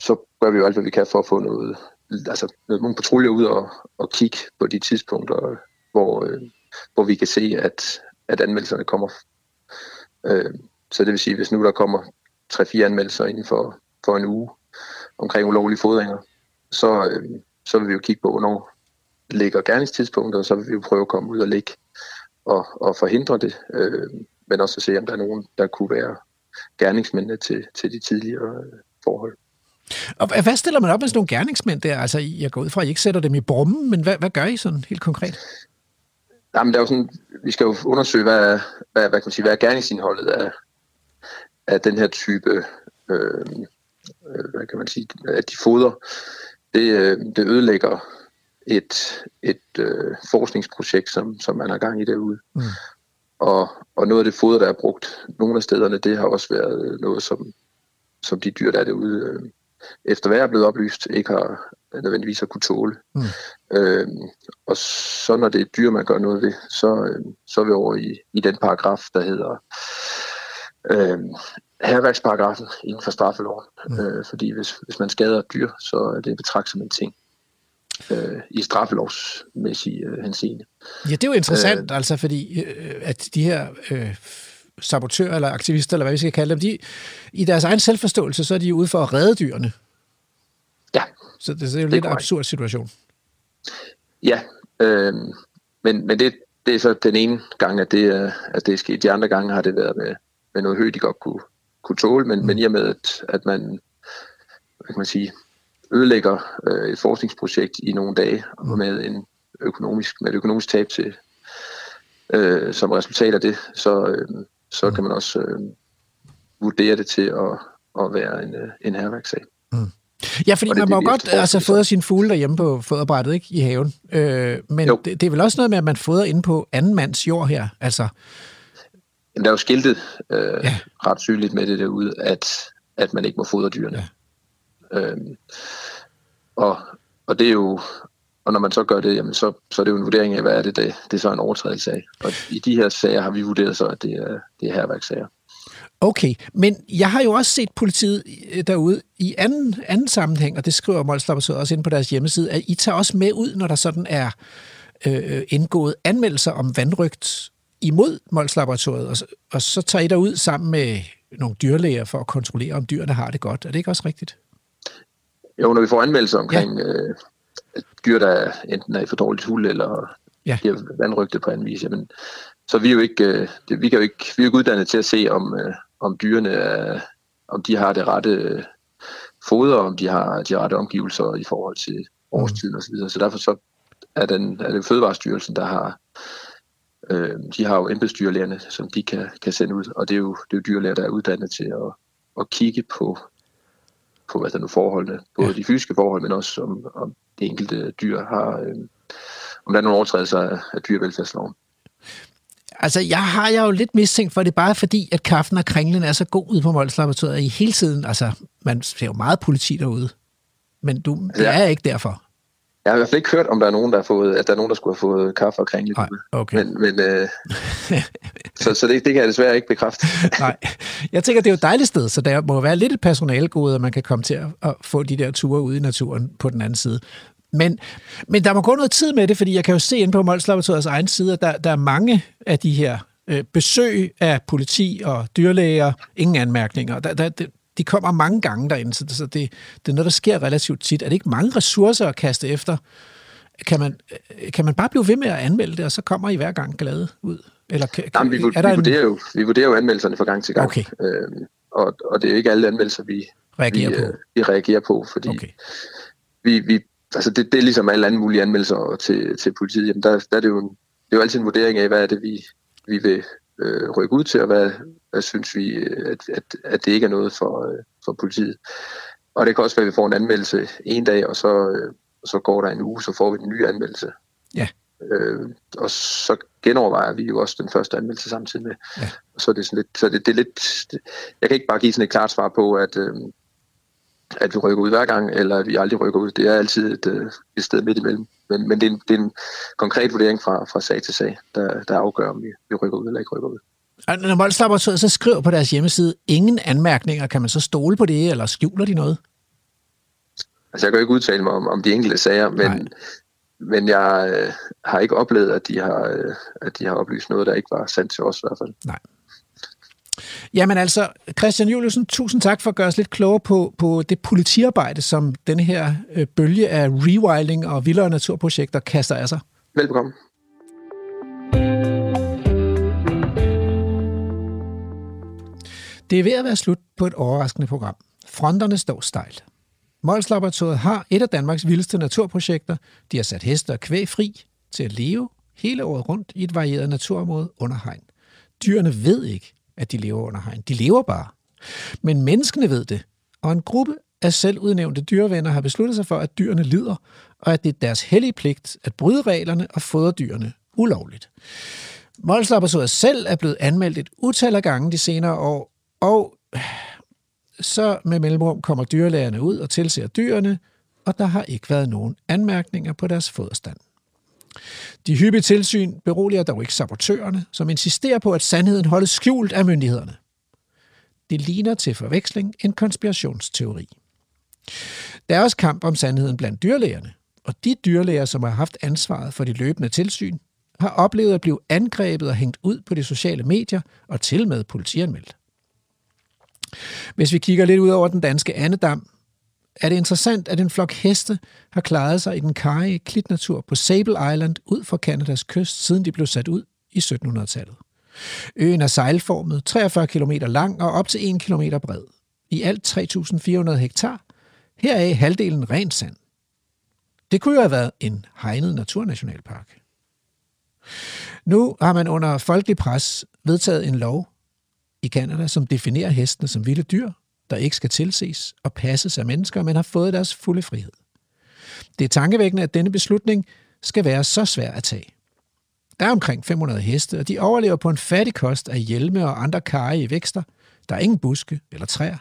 så gør vi jo alt, hvad vi kan for at få noget, altså nogle patruljer ud og, og kigge på de tidspunkter, hvor, øh, hvor vi kan se, at, at anmeldelserne kommer. Øh, så det vil sige, hvis nu der kommer 3-4 anmeldelser inden for, for en uge omkring ulovlige fodringer, så, øh, så vil vi jo kigge på, hvornår ligger gerningstidspunktet, og så vil vi jo prøve at komme ud og ligge og, og forhindre det, øh, men også at se, om der er nogen, der kunne være gerningsmændene til, til de tidligere øh, forhold. Og hvad stiller man op med sådan nogle gerningsmænd der? Altså, jeg går ud fra, at I ikke sætter dem i brummen, men hvad, hvad gør I sådan helt konkret? Jamen, der er jo sådan, vi skal jo undersøge, hvad, hvad, hvad, kan man sige, hvad er gerningsindholdet af, af den her type, øh, øh, hvad kan man sige, af de foder. Det, øh, det ødelægger et, et øh, forskningsprojekt, som, som man har gang i derude. Mm. Og, og noget af det foder, der er brugt nogle af stederne, det har også været noget, som, som de dyr, der er derude, øh, efter hvad er blevet oplyst, ikke har nødvendigvis har kunne tåle. Mm. Øh, og så når det er dyr, man gør noget ved, så, øh, så er vi over i, i den paragraf, der hedder øh, herværksparagrafen inden for straffeloven. Mm. Øh, fordi hvis, hvis man skader et dyr, så er det betragtet som en ting øh, i straffelovsmæssig øh, henseende. Ja, det er jo interessant, øh, altså fordi, øh, at de her øh, sabotører eller aktivister, eller hvad vi skal kalde dem, de, i deres egen selvforståelse, så er de ude for at redde dyrene. Ja. Så det, det er jo Det lidt en absurd situation. Ja, øh, men, men det, det er så den ene gang, at det, at det er sket. De andre gange har det været med, med noget hø, de godt kunne, kunne tåle, men, mm. men i og med, at, at man, hvad kan man sige, ødelægger øh, et forskningsprojekt i nogle dage mm. med, en økonomisk, med et økonomisk tab til, øh, som resultat af det, så, øh, så kan man også øh, vurdere det til at, at være en, øh, en herværkssag. Ja, fordi Og man må det, godt altså, så. fodre sine fugle derhjemme på foderbrættet, ikke? I haven. Øh, men Jo. det, det, er vel også noget med, at man fodrer inde på anden mands jord her. Altså, Jamen, der er jo skiltet øh, Ja. ret tydeligt med det derude, at, at man ikke må fodre dyrene. Ja. Øhm, og, og det er jo, og når man så gør det, jamen så, så er det jo en vurdering af, hvad er det, det, det er så en overtrædelse af. Og i de her sager har vi vurderet så, at det er, det er herværkssager. okay, men jeg har jo også set politiet øh, derude i anden, anden sammenhæng, og det skriver Molslaboratoriet også ind på deres hjemmeside, at I tager også med ud, når der sådan er øh, indgået anmeldelser om vandrygt imod Mols Laboratoriet, og, så- og så tager I derud sammen med nogle dyrlæger for at kontrollere, om dyrene har det godt. Er det ikke også rigtigt? Jo, når vi får anmeldelser omkring ja. øh, dyr, der enten er i for dårligt hul, eller Ja. bliver vandrygtet på anden vis, jamen, så er vi jo ikke, øh, det, vi kan jo ikke, vi er jo ikke uddannet til at se, om, øh, om dyrene er, om de har det rette øh, foder, om de har de rette omgivelser i forhold til årstiden osv. Så, videre. så derfor så er, den, er det Fødevarestyrelsen, der har øh, de har jo embedsdyrlægerne, som de kan, kan sende ud, og det er jo, det er jo dyrlæger, der er uddannet til at, at kigge på, på hvad der nu forholdene, både ja. de fysiske forhold, men også om, om det enkelte dyr har, øh, om der er nogle overtrædelser af, af dyrevelfærdsloven. Altså, jeg har jeg jo lidt mistænkt for det, bare fordi, at kaffen og kringlen er så god ude på Mols Laboratoriet i hele tiden. Altså, man ser jo meget politi derude. Men du, det Ja. er ikke derfor. Jeg har i hvert fald ikke hørt, om der er nogen, der, har fået, at der er nogen, der skulle have fået kaffe og kringle. Nej, okay. Men, men øh, så, så det, det kan jeg desværre ikke bekræfte. Nej. Jeg tænker, det er jo et dejligt sted, så der må være lidt et personalegode, at man kan komme til at, at få de der ture ude i naturen på den anden side. Men, men der må gå noget tid med det, fordi jeg kan jo se ind på Mols Laboratoriets egen side, at der, der er mange af de her øh, besøg af politi og dyrlæger, ingen anmærkninger. Der, der, det- de kommer mange gange derinde, så det, så det, det er noget, der sker relativt tit. Er det ikke mange ressourcer at kaste efter? Kan man, kan man bare blive ved med at anmelde det, og så kommer I hver gang glade ud? Eller kan, Jamen, vi, er vi, der en vurderer jo, vi vurderer jo anmeldelserne fra gang til gang. Okay. Øhm, og, og det er ikke alle anmeldelser, vi, reagerer vi, på? øh, vi reagerer på, fordi Okay. vi, vi, altså det, det er ligesom alle andre mulige anmeldelser til, til politiet. Jamen der, der er det, jo en, det er jo altid en vurdering af, hvad er det, vi, vi vil øh, rykke ud til, og hvad, hvad synes vi, at, at, at det ikke er noget for, øh, for politiet. Og det kan også være, at vi får en anmeldelse en dag, og så, øh, så går der en uge, så får vi en ny anmeldelse. Ja. Øh, og så genovervejer vi jo også den første anmeldelse samtidig med. Ja. Så er det sådan lidt, så det, det er lidt, det, jeg kan ikke bare give sådan et klart svar på, at, øh, at vi rykker ud hver gang, eller at vi aldrig rykker ud. Det er altid et, øh, et sted midt imellem. Men, men det, er en, det er en konkret vurdering fra, fra sag til sag, der, der afgør, om vi, vi rykker ud eller ikke rykker ud. Og når Mols Laboratoriet så skriver på deres hjemmeside, ingen anmærkninger, kan man så stole på det, eller skjuler de noget? Altså, jeg kan jo ikke udtale mig om, om de enkelte sager, Nej. men, men jeg øh, har ikke oplevet, at de har, øh, at de har oplyst noget, der ikke var sandt til os i hvert fald. Jamen altså, Christian Juliusen, tusind tak for at gøre os lidt klogere på, på det politiarbejde, som den her øh, bølge af rewilding og vildere naturprojekter kaster af sig. Velbekomme. Det er ved at være slut på et overraskende program. Fronterne står stejlt. Mols Laboratoriet har et af Danmarks vildeste naturprojekter. De har sat heste og kvæg fri til at leve hele året rundt i et varieret naturområde under hegn. Dyrene ved ikke, at de lever under hegn. De lever bare. Men menneskene ved det, og en gruppe af selvudnævnte dyrevenner har besluttet sig for, at dyrene lider, og at det er deres hellige pligt at bryde reglerne og fodre dyrene ulovligt. Mols selv er blevet anmeldt et utal af gange de senere år, og så med mellemrum kommer dyrlægerne ud og tilser dyrene, og der har ikke været nogen anmærkninger på deres foderstand. De hyppige tilsyn beroliger dog ikke sabotørerne, som insisterer på, at sandheden holdes skjult af myndighederne. Det ligner til forveksling en konspirationsteori. Der er også kamp om sandheden blandt dyrlægerne, og de dyrlæger, som har haft ansvaret for de løbende tilsyn, har oplevet at blive angrebet og hængt ud på de sociale medier og til med politianmeldt. Hvis vi kigger lidt ud over den danske andedam, er det interessant, at en flok heste har klaret sig i den karrige klitnatur på Sable Island ud for Kanadas kyst, siden de blev sat ud i 1700-tallet. Øen er sejlformet, 43 km lang og op til 1 km bred. I alt 3.400 hektar, heraf halvdelen rent sand. Det kunne jo have været en hegnet naturnationalpark. Nu har man under folkelig pres vedtaget en lov i Kanada, som definerer hestene som vilde dyr, der ikke skal tilses og passes af mennesker, men har fået deres fulde frihed. Det er tankevækkende, at denne beslutning skal være så svær at tage. Der er omkring 500 heste, og de overlever på en fattig kost af hjelme og andre karrige vækster. Der er ingen buske eller træer,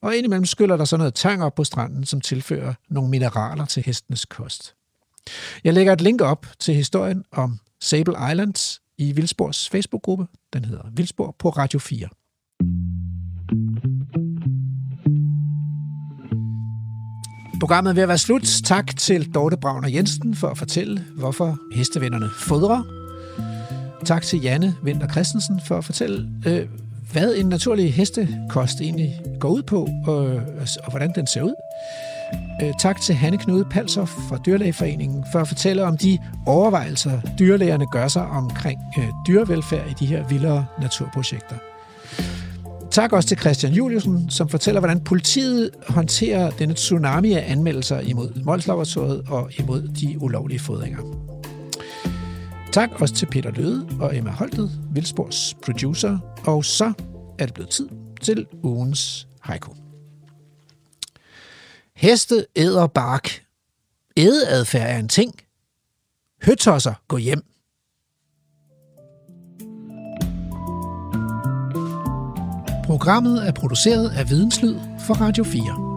og indimellem skyller der så noget tang op på stranden, som tilfører nogle mineraler til hestenes kost. Jeg lægger et link op til historien om Sable Islands i Vildsborgs Facebook-gruppe. Den hedder Vildsborg på Radio 4. Programmet er ved at være slut. Tak til Dorte og Jensen for at fortælle, hvorfor hestevennerne fodrer. Tak til Janne Vinter Christensen for at fortælle, øh, hvad en naturlig hestekost egentlig går ud på, og, og hvordan den ser ud. Øh, tak til Hanne Knude Palser fra Dyrlægeforeningen for at fortælle om de overvejelser, dyrlægerne gør sig omkring øh, dyrevelfærd i de her vildere naturprojekter. Tak også til Christian Juliusen, som fortæller, hvordan politiet håndterer denne tsunami af anmeldelser imod Molslaboratoriet og imod de ulovlige fodringer. Tak også til Peter Løde og Emma Holtet, Vildspors producer, og så er det blevet tid til ugens haiku. Heste æder bark. Ædeadfærd er en ting. Høtosser, gå hjem. Programmet er produceret af Videnslyd for Radio 4.